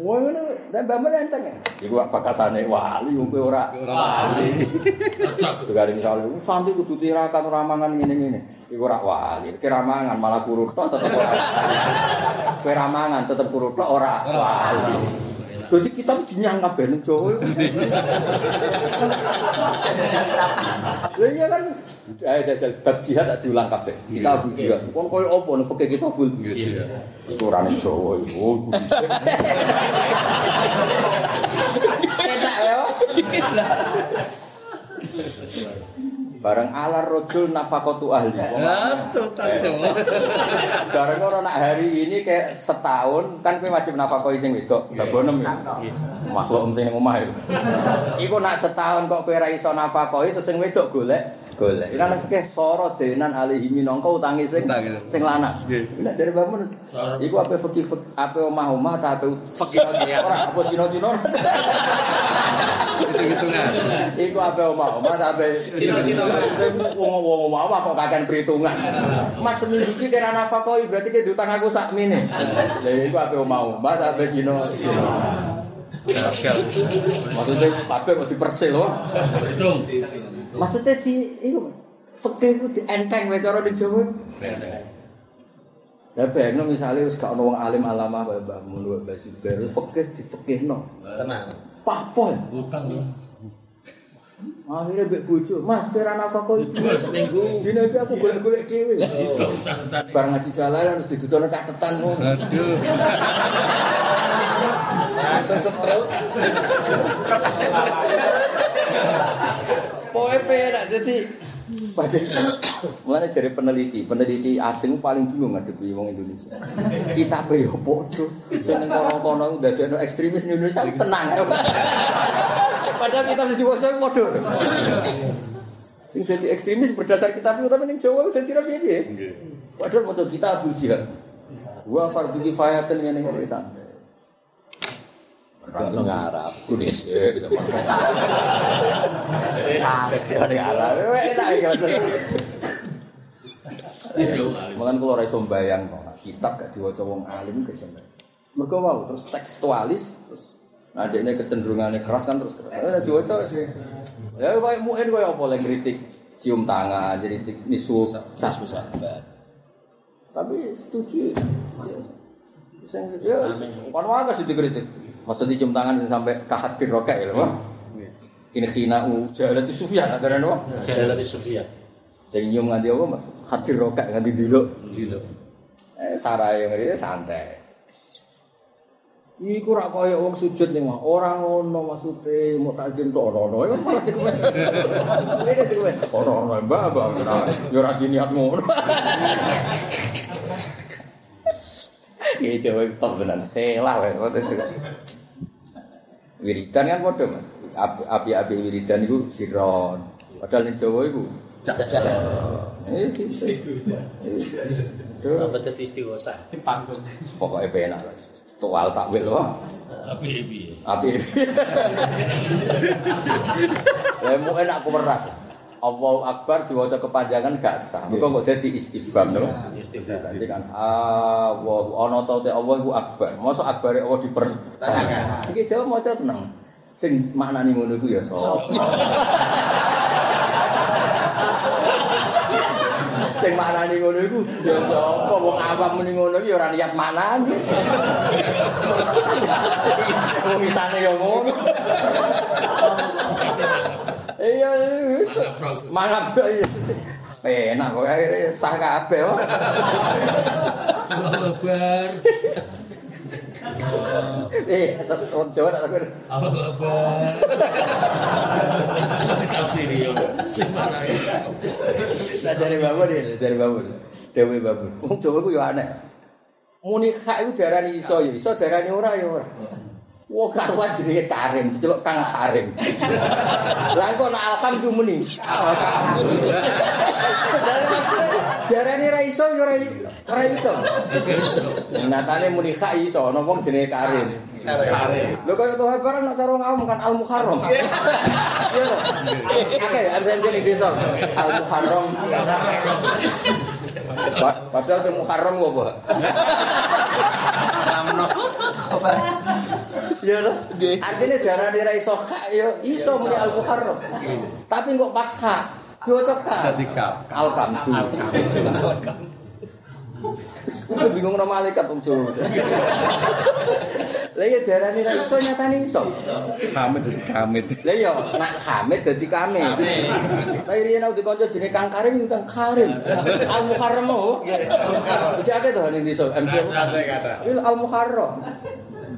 A: Wah ngono, nek mbak enteng. Iku bakasane wali wong kowe ora ora wali.
B: Cocok.
A: Misalnya, "Uh, santri kudu tirakat ora mangan ngene-ngene. Iku ora wali, kira mangan malah kurut tok tetep ora. Kowe ra mangan tetep kurut tok ora wali. Jadi kita dinyang kabeh ning Jawa. Lha iya kan eh jajal bab jihad tak diulang kabeh. Kita abu jihad. Kon koyo apa ning fikih kita bul. Iku ora ning Jawa iku. Oh, iku Barang alar rojul nafakotu ahli. Barang ora nak hari ini kayak setahun kan kowe wajib nafakoi sing wedok. Lah bonem ya. Makhluk sing ning omah iku. Iku nak setahun kok kowe ora iso nafakoi terus sing wedok golek golek. Ira nek fikih soro denan alihi minangka utangi sing
E: Utang,
A: sing lanang. Nek jare bangun iku ape fikih fik- ape omah-omah ta ape fikih ora apa cino-cino.
E: Hitung-hitungan.
A: Iku ape omah-omah ta ape
D: Cino-cino.
A: wong-wong omah kok kakean perhitungan. Mas seminggu iki kira nafakoi berarti ke diutang aku sak mene. Lah iku ape omah-omah ta ape cino-cino. Maksudnya kabeh kok dipersil loh.
B: Hitung.
A: Maksudnya di iku fikih ku dienteng wae cara ning Jawa. Lah bayangno misale wis gak ono wong alim alamah kaya Mbah Mun wae Mbah Zubair wis fikih difikihno.
D: Tenang.
A: Papol.
B: Utang ya.
A: Akhirnya mbek bojo, Mas kira nafkah iki
D: Seminggu.
A: Dina iki aku golek-golek dhewe.
B: Hitung catatan.
A: Bar ngaji jalan terus didudono catetan ngono.
E: Aduh.
D: Langsung stroke.
A: Pokoke penak dadi Padahal mulane jare peneliti, peneliti asing paling bingung ngadepi wong Indonesia. Kita pe yo padha. Sing ning kono-kono ndadekno ekstremis ning Indonesia tenang. Padahal kita mesti diwaca padha. Sing dadi ekstremis berdasar kitab itu tapi ning Jawa udah piye piye. Padahal maca kitab Abu Jihad. Wa fardhu kifayatan ngene ngene Kalau ngarap, ya makan. Ya ngarap, enak ya. Makan kalau ora iso mbayang kitab gak diwaca wong alim gak mbayang. Mergo mau terus tekstualis terus nah dekne kecenderungannya keras kan terus keras. Ora diwaca. Ya koyo muen koyo apa lek kritik cium tangan, kritik nisu sah susah. Tapi setuju ya. Sing ya kon wae kasih dikritik. Maksudnya cium tangan sampai kahat di rokok ya, loh. Ini hina u jalan di sufia,
D: ada nih,
A: loh. Jalan di sufia. Jadi nyium nganti apa mas? Hati rokok nganti dulu.
E: Dulu.
A: Eh, Sarah yang ngerti santai. Iku kurang kaya wong sujud ning mah. ora ngono maksudnya mau takjil tuh ono ono. Ini malah tikuan. Ini tikuan. Ono ono mbak mbak. Jurat jiniat mau. Iki Jawa iki tenan. Helah kowe. Wiridan kan padha api-api wiridan iku siron. Padahal ning Jawa iku
D: Cak-cak.
A: Eh, apa tadi
D: istiwasa? Di panggung.
A: Pokoke penak lah. Tual takwil loh. Api-api. Api-api. Mau enak aku Allahu Akbar diwaca kepanjangan gak sah. Engko kok dadi istifham to. Jadi kan Allah ana ta te Allah iku akbar. Mosok akbare Allah dipertanyakan. Iki jawab maca tenang. Sing maknane ngono iku ya sapa? Sing maknane ngono iku ya sapa? Wong awam muni ngono iki ya ora niat maknane. Wong isane ya ngono. Iya, mangap to. Enak kok akhire sah kabeh.
B: Kabar.
A: Eh, atas ojo tak kabar.
B: Kabar. Kita sini yo.
A: Nah, dari babon ya, dari babon. Dewi babon. Wong Jawa ku yo aneh. Muni hak iku diarani iso yo, iso diarani ora yo ora. Wah karuan jenenge Karim, celuk Kang Karim. Lah kok nek alhamdulillah muni. Darani ra iso ya ora ora iso. Nyatane muni hak iso, ana wong jenenge Karim. Lho kaya tuh barang nak cara ngawam kan Al Muharram. Iya lho. Oke, yang jadi desa. Al Muharram. Pa- Padahal sing Muharram kok, Pak.
C: Ramno.
A: Iya lho. Artinya darane ra iso hak ya iso muni Al Muharram. Tapi kok pas hak diotekkan.
E: Dadi kap.
A: Al Kamdu. Bingung nama malaikat wong Jawa. Lah ya darane ra iso nyatane iso.
E: Hamid dadi kamit.
A: Lah iya, nak Hamid dadi kami. Lah riyen aku dikonco jenenge Kang Karim Kang Karim. Al Muharram oh. Wis akeh to ning desa MC. Il Al Muharram.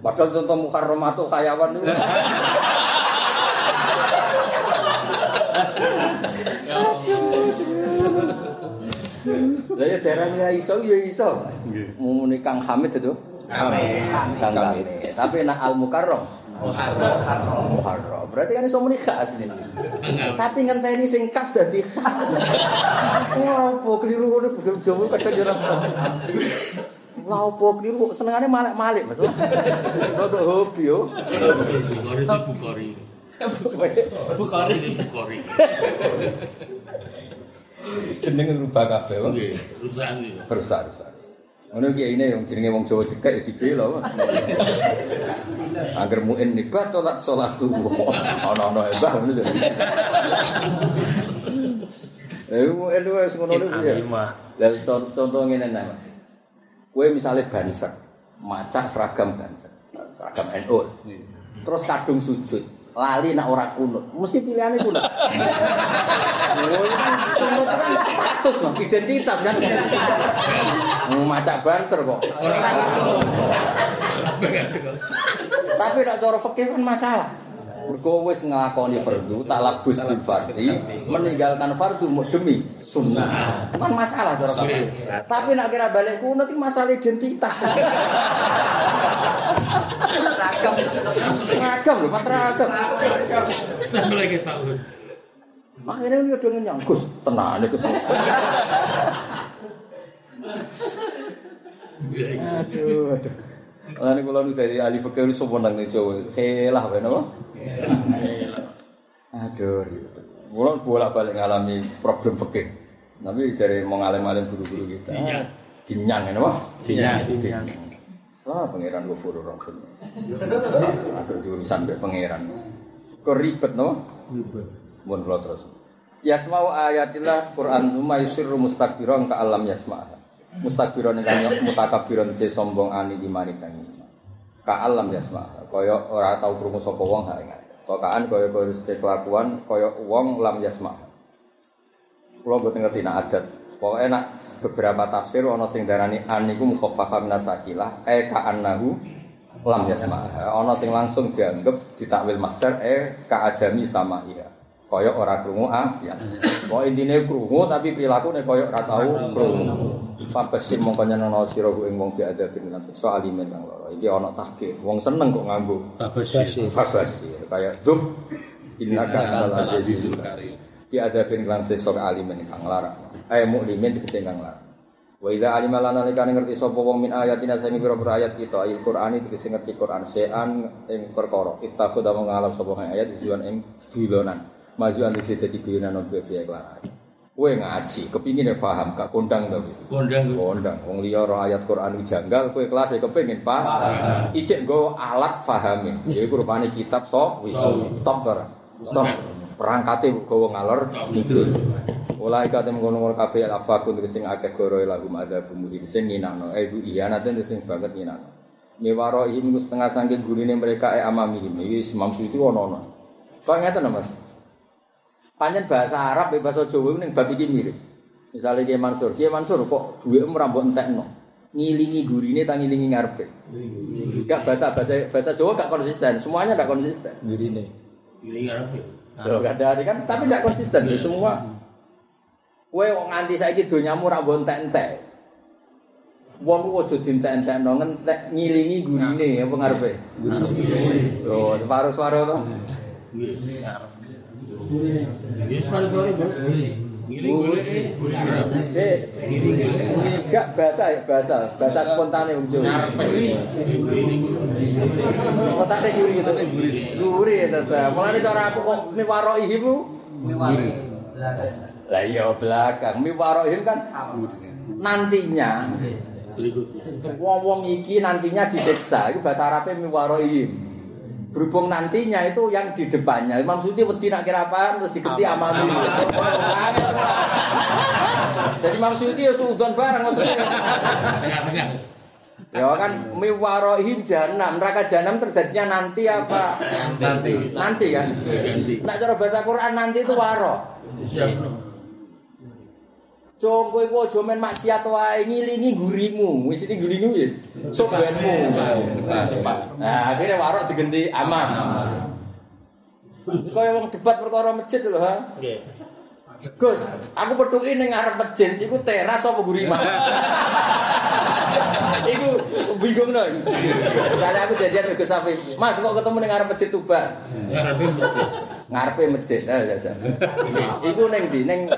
A: Padahal contoh Muharram atau kayawan itu. Lah ya darane ra iso ya iso. Mumune Kang Hamid itu. Kang Hamid. Tapi nak Al Mukarram Muharram. Berarti kan iso muni asli. Tapi ngenteni sing kaf dadi kha. Ngopo keliru ngono basa Jawa kadang yo ora. Lah opo keliru senengane malek-malek Mas. Rada hobi yo.
B: Bukhari itu Bukhari. Bukhari.
A: Jeneng rubah kabeh wae.
B: Nggih, rusak iki.
A: Rusak rusak. Ngono ki ini yang jenenge wong Jawa cekek ya dibela. Angger muin nibat salat salat tuwa. Ana-ana hebah ngono jadi. Eh muin wis ngono niku ya.
C: Lima.
A: Lah con- contoh ngene nah Mas. Kowe misale bansek, maca seragam bansek, seragam NU. Terus kadung sujud, lali nak ora kunut, mesti pilihannya kunut. Oh, itu kunut kan status, Mas, identitas kan. Mau maca banser kok. Tapi nak cara fikih kan masalah. Mergo wis nglakoni fardu, talabus bil fardhi, meninggalkan fardu demi sunnah. Kan masalah cara fikih. Tapi nak kira balik kunut itu masalah identitas. Ragam. Ragam lho, Mas ragam.
B: Sampai lagi tahu.
A: Akhirnya dia udah ngenyang, Gus, tenang Gus.
B: Iya, iya.
A: Aduh, aduh. Lah niku kula nu dari ahli fikih iso menang ning Jawa. Helah wae napa? Aduh, gue bolak balik ngalami problem fikih. Tapi dari mengalami alim guru-guru kita,
B: dinyang
A: ini wah,
C: dinyang.
A: Wah, pangeran gue furu rokun. Aduh, jurusan deh pangeran. Kok ribet, no?
B: Ribet.
A: Mohon kalau terus. Yasmau ayatilah Quran cuma yusiru mustakbiron ke alam yasma. Mustakbiron yang mutakabiron jadi sombong ani dimanis yang. Sang iman. Ka alam yasma, kaya ora tau krungu sapa wong ha ing ayat. Tokaan kaya kaya kelakuan kaya wong lam yasma. Kula mboten ngerti nak adat. Pokoke nak beberapa tafsir ana sing darani an niku mukhaffafah minasakilah e ka annahu lam yasma. Ana sing langsung dianggap ditakwil master e ka adami sama iya. Kaya ora krungu ah ya. Pokoke intine krungu tapi prilakune kaya ora tau krungu. Fabasim mongko nyenengno sira ku ing wong biadabin lan siksa alimen kang lara. Iki ana tahqiq. Wong seneng kok nganggo fabasir kaya zub innaka antal azizul karim. Biadabin lan siksa alimen kang lara. Ayo muklimin tegese kang lara. Wa idza alima lana likane ngerti sapa wong min ayatina sing pira-pira ayat kita ayat Qur'ani tegese ngerti Qur'an sean ing perkara. Ittakhudha mengalap sapa ayat tujuan ing dilonan. Majuan dise dadi guyonan opo piye kelar. Kowe ngaji, kepingin ya paham, gak kondang to.
B: Kondang
A: Kondang, wong liya ora ayat Quran janggal, kowe kelas e kepengin paham. Ijek nggo alat pahame. Yaiku rupane kitab so wis top ora. Top. Perangkate gawa ngalor ngidul. Mulai kate ngono-ngono kabeh afakun sing akeh goro lagu ada bumbu sing nginano. Eh bu iya nate sing banget nginano. Miwaro iku setengah sangke gurine mereka e amami iki Imam Suyuti ono-ono. Kok ngeten Mas? Panjen bahasa Arab be bahasa Jawa ning bab iki mirip. Misalnya Kiai Mansur, Kiai Mansur kok duwe ora mbok entekno. Ngilingi gurine ta ngilingi ngarepe. Gak bahasa bahasa bahasa Jawa gak konsisten, semuanya gak konsisten.
E: Gurine.
B: ini ngarep ya.
A: Loh, gak ada kan tapi gak konsisten ya semua. Kowe kok nganti saiki donyamu ora mbok entek-entek. Wong ku aja dientek-entekno ngentek ngilingi gurine apa ngarepe.
E: Gurine.
A: Loh, separuh-separuh to.
B: Ya separuh-separuh Yes,
A: gak bahasa bahasa bahasa
B: spontan yang
A: muncul kata teh guri itu guri tata. Mulane dari cara aku kok mi warok ibu lah iya belakang. Mi warok ibu kan nantinya
B: wong
A: wong iki nantinya diseksa Iku bahasa arabnya mi warok Berhubung nantinya itu yang di depannya. Imam Suti wedi nak kira apa terus digeti amami. Jadi Imam Suti ya suudon bareng maksudnya. Ya kan miwaroihim jahanam. Neraka jahanam terjadinya nanti apa?
B: Nanti.
A: Nanti kan. Nak cara bahasa Quran nanti itu waro. Cung kowe ku aja men maksiat wae ngilingi gurimu. Wis iki gulingu ya. Sobenmu. Nah, akhirnya warok digenti aman. Kaya wong debat perkara masjid lho, ha.
D: Nggih.
A: Gus, aku petuki ning ngarep masjid iku teras apa gurima? iku bingung no. Misalnya aku dengan Gus Hafiz, Mas kok ketemu ning ngarep masjid Tuban?
B: Ngarepe masjid.
A: Ngarepe masjid. Ah, ya. Iku ning ndi? Ning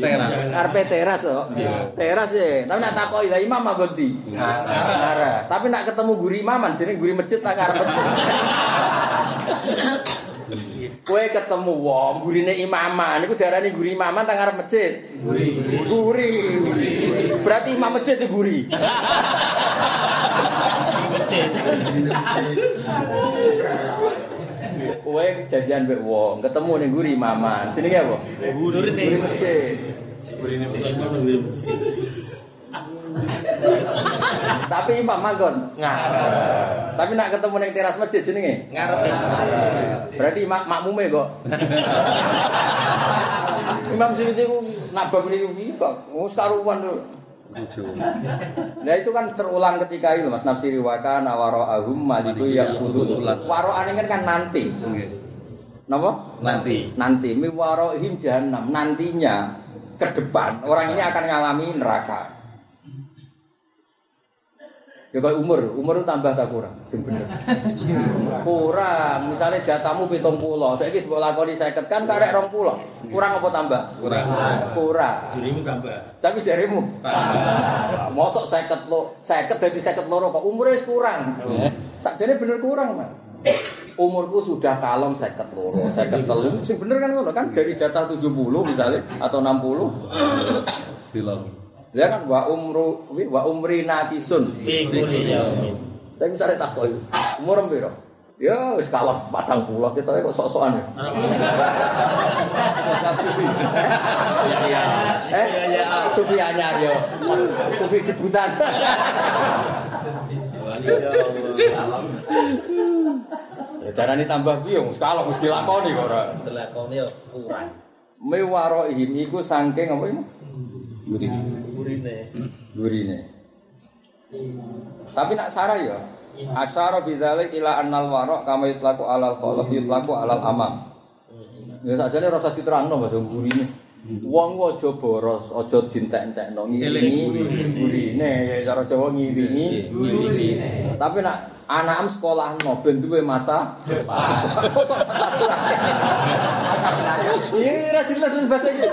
E: Teras.
A: Ngarepe teras kok. Teras ya. Tapi nak takoki lah imam manggon ndi? Ngarep. Tapi nak ketemu guru imaman jeneng guru masjid tak ngarep masjid. Kowe ketemu wong gurine imaman niku darani guru imaman tak ngarep masjid. Guri. Berarti imam masjid itu guri.
D: Masjid.
A: Kowe janjian mbek wong, ketemu ning guru imaman. Jenenge apa?
D: Guru
A: Guru masjid. Tapi imam manggon ngarep. Tapi nak ketemu ning teras masjid jenenge
D: Ngarep
A: Berarti mak makmume kok. Imam Suyuti ku nabab niku piye kok? Wis karuan lho. Nah itu kan terulang ketika itu Mas nafsiri wa kana wara'ahum maliku yang kudu Waro'ane kan kan nanti. Napa?
E: Nanti.
A: Nanti mi waro'ihim jahannam nantinya ke depan orang ini akan ngalami neraka. Ya kayak umur, umur tambah tak kurang, sing bener. kurang, misalnya jatamu pitung pulau, saya kis bola lakoni seket kan karek rong pulau, kurang apa tambah?
E: Kurang.
A: Kurang.
B: Dirimu tambah.
A: Tapi jarimu, mosok seket lo, seket dari seket loro kok umurnya kurang. Sakjane bener kurang man. Umurku sudah kalong seket loro, seket telu, sing bener kan ngono kan dari jatah 70 misalnya atau 60
E: Film.
A: Ya kan wa umru wa umri natisun. Tapi misalnya tak koi, umur piro? Ya wis kalah 40 kita kok sok-sokan ya.
E: Sesat sufi.
C: Ya ya.
A: Eh, Sufi anyar yo. Sufi debutan. Ya darani tambah piye wis kalah mesti lakoni kok ora.
D: Setelah kau ini kurang.
A: Mewarohim iku saking apa ini?
D: Urine.
A: Gurine. Tapi nak sarah ya. Asyara bidzalik ila annal warok kama yutlaku alal khalaf yutlaku alal amam. Ya sakjane rasa diterangno Mas gurine. Wong ku aja boros, aja dintek-entekno ngiringi gurine, cara Jawa ngiringi gurine. Tapi nak anak sekolahno ben duwe masa depan. Iya, ra jelas wis bahasa iki.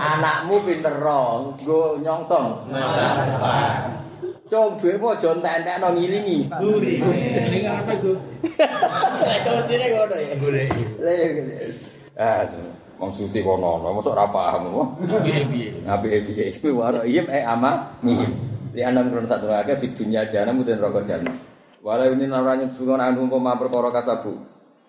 A: Anakmu pinter rong, nggo nyongsong masa depan. Cung duwe apa aja entek-entekno ngiringi.
B: Ini ngarepe Gus.
A: Artine ngono ya. Lah ya ngene. Ah, wong suci kono ono, mosok ora paham.
B: Piye-piye.
A: Nabi piye iku waro iyem e ama mihim. Li anam krono satu akeh fi dunya jana muden roko jana. Walau ini ora nyebut anu umpama perkara kasabu.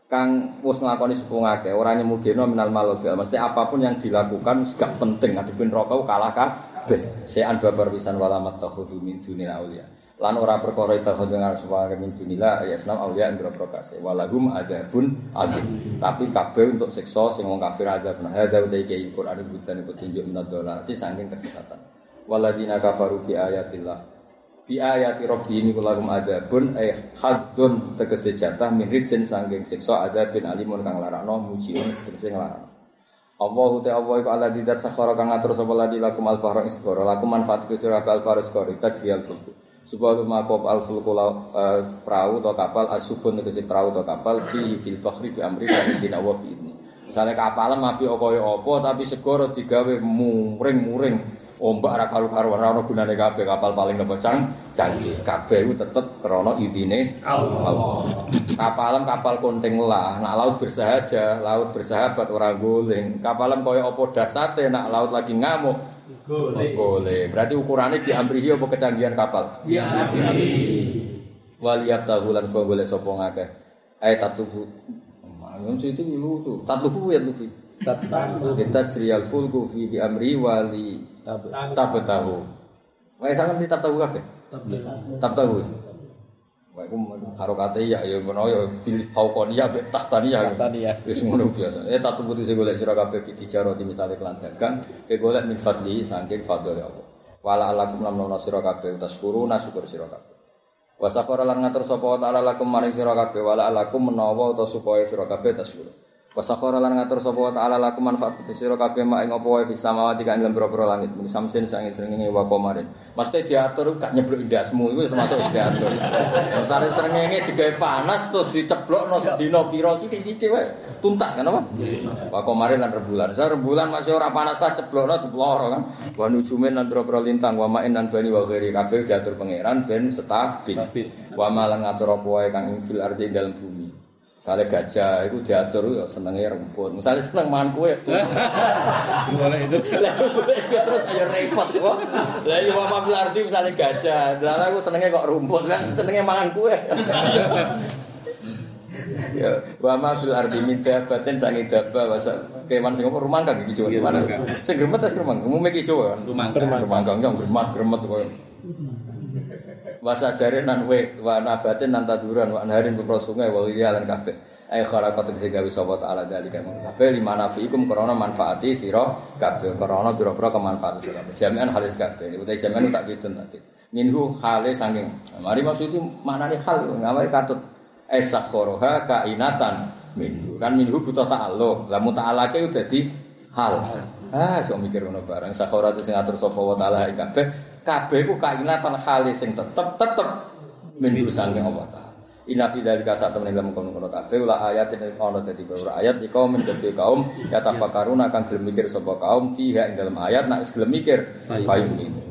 A: Kang wis nglakoni sepung akeh ora nyemugeno minal malofil. Mesti apapun yang dilakukan gak penting adipun rokok kalah kabeh. Sean babar pisan walamat takhudu min dunil auliya. Lan ora perkara takhudu ngarep supaya min dunila ya islam auliya ing boro kase. Walahum adabun azim. Tapi kabeh untuk siksa sing wong kafir adab. Nah, ada utai iki Quran bukan petunjuk minad dolati saking kesesatan. Waladina kafaru bi ayatillah bi ayati rabbi ini kulagum adabun eh hadzun tegese jatah min rijin sangking siksa adabin alimun kang larakno mujiun tegese nglarakno Allahu ta Allah iku ala didat sakhara kang ngatur sapa ladi lakum al bahra isqara lakum manfaat ke sira al bahra isqara tajriyal fulku supaya makop al fulku perahu atau kapal asufun tegese perahu atau kapal fi fil bahri bi amri dan dinawa bi ini Misalnya kapalan mapi kaya apa tapi segoro digawe muring-muring ombak ra karu-karuan ora ono gunane kabeh kapal paling nopo cang kabeh iku tetep krana idine Allah. Kapalan kapal konting lah, nak laut bersahaja, laut bersahabat ora guling. Kapalan kaya apa dasate nak laut lagi ngamuk boleh. Berarti ukurannya di amrihi apa kecanggihan kapal?
B: Ya
A: Waliyab tahulan kau boleh sopong akeh. Eh tatubu. Yang situ lucu. Tatubu ya lucu. Kita jriyal fulku fi bi amri wali tabatahu. Wae sampean di tahu kabeh. Tahu. Wae ku karo kate ya ya ngono ya bil fauqaniyah be tahtaniyah.
E: Tahtaniyah.
A: Wis ngono biasa. Eh tatu putih sing golek sira kabeh di jaroti misale kelan dagang, ke golek min fadli saking fadl Allah. Wala alakum lam nono sira kabeh taskuruna syukur sira kabeh. Wa sakhara lan ngatur sapa ta'ala lakum maring sira kabeh wala alakum menawa utawa supaya sira kabeh taskur. Wa sakhara lan ngatur sapa ta'ala lakum manfaat ke sira kabeh mak ing apa wae fis samawati kang ing boro langit min samsin sang srengenge wa komarin. Mesti diatur gak nyeblok indasmu iku termasuk diatur. Sare srengenge digawe panas terus diceblokno sedina pira sithik-sithik wae tuntas kan apa? Wa komarin lan rembulan. Sa rembulan masih ora panas ta ceblokno diploro kan. Wa nujumin lan boro lintang wa main lan bani wa ghairi kabeh diatur pangeran ben stabil. Wa malan ngatur apa wae kang ing fil ardi dalam bumi. Misalnya gajah itu diatur ya senengnya rumput. Misalnya seneng mangan kue.
E: Gimana itu?
A: terus ayo repot kok. Lah iya apa ardi misalnya gajah. Lah aku senengnya kok rumput kan senengnya mangan kue. ya wa ma fil ardi min dabatin sangi daba wasa kewan sing rumangkang iki Jawa mana sing gremet tas rumang umume iki Jawa kan rumangkang rumangkang yang gremet gremet koyo wasa jare nan we wa nabatin nan taduran wa naharin bukro sungai wa lan kabeh. Ay khalaqat sing gawe sapa taala dalika. Kabeh limana fiikum krana manfaati sira kabeh. Krana pira-pira kemanfaat sira jami'an halis kabeh. Utai jami'an tak kitun tadi. Minhu khale saking mari maksudnya maknane hal ngamari katut. Esakhoroha kainatan minhu. Kan minhu ta'alluq. Lah muta'alake udah di hal. Ah sok mikir ngono barang sakhora itu sing atur sapa wa taala ing kabeh kabeh ku kainatan hal sing tetep tetep minhu saking Allah taala. Inna fi dzalika sak temen ilmu kono-kono kabeh la ayat ing ana dadi beberapa ayat iku men dadi kaum ya tafakkaruna kang gelem mikir sapa kaum fiha ing dalam ayat nek gelem mikir payung ini.